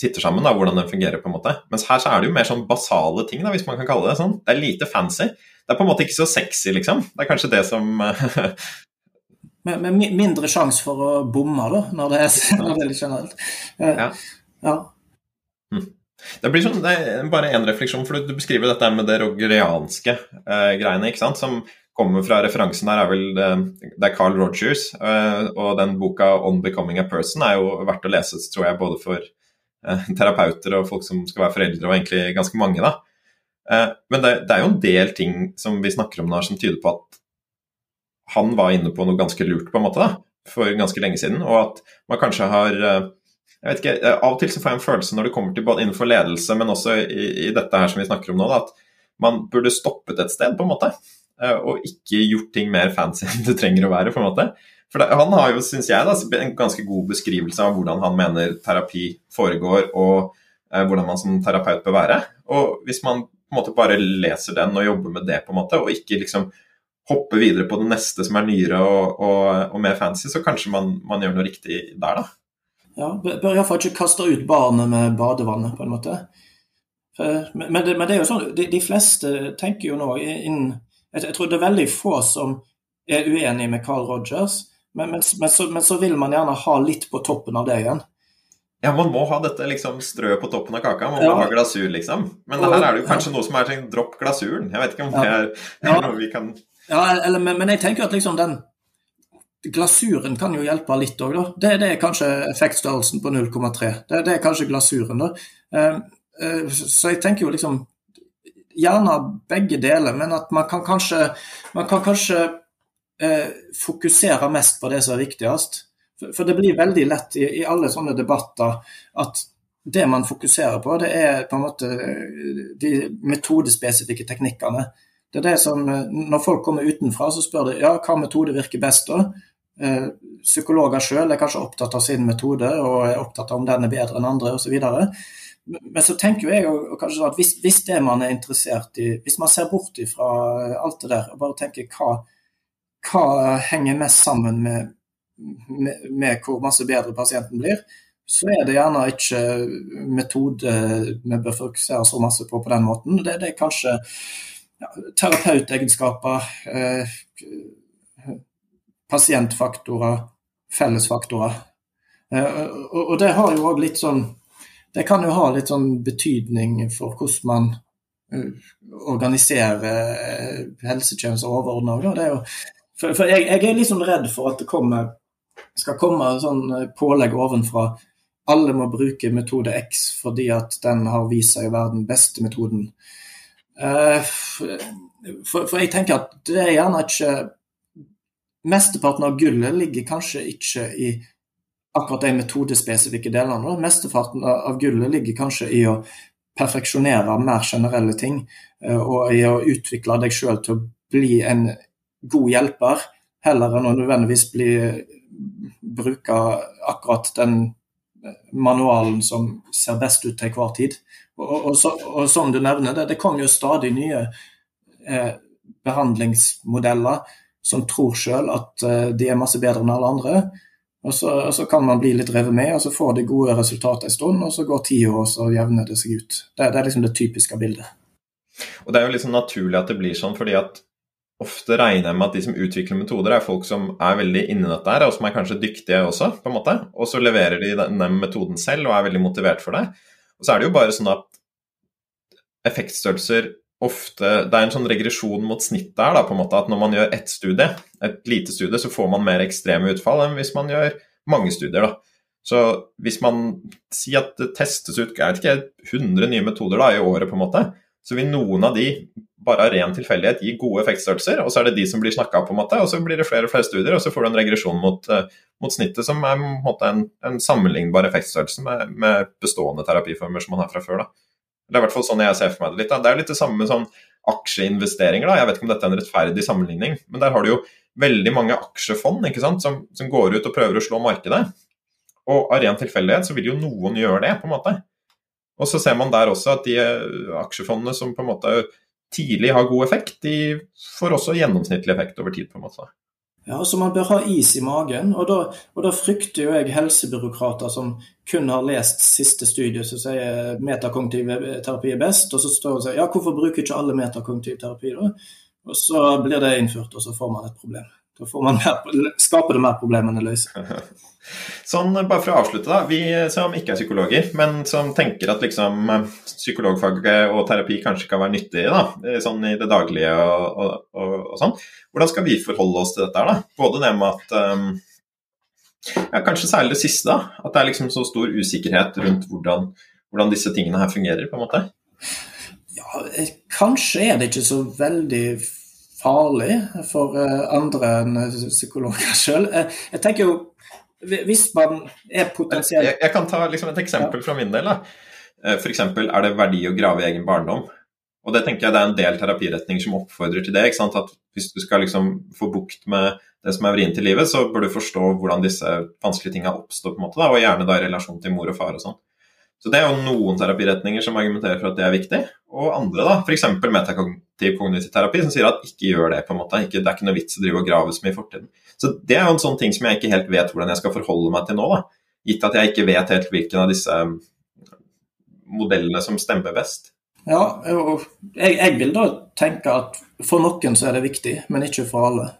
sitter sammen, da, hvordan den fungerer. på en måte. Mens her så er det jo mer sånn basale ting, da, hvis man kan kalle det sånn. Det er lite fancy. Det er på en måte ikke så sexy, liksom. Det er kanskje det som med, med, mindre sjanse for å bomme, da, når det er, når det er litt generelt. Ja. ja. Hm. Det blir sånn, det er bare én refleksjon, for du beskriver dette med det rogerianske eh, greiene. ikke sant, som kommer fra referansen her, er vel det, det er Carl Rogers. Eh, og den boka 'On Becoming a Person' er jo verdt å lese, tror jeg, både for eh, terapeuter og folk som skal være foreldre, og egentlig ganske mange. da. Eh, men det, det, er jo en del ting som vi snakker om nå som tyder på at han var inne på noe ganske lurt, på en måte, da, for ganske lenge siden. Og at man kanskje har eh, jeg vet ikke, eh, Av og til så får jeg en følelse når det kommer til både innenfor ledelse, men også i, i dette her som vi snakker om nå, da, at man burde stoppet et sted, på en måte. Eh, og ikke gjort ting mer fancy enn det trenger å være, på en måte. For Han har jo, syns jeg, da, en ganske god beskrivelse av hvordan han mener terapi foregår, og eh, hvordan man som terapeut bør være. Og hvis man på en måte bare leser den og jobber med det, på en måte, og ikke liksom hoppe videre på det neste som er nyere og, og, og mer fancy, så kanskje man, man, gjør noe riktig der, da. Ja, Bør iallfall ikke kaste ut barnet med badevannet, på en måte. Men, det, men, det, er jo sånn, de, de fleste tenker jo nå inn, jeg, jeg, tror det er veldig få som er uenig med Carl Rogers, men, men, så, men så vil man gjerne ha litt på toppen av det igjen. Ja, man må ha dette liksom strø på toppen av kaka. Man må ja. ha glasur, liksom. Men her er det jo kanskje ja. noe som er sånn dropp glasuren. Jeg vet ikke om det er, ja. noe vi kan ja, eller, men, men, jeg tenker at liksom den glasuren kan jo hjelpe litt òg, da. Det, det, er kanskje effektstørrelsen på 0,3. Det, det, er kanskje glasuren, da. Uh, uh, så jeg tenker jo liksom Gjerne begge deler, men at man kan kanskje, man kan kanskje fokusere mest på det som er viktigst. For, det blir veldig lett i, i alle sånne debatter at det man fokuserer på, det er på en måte de metodespesifikke teknikkene. Det er det som, eh, Når folk kommer utenfra, så spør de ja, hva metode virker best. da? Eh, psykologer sjøl er kanskje opptatt av sin metode og er opptatt av om den er bedre enn andre osv. Men så tenker jeg jo kanskje at hvis, hvis, det man er interessert i, hvis man ser bort fra alt det der og bare tenker hva, hva henger mest sammen med, med, med, hvor masse bedre pasienten blir, så er det gjerne ikke metode vi bør fokusere så masse på på den måten. Det, det er kanskje ja, terapeutegenskaper, eh, pasientfaktorer, fellesfaktorer. Eh, og, og, det har jo òg litt sånn Det kan jo ha litt sånn betydning for hvordan man uh, organiserer uh, helsetjenester overordna For, for jeg, jeg, er liksom redd for at det kommer, skal komme sånn pålegg ovenfra. Alle må bruke metode X fordi at den har vist seg å være den beste metoden. Eh, for, for, jeg tenker at det er gjerne ikke Mesteparten av gullet ligger kanskje ikke i akkurat de metodespesifikke delene. Mesteparten av gullet ligger kanskje i å perfeksjonere mer generelle ting, eh, og i å utvikle deg sjøl til å bli en god hjelper, heller enn å nødvendigvis bli bruke akkurat den manualen som ser best ut til hver tid. Og, og, så, og, som du nevner, det, det kommer jo stadig nye eh, behandlingsmodeller som tror sjøl at eh, de er masse bedre enn alle andre. Og så, og så, kan man bli litt revet med, og så får de gode resultater en stund, og så går tida, og så jevner det seg ut. Det, det, er liksom det typiske bildet. Og Det er jo liksom naturlig at det blir sånn, fordi at ofte regner jeg med at de som utvikler metoder, er folk som er veldig inni dette her, og som er kanskje dyktige også, på en måte. Og så leverer de den metoden selv og er veldig motivert for det. Og så er det jo bare sånn at effektstørrelser ofte Det er en sånn regresjon mot snittet her, da, på en måte, at når man gjør ett studie, et lite studie, så får man mer ekstreme utfall enn hvis man gjør mange studier, da. Så hvis man sier at det testes ut jeg vet ikke, 100 nye metoder da, i året, på en måte, så vil noen av de bare av ren tilfeldighet gi gode effektstørrelser, og så er det de som blir snakka på, en måte, og så blir det flere og flere studier, og så får du en regresjon mot, uh, mot snittet, som er en, en, en sammenlignbar effektstørrelse med, med, bestående terapiformer som man har fra før. da. Det er i hvert fall sånn jeg ser for meg det litt. Da. Det er litt det samme med sånn aksjeinvesteringer. da, Jeg vet ikke om dette er en rettferdig sammenligning, men der har du jo veldig mange aksjefond som, som går ut og prøver å slå markedet. Og av ren tilfeldighet så vil jo noen gjøre det, på en måte. Og så ser man der også at de aksjefondene som på en måte tidlig har god effekt, de får også gjennomsnittlig effekt over tid. på en måte. Ja, Så man bør ha is i magen. Og da, og da frykter jo jeg helsebyråkrater som kun har lest siste studie som sier metakognitiv terapi er best, og så står og sier ja, hvorfor bruker ikke alle metakognitiv terapi da? Og så blir det innført, og så får man et problem. Da får man mer, skaper det mer problemer enn det løser. Sånn, bare for å avslutte, da. Vi som ikke er psykologer, men som tenker at liksom, psykologfaget og terapi kanskje kan være nyttig da, sånn i det daglige og, og, og, og, sånn. Hvordan skal vi forholde oss til dette her, da? Både det med at um, ja, Kanskje særlig det siste, da. At det er liksom så stor usikkerhet rundt hvordan, hvordan disse tingene her fungerer, på en måte. Ja, kanskje er det ikke så veldig farlig for eh, andre enn psykologer sjøl. Eh, jeg tenker jo hvis man er potensielt jeg, jeg, kan ta liksom et eksempel fra min del. da. Eh, F.eks. er det verdi å grave i egen barndom. Og det tenker jeg det er en del terapiretninger som oppfordrer til det. ikke sant? At Hvis du skal liksom få bukt med det som er vrient i livet, så bør du forstå hvordan disse vanskelige tingene oppstår, på en måte da, og gjerne da i relasjon til mor og far og sånn. Så Det er jo noen terapiretninger som argumenterer for at det er viktig, og andre, da, f.eks. metakognitiv kognitiv terapi, som sier at ikke gjør det. på en måte. Ikke, det er ikke noe vits å drive og grave så mye i fortiden. Så Det er jo en sånn ting som jeg ikke helt vet hvordan jeg skal forholde meg til nå. da. Gitt at jeg ikke vet helt hvilken av disse um, modellene som stemmer best. Ja, jeg, jeg vil da tenke at for noen så er det viktig, men ikke for alle.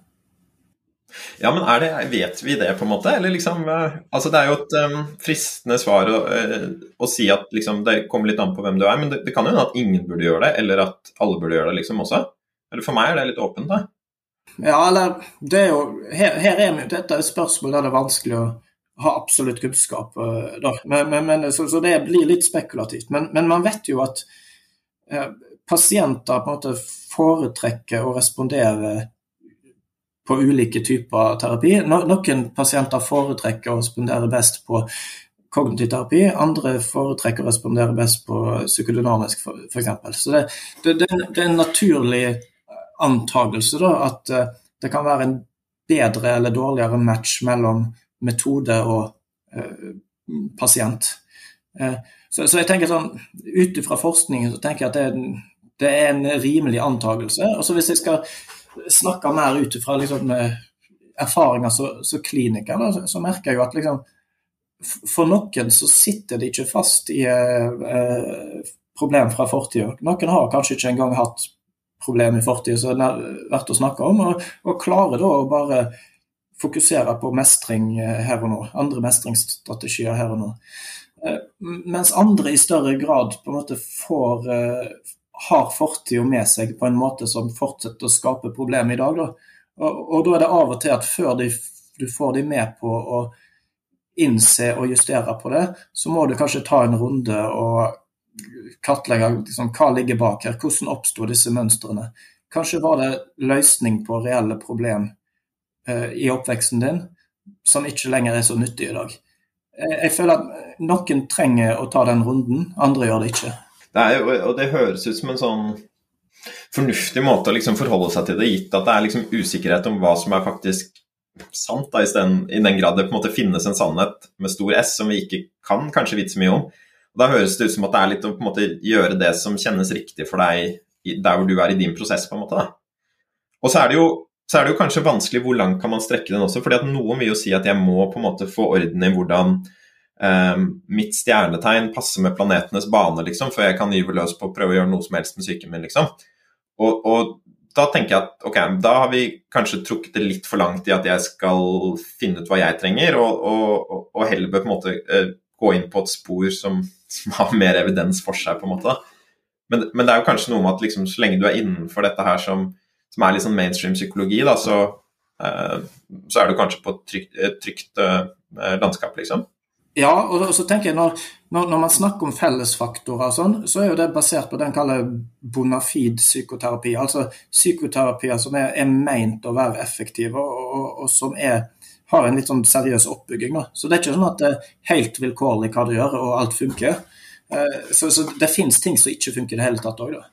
Ja, men det, vet vi det, på en måte? Eller liksom eh, Altså, det er jo et um, fristende svar å, uh, å si at liksom, det kommer litt an på hvem du er, men det, det kan jo hende at ingen burde gjøre det, eller at alle burde gjøre det liksom også. Eller for meg er det litt åpent, da. Ja, eller det er jo Her, her er vi, dette er et spørsmål der det er vanskelig å ha absolutt kunnskap. Da. Men, men, men, så, så, det blir litt spekulativt. Men, men man vet jo at uh, pasienter på en måte foretrekker å respondere på ulike typer terapi. Noen pasienter foretrekker å respondere best på kognitiv terapi, andre foretrekker å respondere best på psykodynamisk f.eks. Så det, det, det, er en naturlig antakelse da, at eh, det kan være en bedre eller dårligere match mellom metode og eh, pasient. Eh, så, så, jeg tenker sånn, Ut ifra forskningen så tenker jeg at det det er en rimelig antakelse. Og så hvis jeg skal snakker mer ut ifra liksom, erfaringer som kliniker, så, så, merker jeg jo at liksom, for noen så sitter de ikke fast i eh, problem fra fortida. Noen har kanskje ikke engang hatt problem i fortida som er verdt å snakke om, og, og, klarer da å bare fokusere på mestring eh, her og nå. Andre mestringsstrategier her og nå. Eh, mens andre i større grad på en måte får eh, har fortida med seg på en måte som fortsetter å skape problemer i dag. Da. Og, og, da er det av og til at før de, du får de med på å innse og justere på det, så må du kanskje ta en runde og kartlegge liksom, hva ligger bak her. Hvordan oppsto disse mønstrene? Kanskje var det løsning på reelle problem eh, i oppveksten din som ikke lenger er så nyttig i dag. Jeg, jeg føler at noen trenger å ta den runden, andre gjør det ikke. Det er og det høres ut som en sånn fornuftig måte å liksom forholde seg til det, gitt at det er liksom usikkerhet om hva som er faktisk sant, da, i, den, i den grad det på en måte finnes en sannhet med stor S som vi ikke kan kanskje vite så mye om. Og Da høres det ut som at det er litt å på en måte gjøre det som kjennes riktig for deg der hvor du er i din prosess. på en måte da. Og så er, jo, så er det jo kanskje vanskelig hvor langt kan man strekke den også, fordi at noen vil jo si at jeg må på en måte få orden i hvordan Um, mitt stjernetegn passer med planetenes bane, liksom, før jeg kan gyve løs på å prøve å gjøre noe som helst med psyken min. liksom. Og, og, da tenker jeg at ok, da har vi kanskje trukket det litt for langt i at jeg skal finne ut hva jeg trenger, og, og, og heller på en måte uh, gå inn på et spor som, som, har mer evidens for seg, på en måte. Men, men det er jo kanskje noe med at liksom, så lenge du er innenfor dette her som, som er litt sånn mainstream psykologi, da, så, uh, så er du kanskje på et trygt, trygt uh, landskap, liksom. Ja, og så tenker jeg når, når, når man snakker om fellesfaktorer, sånn, så er jo det basert på det en kaller bonafid psykoterapi. Altså psykoterapier som er, er meint å være effektive, og, og, og som er, har en litt sånn seriøs oppbygging. Da. Så det er ikke sånn at det er helt vilkårlig hva du gjør, og alt funker. Eh, så, så det finnes ting som ikke funker i det hele tatt òg, da.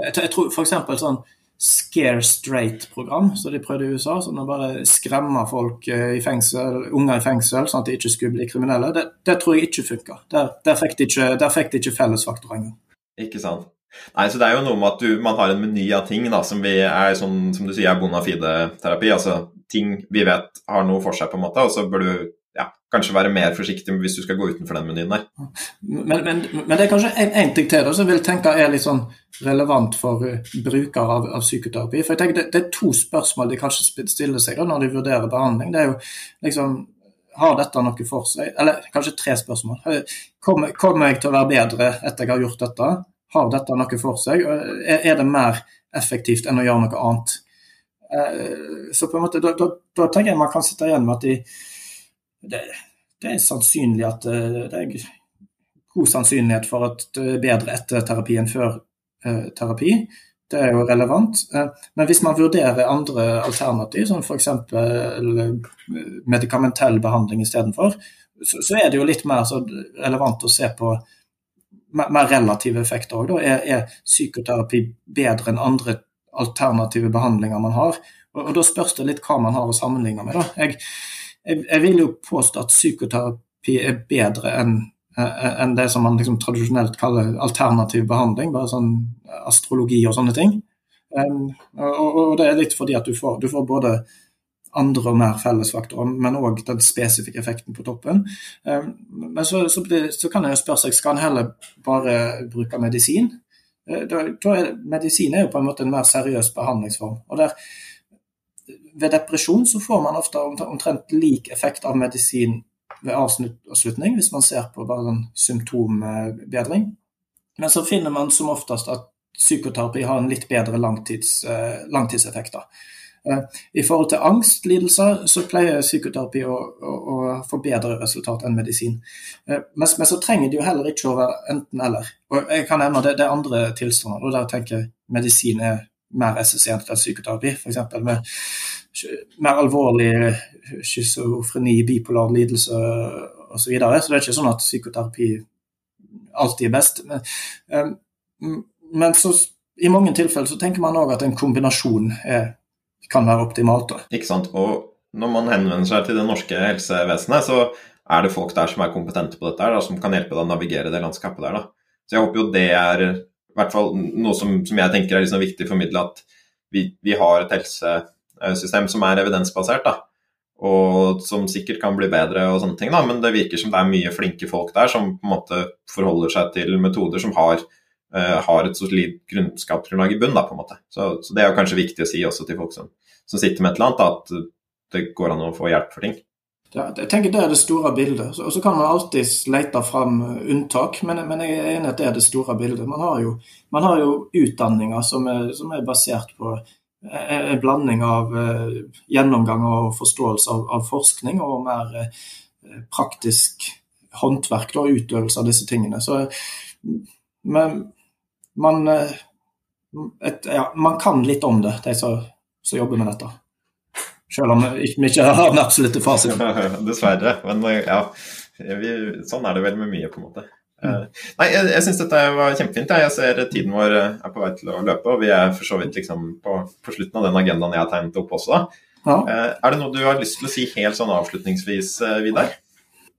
Jeg, jeg tror f.eks. sånn scare straight-program som de prøvde i USA. sånn å bare skremme folk eh, i fengsel, unger i fengsel, sånn at de ikke skulle bli kriminelle. Det, det tror jeg ikke funka. Der, der, fikk de ikke, der fellesfaktor engang. Ikke sant. Nei, så Det er jo noe med at du, man har en meny av ting da, som vi er sånn, som du sier, er bona fide-terapi. Altså ting vi vet har noe for seg, på en måte, og så bør du kanskje være mer forsiktig hvis du skal gå utenfor den menyen der. Men, men, men det er kanskje én ting til da, som vil tenke er litt sånn relevant for uh, brukere av, av, psykoterapi. For jeg tenker det, det, er to spørsmål de kanskje stiller seg da, når de vurderer behandling. Det er jo liksom Har dette noe for seg? Eller kanskje tre spørsmål. Kommer, kommer jeg til å være bedre etter jeg har gjort dette? Har dette noe for seg? Er, er det mer effektivt enn å gjøre noe annet? Så på en måte, da, da, da tenker jeg man kan sitte igjen med at de det, det, er sannsynlig at eh, det er god sannsynlighet for at det er bedre etter terapi enn før eh, terapi. Det er jo relevant. Eh, men hvis man vurderer andre alternativ, som f.eks. medikamentell behandling istedenfor, så, så er det jo litt mer relevant å se på mer relative effekter òg. Er, er psykoterapi bedre enn andre alternative behandlinger man har? Og, og Da spørs det litt hva man har å sammenligne med. Da. Jeg, jeg, jeg, vil jo påstå at psykoterapi er bedre enn enn det som man liksom tradisjonelt kaller alternativ behandling, bare sånn astrologi og sånne ting. Um, og, og, det er litt fordi at du får, du får både andre og mer fellesfaktorer, men òg den spesifikke effekten på toppen. Um, men så, så, så, kan en jo spørre seg skal en heller bare bruke medisin. Uh, da, da er, medisin er jo på en måte en mer seriøs behandlingsform. og der ved depresjon så får man ofte omtrent lik effekt av medisin ved avslutning, hvis man ser på bare en symptombedring. Men så finner man som oftest at psykoterapi har en litt bedre langtids, langtidseffekt. Eh, I forhold til angstlidelser så pleier psykoterapi å, å, å få bedre resultat enn medisin. Eh, men, men, så trenger det jo heller ikke å være enten-eller. Og Jeg kan nevne det, det er andre tilstander, og der tenker jeg medisin er mer assosiert til psykoterapi. F.eks. med mer alvorlig schizofreni, bipolar lidelse osv. Så, videre. så det er ikke sånn at psykoterapi alltid er best. Men, um, men så, i mange tilfeller så tenker man òg at en kombinasjon er, kan være optimalt. Da. Ikke sant. Og når man henvender seg til det norske helsevesenet, så er det folk der som er kompetente på dette, da, som kan hjelpe deg å navigere det landskapet der. Da. Så jeg håper jo det er hvert fall noe som, som jeg tenker er liksom viktig å formidle, at vi, vi har et helsesystem som er evidensbasert, da. Og som sikkert kan bli bedre og sånne ting, da. Men det virker som det er mye flinke folk der som på en måte forholder seg til metoder som har, uh, har et solid kunnskapsgrunnlag i bunn, da, på en måte. Så, så, det er jo kanskje viktig å si også til folk som, som sitter med et eller annet, da, at det går an å få hjelp for ting. Jeg tenker Det er det store bildet. Og så kan man alltid lete fram unntak, men, men, jeg er enig at det er det store bildet. Man har jo, man har jo utdanninger som er, som er basert på en blanding av eh, gjennomgang og forståelse av, av forskning og mer eh, praktisk håndverk og utøvelse av disse tingene. Så men, man, eh, et, ja, man kan litt om det, de som jobber med dette. Selv om vi ikke har den absolutte fasiten. Dessverre. Men ja, vi, sånn er det vel med mye, på en måte. Mm. Nei, jeg, jeg syns dette var kjempefint. Jeg ser tiden vår eh, er på vei til å løpe, og vi er for så vidt liksom på, på, slutten av den agendaen jeg har tegnet opp også. Ja. Eh, er det noe du har lyst til å si helt sånn avslutningsvis, Vidar?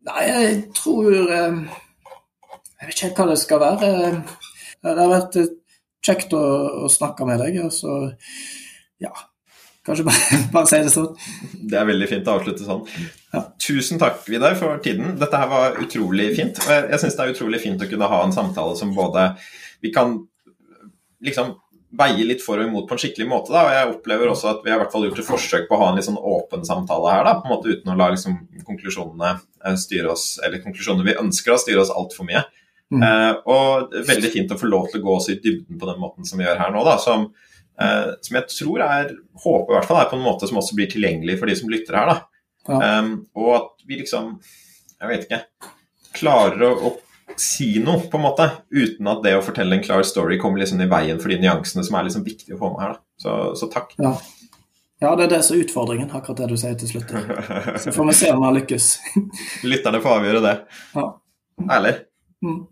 Nei, jeg tror Jeg vet ikke helt hva det skal være. Det har vært kjekt å, å snakke med deg. og så ja, Kanskje bare, bare si det sånn. Det er veldig fint å avslutte sånn. Ja. Tusen takk, Vidar, for tiden. Dette her var utrolig fint. Og jeg, jeg syns det er utrolig fint å kunne ha en samtale som både Vi kan liksom veie litt for og imot på en skikkelig måte. Da. Og jeg opplever også at vi har i hvert fall gjort et forsøk på å ha en litt sånn åpen samtale her, da, på en måte uten å la liksom, konklusjonene eh, styre oss, eller konklusjonene vi ønsker å styre oss altfor mye. Mm. Eh, og veldig fint å få lov til å gå oss i dybden på den måten som vi gjør her nå, da, som, eh, som jeg tror er, håper i hvert fall er på en måte som også blir tilgjengelig for de som lytter her. da. Ja. Um, og at vi liksom, jeg vet ikke, klarer å, å si noe, på en måte, uten at det å fortelle en klar story kommer liksom i veien for de nyansene som er liksom viktige å få med her. Da. Så, så takk. Ja. ja. det er det som er utfordringen, akkurat det du sier til slutt. Så får vi se om vi lykkes. Lytterne får avgjøre det. Ja. Ærlig. Mm.